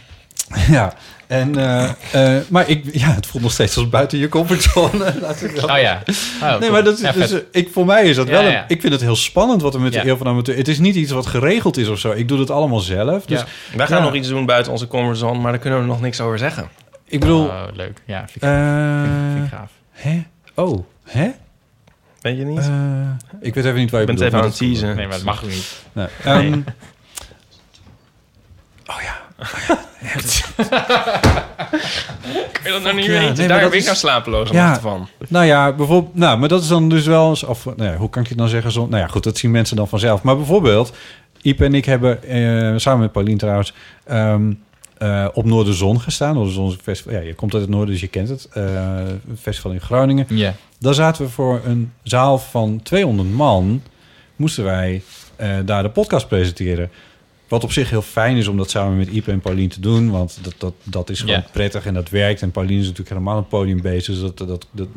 [laughs] Ja, en, eh, eh, maar ik, ja, het voelt nog steeds als buiten je comfortzone. [laughs] Dat- Oh ja. Oh, Nee, maar dat is, Ja, dus, eh, ik, voor mij is dat Ja, wel... Een, ja. Ik vind het heel spannend wat er met Ja. de Eeuw van Amateur... Het is niet iets wat geregeld is of zo. Ik doe het allemaal zelf. Dus Ja. Wij gaan Ja. nog iets doen buiten onze comfortzone, maar daar kunnen we nog niks over zeggen. ik bedoel... Oh, leuk. Ja, vind ik, vind ik gaaf. hè? Oh, hè? Weet je niet? Eh, ik weet even niet waar je Ik ben bedoelt, het even aan het teasen. Nee, maar dat mag ook niet. Nee. Ehm, Nee. Kun je dat nou niet ja, weten? nee, maar Daar heb ik is- nou Ja. nachten van. Nou ja, bijvoorbeeld, nou, maar dat is dan dus wel eens, of nou ja, hoe kan ik het dan zeggen? Zo, nou ja, goed, dat zien mensen dan vanzelf. Maar bijvoorbeeld, Iep en ik hebben eh, samen met Paulien trouwens ehm, eh, op Noorderzon gestaan. Noorderzon is een festival. Ja, je komt uit het noorden, dus je kent het. Eh, een festival in Groningen. Ja. Daar zaten we voor een zaal van 200 man. Moesten wij eh, daar de podcast presenteren. Wat op zich heel fijn is om dat samen met Ipe en Paulien te doen. Want dat, dat, dat is gewoon prettig en dat werkt. En Paulien is natuurlijk helemaal een podium bezig. Dus dat, dat, dat,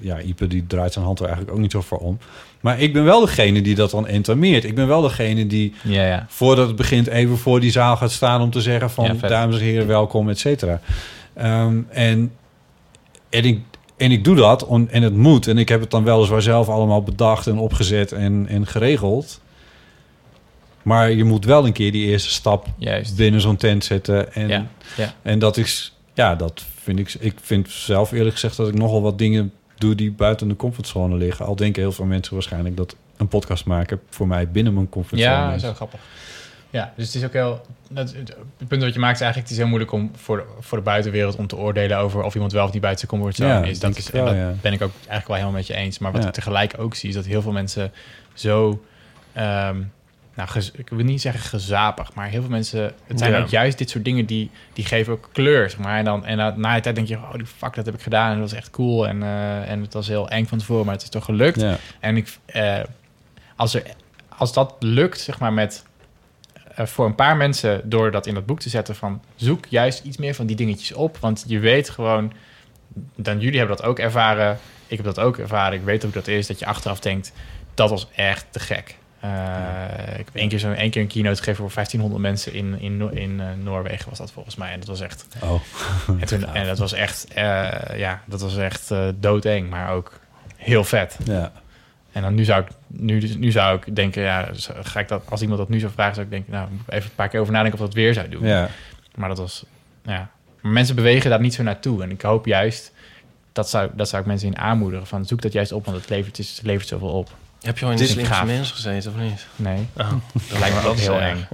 ja, Ipe die draait zijn hand er eigenlijk ook niet zo voor om. Maar ik ben wel degene die dat dan entameert. Ik ben wel degene die Ja, ja. voordat het begint even voor die zaal gaat staan... om te zeggen van Ja, dames en heren, welkom, et cetera. Ehm, en, en, ik, en ik doe dat on- en het moet. En ik heb het dan weliswaar zelf allemaal bedacht en opgezet en, en geregeld. Maar je moet wel een keer die eerste stap Juist. binnen zo'n tent zetten. En, Ja, ja. en dat is, ja, dat vind ik. Ik vind zelf eerlijk gezegd dat ik nogal wat dingen doe die buiten de comfortzone liggen. Al denken heel veel mensen waarschijnlijk dat een podcast maken voor mij binnen mijn comfortzone Ja, is. zo grappig. Ja, dus het is ook heel... Dat, het punt wat je maakt is eigenlijk... het is heel moeilijk om voor de, voor de buitenwereld... om te oordelen over of iemand wel of niet buiten zijn comfortzone Ja, is. Dat, is wel, dat ja. ben ik ook eigenlijk wel helemaal met je eens. Maar wat Ja. ik tegelijk ook zie... is dat heel veel mensen zo... ehm, nou, ik wil niet zeggen gezapig, maar heel veel mensen... Het zijn Ja. ook juist dit soort dingen die, die geven ook kleur, zeg maar. En, dan, en dan, na een tijd denk je, oh, die fuck, dat heb ik gedaan. En dat was echt cool. En, eh, en het was heel eng van tevoren, maar het is toch gelukt. Ja. En ik, eh, als, er, als dat lukt, zeg maar, met eh, voor een paar mensen, door dat in dat boek te zetten, van zoek juist iets meer van die dingetjes op. Want je weet gewoon, dan jullie hebben dat ook ervaren. Ik heb dat ook ervaren. Ik weet ook dat is dat je achteraf denkt, dat was echt te gek. Eh, ik heb één keer, zo, één keer een keynote gegeven voor 1500 mensen in, in, in eh, Noorwegen was dat volgens mij. En dat was echt, Oh. en, toen, en dat was echt, eh, ja, dat was echt doodeng, maar ook heel vet. Ja. En dan nu zou ik, nu, nu zou ik denken, ja, ga ik dat, als iemand dat nu zou vragen, zou ik denken, nou, even een paar keer over nadenken of dat weer zou doen. ja. Maar dat was, ja. Maar mensen bewegen daar niet zo naartoe. En ik hoop juist, dat zou, dat zou ik mensen in aanmoedigen, van zoek dat juist op, want het levert, het levert zoveel op. Heb je al in de is slimste mens gezeten of niet? Nee, Oh, [laughs] dat lijkt me ook heel eng.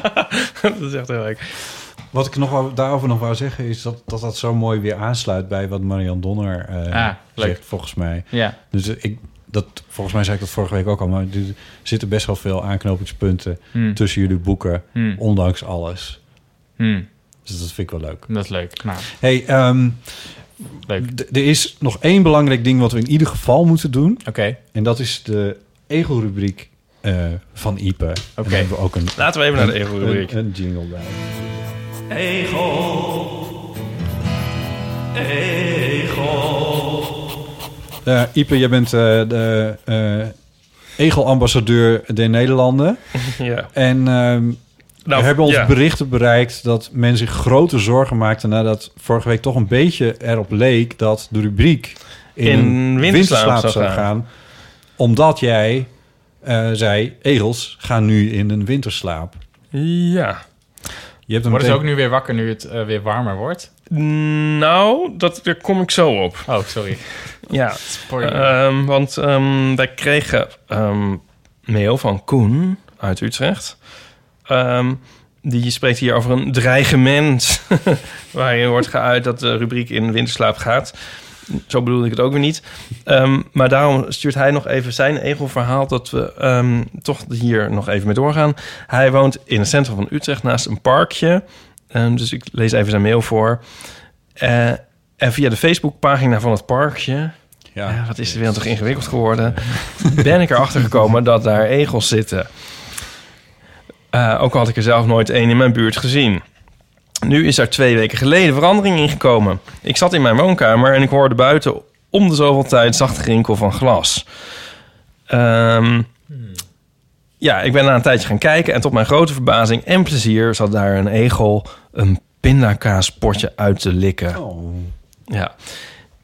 [laughs] dat is echt heel eng. Wat ik nog wou- daarover nog wou zeggen is dat dat, dat zo mooi weer aansluit bij wat Marian Donner eh, Ah, leuk. zegt, volgens mij. Ja, Dus eh, ik, dat, volgens mij zei ik dat vorige week ook al, maar er zitten best wel veel aanknopingspunten Hm. tussen jullie boeken, Hm. ondanks alles. Hm. Dus dat vind ik wel leuk. dat is leuk. Nou, Hey, ehm, leuk. er is nog één belangrijk ding wat we in ieder geval moeten doen. Oké, En dat is de egelrubriek eh van Ipe. Oké. Hebben we ook een, Laten we even naar de ego-rubriek. een, een jingle bij. Eh, Ipe, jij bent eh, de eh egelambassadeur der Nederlanden. [laughs] Ja. En ehm, Nou, we hebben ons ja. berichten bereikt dat men zich grote zorgen maakte nadat vorige week toch een beetje erop leek dat de rubriek in, winterslaap zou gaan. gaan. Omdat jij eh, zei, egels gaan nu in een winterslaap. Ja. Je hebt worden ze meteen- ook nu weer wakker nu het eh, weer warmer wordt? Nou, dat, daar kom ik zo op. Oh, sorry. Ja. Sorry. Ehm, want ehm, wij kregen ehm, mail van Koen uit Utrecht. Ehm, die spreekt hier over een dreigement. [laughs] waarin wordt geuit dat de rubriek in winterslaap gaat. Zo bedoelde ik het ook weer niet. Ehm, maar daarom stuurt hij nog even zijn egelverhaal... dat we ehm, toch hier nog even mee doorgaan. Hij woont in het centrum van Utrecht naast een parkje. Dus ik lees even zijn mail voor. Eh, en via de Facebookpagina van het parkje... Ja, wat is de wereld toch ingewikkeld geworden? ben ik erachter gekomen dat daar egels zitten. Eh, ook al had ik er zelf nooit één in mijn buurt gezien. Nu is er twee weken geleden verandering ingekomen. Ik zat in mijn woonkamer en ik hoorde buiten om de zoveel tijd zacht gerinkel van glas. Ehm, ja, ik ben na een tijdje gaan kijken en tot mijn grote verbazing en plezier zat daar een egel een pindakaaspotje uit te likken. Oh. Ja.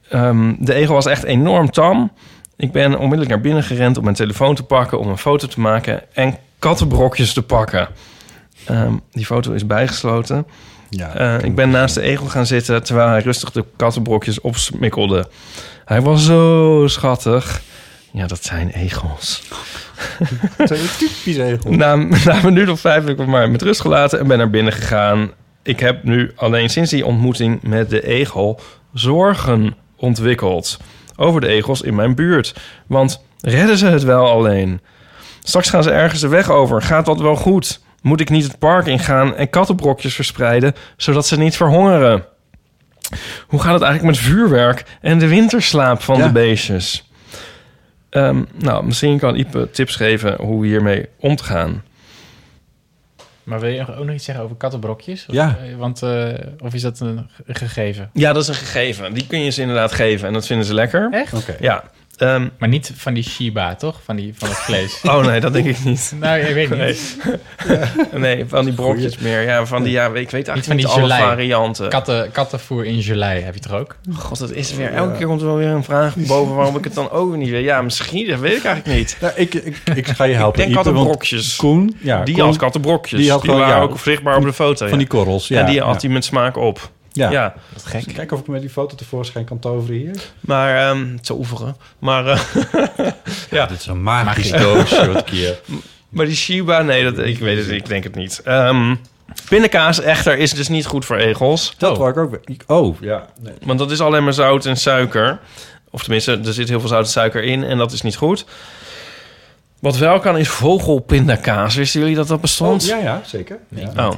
Ehm, de egel was echt enorm tam. Ik ben onmiddellijk naar binnen gerend om mijn telefoon te pakken... om een foto te maken en kattenbrokjes te pakken. Ehm, die foto is bijgesloten. Ja, Eh, ik ben naast de egel gaan zitten... terwijl hij rustig de kattenbrokjes opsmikkelde. Hij was zo schattig. Ja, dat zijn egels. [laughs] typisch egel. Na, na een minuut of vijf heb ik hem maar met rust gelaten en ben naar binnen gegaan. Ik heb nu alleen sinds die ontmoeting met de egel zorgen ontwikkeld over de egels in mijn buurt. Want redden ze het wel alleen? Straks gaan ze ergens de weg over. Gaat dat wel goed? Moet ik niet het park ingaan en kattenbrokjes verspreiden, zodat ze niet verhongeren? Hoe gaat het eigenlijk met vuurwerk en de winterslaap van Ja. de beestjes? Ehm, nou, misschien kan Ipe tips geven hoe hiermee om te gaan. Maar wil je ook nog iets zeggen over kattenbrokjes? Of, Ja. eh, Want, eh, of is dat een ge- gegeven? Ja, dat is een gegeven. Die kun je ze inderdaad geven en dat vinden ze lekker. Echt? Oké. Ja. Ehm, Maar niet van die Shiba, toch? Van, die, van het vlees. [laughs] oh nee, dat denk ik niet. [laughs] nou, ik weet niet. Nee. [laughs] Nee, van die brokjes meer. Ja, van die, ja, ik weet eigenlijk van niet, die alle varianten. Katten, kattenvoer in gelei heb je toch ook? God, dat is weer. Elke keer komt er wel weer een vraag boven waarom ik het dan ook niet weet. Ja, misschien, dat weet ik eigenlijk niet. Nou, ik, ik, ik ga je Ik helpen. denk Ipe, want kattenbrokjes. Koen, ja, Die Koen, had kattenbrokjes. die had gewoon, waren ja, ook zichtbaar op de foto. van ja. die korrels. Ja, en die had ja. hij met smaak op. Ja. Ja, Wat gek. Kijken of ik met die foto tevoorschijn kan toveren hier. maar ehm te oeveren. Maar, eh, [laughs] ja. Dit is een magisch [laughs] doosje wat ik hier... maar die Shiba, nee, dat, ik weet het, ik denk het niet. Ehm pindakaas echter is dus niet goed voor egels. Dat Oh. wou ik ook... weer- Oh, ja. Nee. Want dat is alleen maar zout en suiker. Of tenminste, er zit heel veel zout en suiker in en dat is niet goed. Wat wel kan is vogelpindakaas. Wisten jullie dat dat bestond? Oh, ja, ja, zeker. Ja. Oh.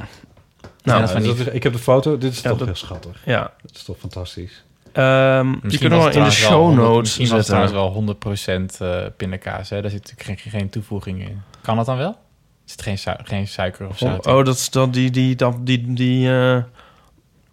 Nou, dat van Ja, die- dat is- ik heb de foto. Dit is Ja, toch dat- heel schattig. ja. Dat is toch fantastisch. Ehm die Misschien kunnen we in het de show 100 notes Misschien was het zetten. wel 100% eh pindakaas. Hè? Daar zit natuurlijk geen, geen toevoeging in. Kan dat dan wel? zit geen, su- geen suiker of Oh, zout in. oh, dat is dat die, die, dat, die, die, eh,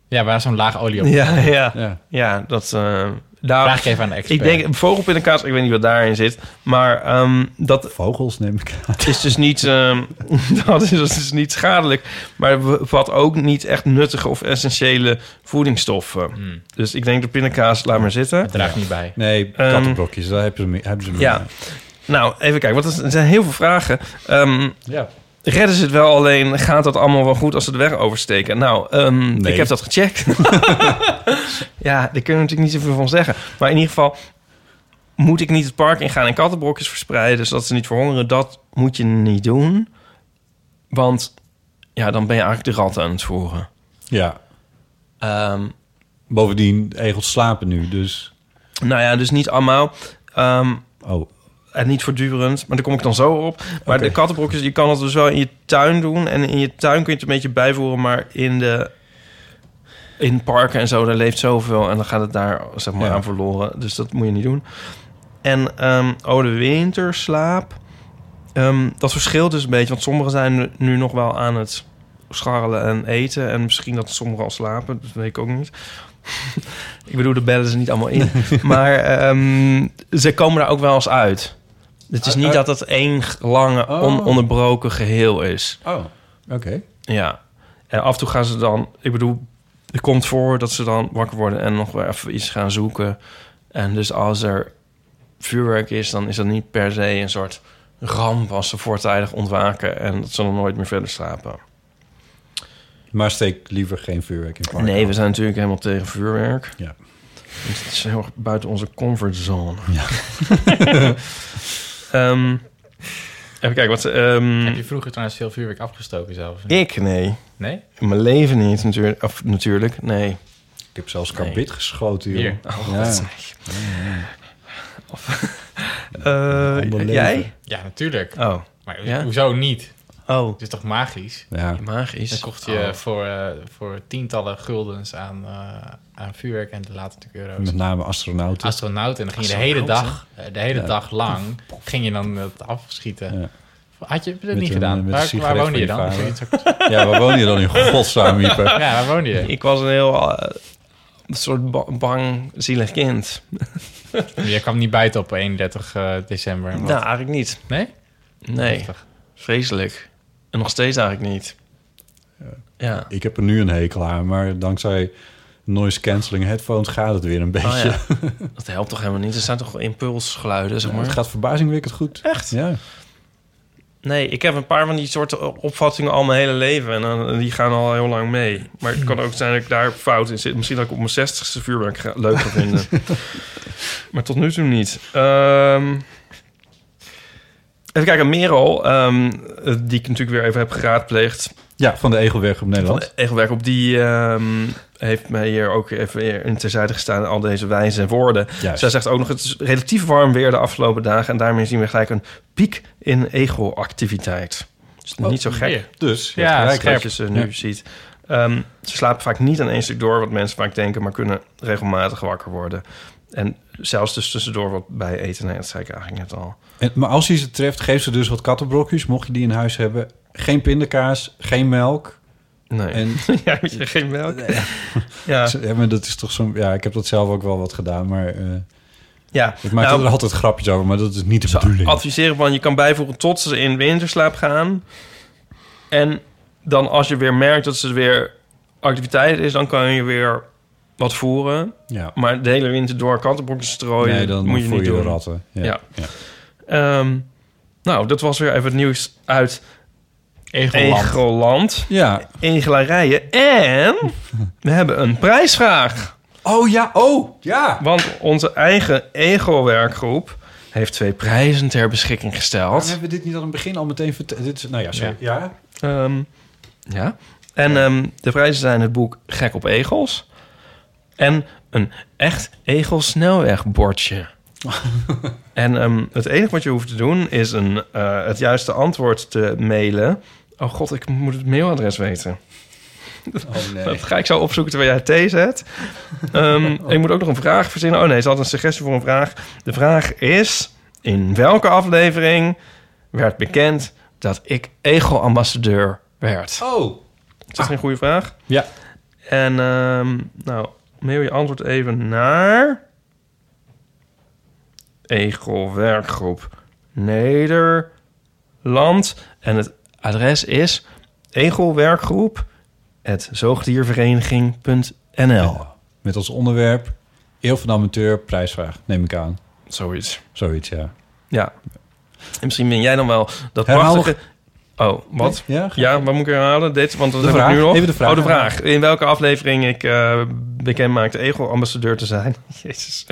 Ja, waar zo'n laag olie op. [laughs] ja, ja, Ja. ja, dat, eh daar, Vraag ik even aan de expert. ik denk, vogelpindakaas, ik weet niet wat daarin zit, maar ehm, dat Vogels neem ik aan. is dus niet, ehm, [laughs] dat is dus niet schadelijk, maar bevat ook niet echt nuttige of essentiële voedingsstoffen. Hmm, Dus ik denk de pindakaas, laat maar zitten. het draagt niet bij. Nee, Ehm, kattenbrokjes, daar hebben ze, mee- hebben ze mee. Ja. Nou, even kijken, want er zijn heel veel vragen. Ehm, ja. Redden ze het wel alleen? Gaat dat allemaal wel goed als ze de weg oversteken? Nou, ehm, Nee. ik heb dat gecheckt. [laughs] ja, daar kunnen we natuurlijk niet zoveel van zeggen. Maar in ieder geval moet ik niet het park ingaan en kattenbrokjes verspreiden... zodat ze niet verhongeren. Dat moet je niet doen. Want ja, dan ben je eigenlijk de ratten aan het voeren. ja. Ehm, Bovendien, egels slapen nu, dus... nou ja, dus niet allemaal. Ehm, Oh, En niet voortdurend, maar daar kom ik dan zo op. Maar de kattenbrokjes, je kan het dus wel in je tuin doen. En in je tuin kun je het een beetje bijvoeren. Maar in de in parken en zo, daar leeft zoveel. En dan gaat het daar zeg maar Ja. aan verloren. Dus dat moet je niet doen. En ehm oh, de winterslaap. Ehm, dat verschilt dus een beetje. Want sommigen zijn nu nog wel aan het scharrelen en eten. En misschien dat sommigen al slapen. Dat weet ik ook niet. [laughs] ik bedoel, de bellen ze niet allemaal in. [laughs] maar ehm, ze komen daar ook wel eens uit. Het is Uh, niet uh. dat het één lange, Oh. ononderbroken geheel is. oh. oké. Ja. En af en toe gaan ze dan... Ik bedoel, het komt voor dat ze dan wakker worden... en nog weer even iets gaan zoeken. En dus als er vuurwerk is... dan is dat niet per se een soort ramp... als ze voortijdig ontwaken... en dat ze dan nooit meer verder slapen. Maar steek liever geen vuurwerk in het park Nee, we zijn natuurlijk helemaal tegen vuurwerk. Ja. Het is heel erg buiten onze comfortzone. Ja. [laughs] Ehm, even kijken, wat... ehm, Heb je vroeger trouwens veel vuurwerk afgestoken zelf? ik? Nee. Nee? In mijn leven niet, natuurlijk. Of natuurlijk, nee. Ik heb zelfs Nee. karbit geschoten, joh. Hier. ja. Eh, Ander leven. jij? Ja, natuurlijk. Oh. Maar Ja? hoezo niet? Oh, Het is toch magisch? ja. magisch. Dan kocht je Oh. voor, eh, voor tientallen guldens aan, eh, aan vuurwerk en later de euro's. Met name astronauten. Astronaut en dan ging je de hele Astronauten? dag, eh, de hele Ja. dag lang, ging je dan het afschieten. Ja. Had je dat Met niet een- gedaan? Waar, waar woonde je dan? ja, waar woon je dan in godsnaam, Ieper? ja, waar woonde je? Ik was een heel een soort ba- bang, zielig kind. [laughs] Je kwam niet buiten op 31 eh, december. Nou, eigenlijk niet. Nee? Nee, vreselijk. En nog steeds eigenlijk niet. Ja. Ik heb er nu een hekel aan, maar dankzij noise cancelling headphones gaat het weer een beetje. Oh, ja. [laughs] Dat helpt toch helemaal niet? Er zijn toch impulsgeluiden, zeg Ja, maar? het gaat verbazingwekkend goed. Echt? Ja. Nee, ik heb een paar van die soorten opvattingen al mijn hele leven. En dan, die gaan al heel lang mee. Maar het kan ook zijn dat ik daar fout in zit. Misschien dat ik op mijn zestigste vuurwerk leuk ga vinden. [laughs] maar tot nu toe niet. Ehm, even kijken, Merel, ehm, die ik natuurlijk weer even heb geraadpleegd. ja, van de Egelwerk op Van Nederland. de Egelwerk op, die ehm, heeft mij hier ook even weer in terzijde gestaan. Al deze wijze woorden. Juist. Zij zegt ook nog, het is relatief warm weer de afgelopen dagen. En daarmee zien we gelijk een piek in ego-activiteit. Dus Oh, niet zo gek weer. Dus, Ja, gelijk. dat je ze nu Ja. ziet. Ehm, ze slapen vaak niet aan één stuk door, wat mensen vaak denken, maar kunnen regelmatig wakker worden. En zelfs dus tussendoor wat bij eten. Nee, dat zei ik eigenlijk net al. En, maar als je ze treft, geef ze dus wat kattenbrokjes, mocht je die in huis hebben. Geen pindakaas, geen melk. Nee. En [laughs] ja, geen melk? [laughs] Ja. ja, maar dat is toch zo'n... Ja, ik heb dat zelf ook wel wat gedaan, maar eh, ja. ik maak Nou, er altijd grapjes over, maar dat is niet de bedoeling. adviseren van je kan bijvoegen tot ze in winterslaap gaan. En dan als je weer merkt dat ze weer activiteit is, dan kan je weer wat voeren. Ja. Maar de hele winter door kattenbrokjes strooien, nee, dan moet je niet je doen. ratten. Ja. Ja. Ja. Ehm, nou, dat was weer even het nieuws uit Egelland. Egeland. Ja. Egelarijen. En we hebben een prijsvraag. Oh ja, oh ja. Want onze eigen Ego-werkgroep heeft twee prijzen ter beschikking gesteld. hebben we dit niet aan het begin al meteen verteld? Dit is, nou ja, sorry. Ja. Ehm, ja. En ehm, de prijzen zijn het boek Gek op Egels. En een echt egelsnelwegbordje. En ehm, het enige wat je hoeft te doen is een, eh, het juiste antwoord te mailen. Oh god, ik moet het mailadres weten. Oh nee. Dat ga ik zo opzoeken terwijl jij thee zet. Ehm, [laughs] ik moet ook nog een vraag verzinnen. Oh nee, ze had een suggestie voor een vraag. De vraag is... In welke aflevering werd bekend dat ik ego-ambassadeur werd? Oh. Is dat geen goede vraag? Ja. En ehm, nou, mail je antwoord even naar... Ego Werkgroep Nederland. En het adres is Ego Werkgroep zoogdiervereniging.nl. Met als onderwerp Eeuw van Amateur, prijsvraag, neem ik aan. Zoiets. Zoiets, ja. Ja. En misschien ben jij dan wel dat Herhaal prachtige... Oh, wat? Ja, Ja, wat moet ik herhalen? Dit, want dat De heb vraag. ik nu nog. Even de vraag. Oh, de vraag. In welke aflevering ik eh bekend maakte ego-ambassadeur te zijn. [laughs] Jezus.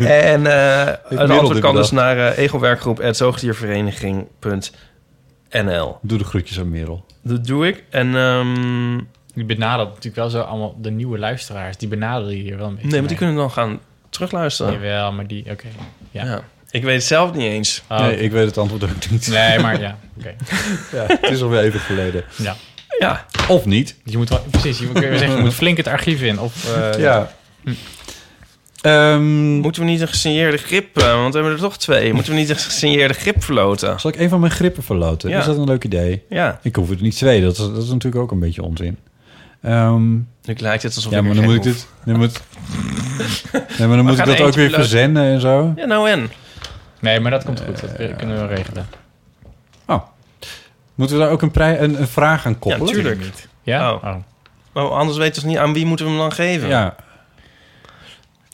en eh, het antwoord kan dus naar uh, ego-werkgroep.zoogdiervereniging.nl Doe de groetjes aan Merel. Dat doe ik. En ehm, Die benadert natuurlijk wel zo allemaal de nieuwe luisteraars. Die benaderen hier wel een beetje. nee, maar die kunnen dan gaan terugluisteren. Jawel, maar die... Oké. Ja. Ja. Ik weet het zelf niet eens. Oh, Nee, ik weet het antwoord ook niet. nee, maar ja. Oké. [laughs] Ja, het is alweer even geleden. Ja. Ja. Of niet. Je moet wel... Precies, je moet, zeggen, je moet flink het archief in. Of, eh, [laughs] ja. Ehm, Moeten we niet een gesigneerde grip... eh, want we hebben er toch twee. Moeten we niet een gesigneerde grip verloten? zal ik een van mijn grippen verloten? Ja. Is dat een leuk idee? Ja. Ik hoef er niet twee. Dat is, dat is natuurlijk ook een beetje onzin. Ehm, Nu lijkt het alsof ja, ik maar dan moet ik dit... Dan moet, [laughs] nee, maar dan moet ik dat ook weer verzenden en zo. Ja, nou en? Nee, maar dat komt goed. Dat kunnen we wel regelen. Oh. Moeten we daar ook een, prij, een, een vraag aan Ja, koppelen? natuurlijk. Niet. Ja? Oh. Oh. Oh, anders weten we niet aan wie moeten we hem dan geven. Ja.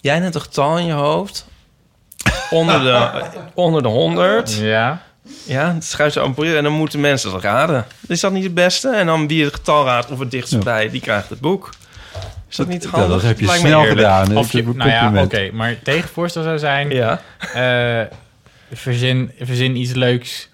Jij net een getal in je hoofd. Onder de, [laughs] onder de 100. Ja. Ja, het schuift zo op en dan moeten mensen dat raden. Is dat niet het beste? En dan wie het getal raadt of het dichtst Ja. bij, die krijgt het boek. Is dat niet Ja, handig? dat heb je Lijkt snel gedaan. Of je, nou ja, oké. Maar tegenvoorstel zou zijn... Ja. eh, verzin, verzin iets leuks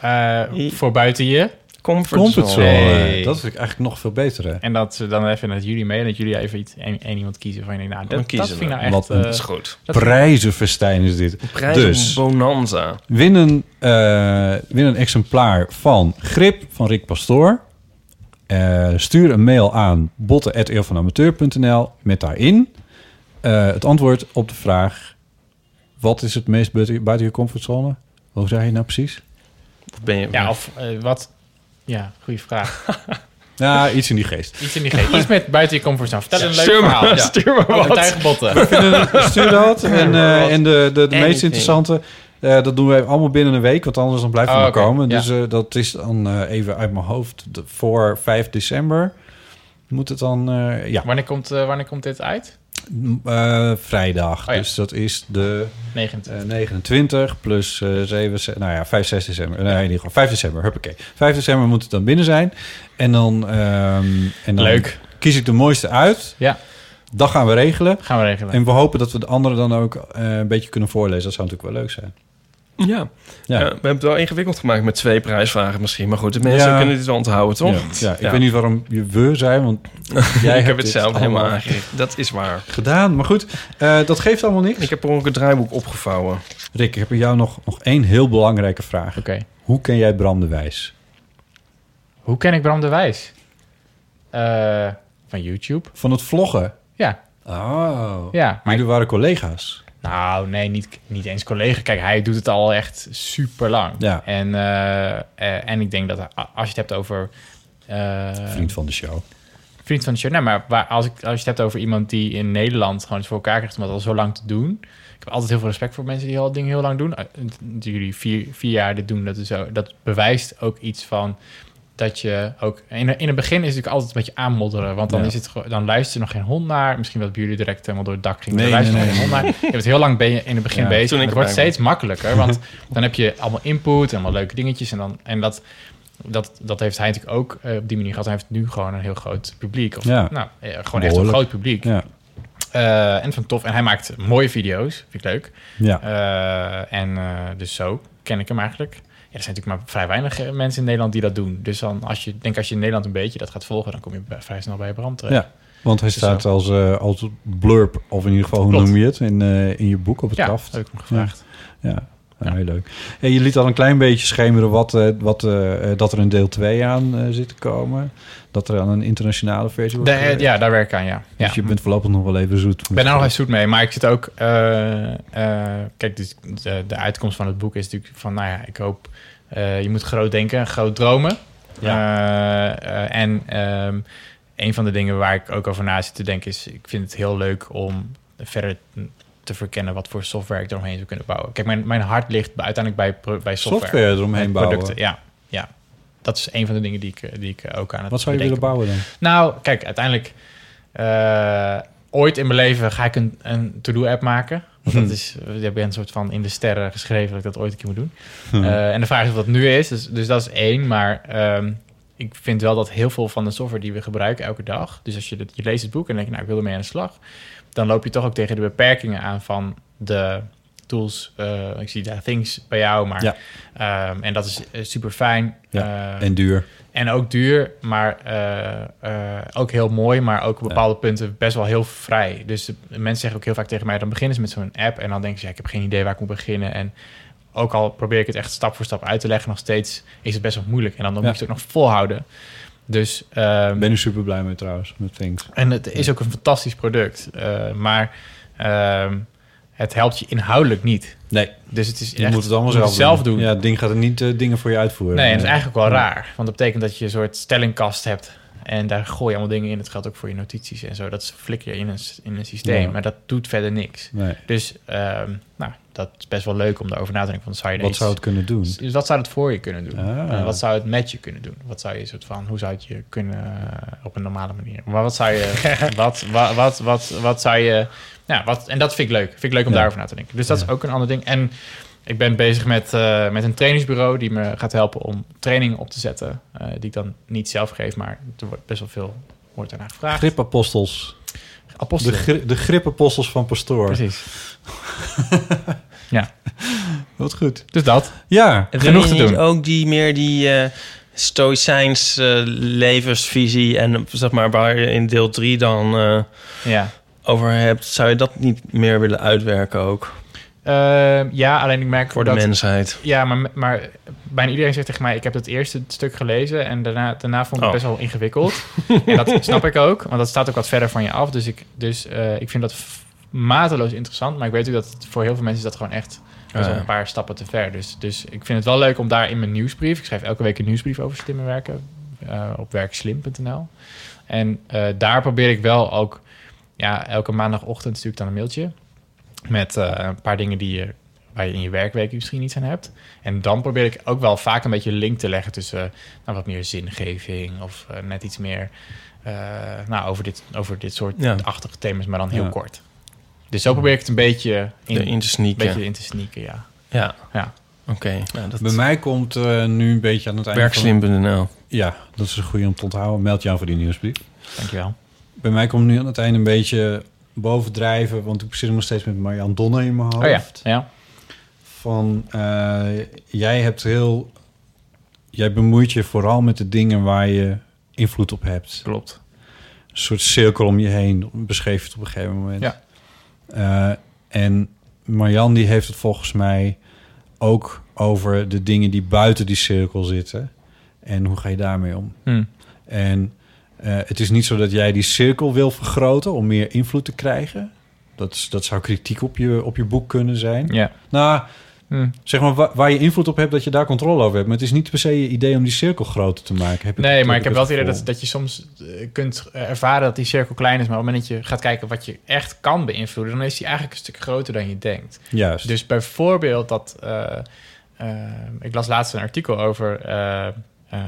eh, voor buiten je. Comfortzone. Comfortzone. Nee. Dat vind ik eigenlijk nog veel beter. Hè? En dat ze dan even naar jullie mee. En dat jullie even iets, één, één iemand kiezen van je denkt, nou, Dan dat, dat kiezen vind ik we. nou Wat echt... een- eh, Dat is goed. dat- Prijzenfestijn is dit. Dus. bonanza. Win een, eh, win een exemplaar van Grip van Rick Pastoor. Eh, stuur een mail aan botten.eeuwvanamateur.nl met daarin eh, het antwoord op de vraag... wat is het meest buiten, buiten je comfortzone? Hoe zei je nou precies? Of ben je... ja, of eh, wat... Ja, goede vraag. [laughs] Ja, iets in die geest. Iets in die geest. Iets met buiten je comfortzone. Vertel een leuk Stuur me- verhaal. [laughs] Ja. stuur me wat. Stuur dat. En, eh, en de, de, de meest interessante... eh, dat doen we allemaal binnen een week, want anders dan blijft het Oh, maar komen. ja. Dus eh, dat is dan eh, even uit mijn hoofd de- voor 5 december. Moet het dan, eh, ja, Wanneer komt, eh, wanneer komt dit uit? Eh, vrijdag. Oh ja. Dus dat is de 29. eh, 29 plus eh 7, ze- nou ja, 5, 6 december. Nee, in ieder geval 5 december, huppakee. 5 december moet het dan binnen zijn. En dan, ehm, en dan Leuk. kies ik de mooiste uit. Ja, Dat gaan we regelen. gaan we regelen. En we hopen dat we de anderen dan ook eh, een beetje kunnen voorlezen. Dat zou natuurlijk wel leuk zijn. Ja. Ja. Ja, we hebben het wel ingewikkeld gemaakt met twee prijsvragen misschien. Maar goed, de mensen Ja. kunnen dit wel onthouden, toch? Ja, ja, ik Ja. weet niet waarom je we zijn, want [laughs] jij ik hebt heb het zelf helemaal aangericht. Dat is waar. gedaan. Maar goed, eh, dat geeft allemaal niks. Ik heb er ook een draaiboek opgevouwen. Rick, ik heb bij jou nog, nog één heel belangrijke vraag. Oké. Hoe ken jij Bram de Wijs? Hoe ken ik Bram de Wijs? Eh, van YouTube. Van het vloggen? Ja. Oh. Ja, maar Maar jullie waren collega's. Nou, nee, niet, niet eens collega. Kijk, hij doet het al echt super lang. Ja. En, eh, eh, en ik denk dat als je het hebt over. eh, Vriend van de show. vriend van de show. Nee, maar waar, als, ik, als je het hebt over iemand die in Nederland gewoon het voor elkaar krijgt om dat al zo lang te doen. Ik heb altijd heel veel respect voor mensen die al dingen heel lang doen. Dat jullie vier, vier jaar dit doen, dat, is zo, dat bewijst ook iets van dat je ook... In, in het begin is het natuurlijk altijd een beetje aanmodderen. Want dan, Ja. is het, dan luistert er nog geen hond naar. Misschien wat bij jullie direct helemaal door het dak ging. Nee, nee, nog geen hond naar. Je hebt heel lang ben je in het begin Ja, bezig. toen En ik het wordt steeds makkelijker. Want [laughs] dan heb je allemaal input en allemaal leuke dingetjes. En, dan, en dat, dat, dat heeft hij natuurlijk ook eh, op die manier gehad. Hij heeft nu gewoon een heel groot publiek. Of, Ja. Nou, eh, gewoon echt een groot publiek. Ja. Eh, en vind ik tof. En hij maakt mooie video's. Vind ik leuk. Ja. Eh, en eh, dus zo ken ik hem eigenlijk. Er zijn natuurlijk maar vrij weinig eh, mensen in Nederland die dat doen. Dus dan, als je, denk als je in Nederland een beetje dat gaat volgen, dan kom je bij- vrij snel bij Bram terecht. ja. Want hij Dus staat als, eh, als blurb, of in ieder geval, hoe Klopt. noem je het, in, eh, in je boek op het Ja, kaft. heb ik hem gevraagd. Ja, ja, heel leuk. Hey, je liet al een klein beetje schemeren wat, eh, wat, eh, eh, dat er een deel 2 aan zit te komen. Dat er aan een internationale versie wordt De- ja, daar werk ik aan, ja. ja. Dus je bent voorlopig nog wel even zoet. Ik ben er nog eens zoet mee, maar ik zit ook... kijk, dus de, de uitkomst van het boek is natuurlijk van... Nou ja, ik hoop je moet groot denken, groot dromen. Eh, en ehm, een van de dingen waar ik ook over na zit te denken is... ik vind het heel leuk om verder te verkennen... wat voor software ik eromheen zou kunnen bouwen. Kijk, mijn, mijn hart ligt uiteindelijk bij, bij software. Software eromheen bouwen. producten, ja. ja. Dat is een van de dingen die ik, eh, die ik ook aan het Wat zou je willen bouwen dan? nou, kijk, uiteindelijk... eh, ooit in mijn leven ga ik een, een to-do-app maken. Want dat is... Je hebt een soort van in de sterren geschreven dat ik dat ooit een keer moet doen. Eh, en de vraag is of dat nu is. Dus, dus dat is één. Maar ehm, ik vind wel dat heel veel van de software die we gebruiken elke dag... Dus als je, dit, je leest het boek en denk je, nou, ik wil ermee aan de slag... dan loop je toch ook tegen de beperkingen aan van de tools. Eh, ik zie daar Things bij jou, maar... Ja. ehm, en dat is super fijn. Ja, En duur. En ook duur, maar eh, eh, ook heel mooi, maar ook op bepaalde punten best wel heel vrij. Dus de, de mensen zeggen ook heel vaak tegen mij, dan beginnen ze met zo'n app en dan denken ze, ja, ik heb geen idee waar ik moet beginnen. En ook al probeer ik het echt stap voor stap uit te leggen, nog steeds is het best wel moeilijk. En dan, dan moet je het ook nog volhouden. Dus, ehm, Ik ben er super blij mee trouwens, met Things. en het is ook een fantastisch product, eh, maar ehm, het helpt je inhoudelijk niet. Nee, Dus het is je echt, moet het allemaal zelf, het zelf doen. Ja, het ding gaat er niet eh, dingen voor je uitvoeren. Nee, en dat is eigenlijk wel raar. Want dat betekent dat je een soort stellingkast hebt. En daar gooi je allemaal dingen in. Dat geldt ook voor je notities en zo. Dat is- flik je in een, in een systeem. Ja. Maar dat doet verder niks. Nee. Dus ehm, nou, dat is best wel leuk om daarover na te denken. Want zou je Wat iets- zou het kunnen doen? Dus wat zou het voor je kunnen doen? Ah. En wat zou het met je kunnen doen? Wat zou je soort van, hoe zou het je kunnen eh, op een normale manier? Maar wat zou je, [laughs] wat, wat, wat, wat, wat zou je, ja, wat, en dat vind ik leuk. Vind ik leuk om Ja. daarover na te denken. Dus dat is ook een ander ding. En ik ben bezig met, eh, met een trainingsbureau die me gaat helpen om trainingen op te zetten. eh, die ik dan niet zelf geef, maar er wordt best wel veel wordt daarna gevraagd. Gripapostels. De, gri de gripapostels van Pastoor. Precies. [laughs] Wat goed. Dus dat. Ja, En Genoeg te niet doen. ook die meer die eh stoïcijns eh, levensvisie en zeg maar waar je in deel 3 dan eh, Ja. over hebt, zou je dat niet meer willen uitwerken ook Eh, ja, alleen ik merk voor de dat, mensheid? Ja, maar, maar bijna iedereen zegt tegen mij... ik heb het eerste stuk gelezen en daarna, daarna vond ik het Oh. best wel ingewikkeld. [laughs] en dat snap ik ook, want dat staat ook wat verder van je af. Dus ik, dus, eh, ik vind dat mateloos interessant. Maar ik weet ook dat voor heel veel mensen is dat gewoon echt... Ja. een paar stappen te ver. Dus, dus ik vind het wel leuk om daar in mijn nieuwsbrief... ik schrijf elke week een nieuwsbrief over slimmer werken... eh, op werkslim.nl. En eh, daar probeer ik wel ook... ja, elke maandagochtend stuur ik dan een mailtje... met eh, een paar dingen die je waar je in je werkweek misschien iets aan hebt. En dan probeer ik ook wel vaak een beetje een link te leggen tussen eh, nou, wat meer zingeving of eh, net iets meer eh, nou, over, dit, over dit soort Ja. achtige thema's, maar dan heel Ja. kort. Dus zo probeer ik het een beetje in, In, te een sneaken. beetje in te sneaken, ja. Ja, ja. oké. Nou, dat bij mij komt eh, nu een beetje aan het einde werkslim.nl. van... Ja, dat is een goede om te onthouden. Meld je aan voor die nieuwsbrief. Dankjewel. Bij mij komt nu aan het einde een beetje bovendrijven... want ik zit nog steeds met Marianne Donner in mijn hoofd. Oh ja, ja. Van, eh, jij hebt heel... Jij bemoeit je vooral met de dingen waar je invloed op hebt. klopt. Een soort cirkel om je heen, beschreef je het op een gegeven moment. Ja. Eh, en Marjan die heeft het volgens mij ook over de dingen die buiten die cirkel zitten. En hoe ga je daarmee om? Hm. En het is niet zo dat jij die cirkel wil vergroten om meer invloed te krijgen. Dat, dat zou kritiek op je, op je boek kunnen zijn. Ja. Nou, Hm. zeg maar wa- waar je invloed op hebt, dat je daar controle over hebt. Maar het is niet per se je idee om die cirkel groter te maken. Heb Nee, maar ik heb wel het idee dat, dat je soms eh, kunt eh, ervaren dat die cirkel klein is. Maar op het moment dat je gaat kijken wat je echt kan beïnvloeden... dan is die eigenlijk een stuk groter dan je denkt. Juist. Dus bijvoorbeeld dat... eh, eh, ik las laatst een artikel over... eh, eh,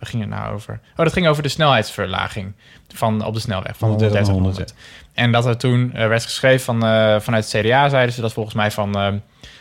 waar ging het nou over? Oh, dat ging over de snelheidsverlaging van, op de snelweg. Van 130 130 naar naar 100. En dat er toen eh, werd geschreven van, eh, vanuit het CDA... zeiden ze dat volgens mij van... eh,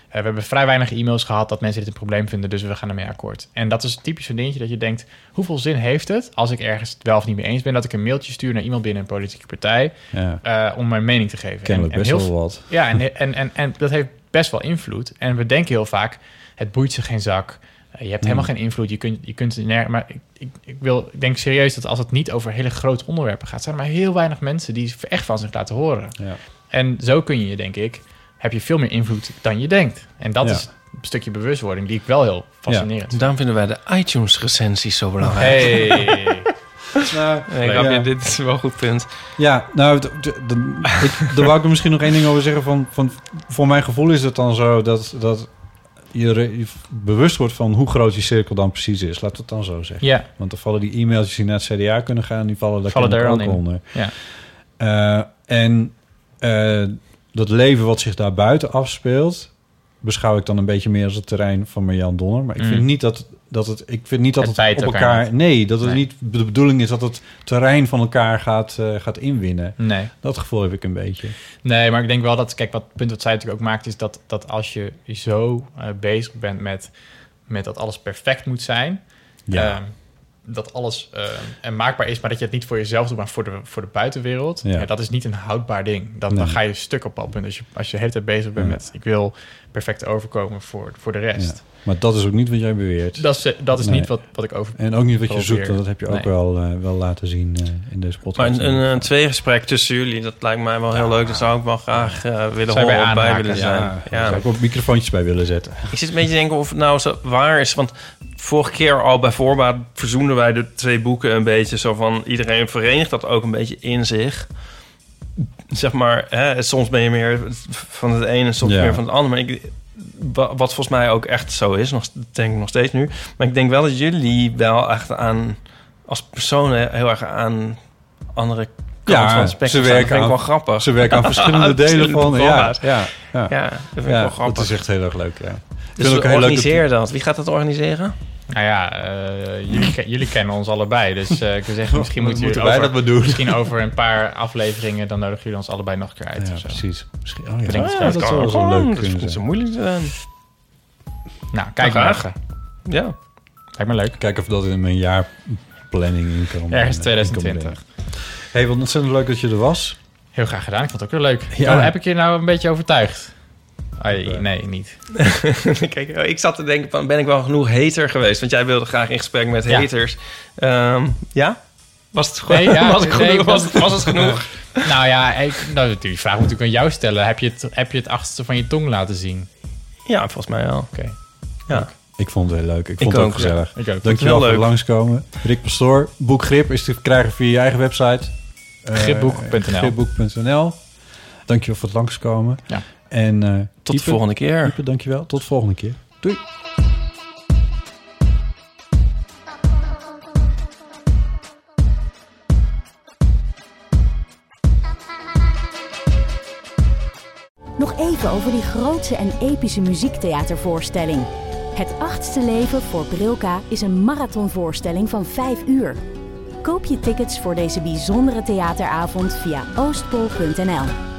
we hebben vrij weinig e-mails gehad dat mensen dit een probleem vinden... dus we gaan ermee akkoord. En dat is typisch zo'n dingetje dat je denkt... hoeveel zin heeft het als ik ergens wel of niet mee eens ben... dat ik een mailtje stuur naar iemand binnen een politieke partij... ja, om mijn mening te geven. kennelijk En- en best heel wel wat. ja, en, en, en, en dat heeft best wel invloed. En we denken heel vaak, het boeit ze geen zak. Je hebt helemaal geen invloed. Je kunt, je kunt er ner- Maar ik, ik, ik, wil, ik denk serieus dat als het niet over hele grote onderwerpen gaat... zijn er maar heel weinig mensen die echt van zich laten horen. Ja. En zo kun je, denk ik, heb je veel meer invloed dan je denkt. En dat Ja. is een stukje bewustwording die ik wel heel fascinerend vind. Daarom vinden wij de iTunes-recensies zo belangrijk. Hey. [laughs] Nou, Nee, grapje, ja. dit is wel een goed punt. Ja, nou, daar wou ik er misschien nog één ding over zeggen. Van, van, voor mijn gevoel is het dan zo dat, dat je, bewust wordt van hoe groot die cirkel dan precies is. Laat het dan zo zeggen. Ja, Want dan vallen die e-mailtjes die naar het CDA kunnen gaan, die vallen daar Vallen daar ook in. onder. ja. Eh, en eh, dat leven wat zich daar buiten afspeelt, beschouw ik dan een beetje meer als het terrein van Marjan Donner. Maar ik Mm. vind niet dat, dat het, ik vind niet dat Het op elkaar nee, dat het Nee. niet de bedoeling is dat het terrein van elkaar gaat, eh, gaat inwinnen. Nee. Dat gevoel heb ik een beetje. Nee, maar ik denk wel dat, kijk, wat het punt wat zij natuurlijk ook maakt, is dat, dat als je zo eh, bezig bent met, met dat alles perfect moet zijn, Ja. ehm, dat alles en maakbaar is, maar dat je het niet voor jezelf doet, maar voor de, voor de buitenwereld, Ja. ja. dat is niet een houdbaar ding. Dan, dan ga je stuk op dat punt. Als je, als je de hele tijd bezig bent Ja. met, ik wil perfect overkomen voor, voor de rest. Ja. Maar dat is ook niet wat jij beweert. Dat is, dat is Nee. niet wat, wat ik over... En ook niet wat je Probeer. zoekt, want dat heb je ook Nee. wel, eh, wel laten zien eh, in deze Maar podcast. een, een, een tweegesprek tussen jullie, dat lijkt mij wel heel leuk. Daar zou ik wel graag eh, willen Zou bij horen bij aanhaken? willen zijn. ja, Ja, daar zou ik ook microfoontjes bij willen zetten. Ik zit een beetje te denken of het nou zo waar is. Want vorige keer al bij voorbaat verzoenden wij de twee boeken een beetje. Zo van iedereen verenigt dat ook een beetje in zich. Zeg maar, hè, soms ben je meer van het ene, soms Ja. meer van het andere. Maar ik, wa- wat volgens mij ook echt zo is, nog, denk ik nog steeds nu. Maar ik denk wel dat jullie wel echt aan, als personen heel erg aan andere kant Ja, van het ze staan. Dat werken vind ik wel grappig. Ze werken aan [laughs] verschillende delen van. Ja, ja, ja. Ja, dat vind ik Ja, wel grappig. dat is echt heel erg leuk. Ja. dus vind ook we heel leuk organiseer dat. Wie gaat dat organiseren? Nou ja, eh, jullie, jullie kennen ons allebei, dus eh, ik wil zeggen, [laughs] misschien moeten, moeten jullie wij over, dat maar doen. Misschien over een paar afleveringen, dan nodigen jullie ons allebei nog een keer uit. Ja, of zo. precies. Misschien, oh ja, Bedenk dat, dat zou wel zo leuk Dat is kunnen zo zijn. moeilijk te zijn. Nou, kijk Nou, maar. Ja. Lijkt me leuk. Kijken of dat in mijn jaarplanning in kan. Ergens eh, 2020. in kan brengen. hey, wat ontzettend leuk dat je er was. Heel graag gedaan. Ik vond het ook heel leuk. Ja. Oh, heb ik je nou een beetje overtuigd? Ai, nee, niet. [laughs] Kijk, oh, ik zat te denken, van, ben ik wel genoeg hater geweest? Want jij wilde graag in gesprek met Ja. haters. Ehm, ja? Was het goed? Nee, ja, [laughs] was, het nee, genoeg? was, was- het, was het genoeg? [laughs] nou ja, ik, nou, die vraag moet ik aan jou stellen. Heb je, het, heb je het achterste van je tong laten zien? Ja, volgens mij wel. Oké. Ja. Ik vond het heel leuk. Ik Ik vond het ook ook, gezellig. Ik ook. Dankjewel voor langskomen. Rick Pastoor. Boek Grip is te krijgen via je eigen website. Eh, Gripboek.nl. Gripboek.nl. Dankjewel voor het langskomen. Ja. En eh, Tot de volgende keer. Ipe, dankjewel. Tot de volgende keer. Doei. Nog even over die grootse en epische muziektheatervoorstelling. Het achtste leven voor Brilka is een marathonvoorstelling van 5 uur. Koop je tickets voor deze bijzondere theateravond via oostpol.nl.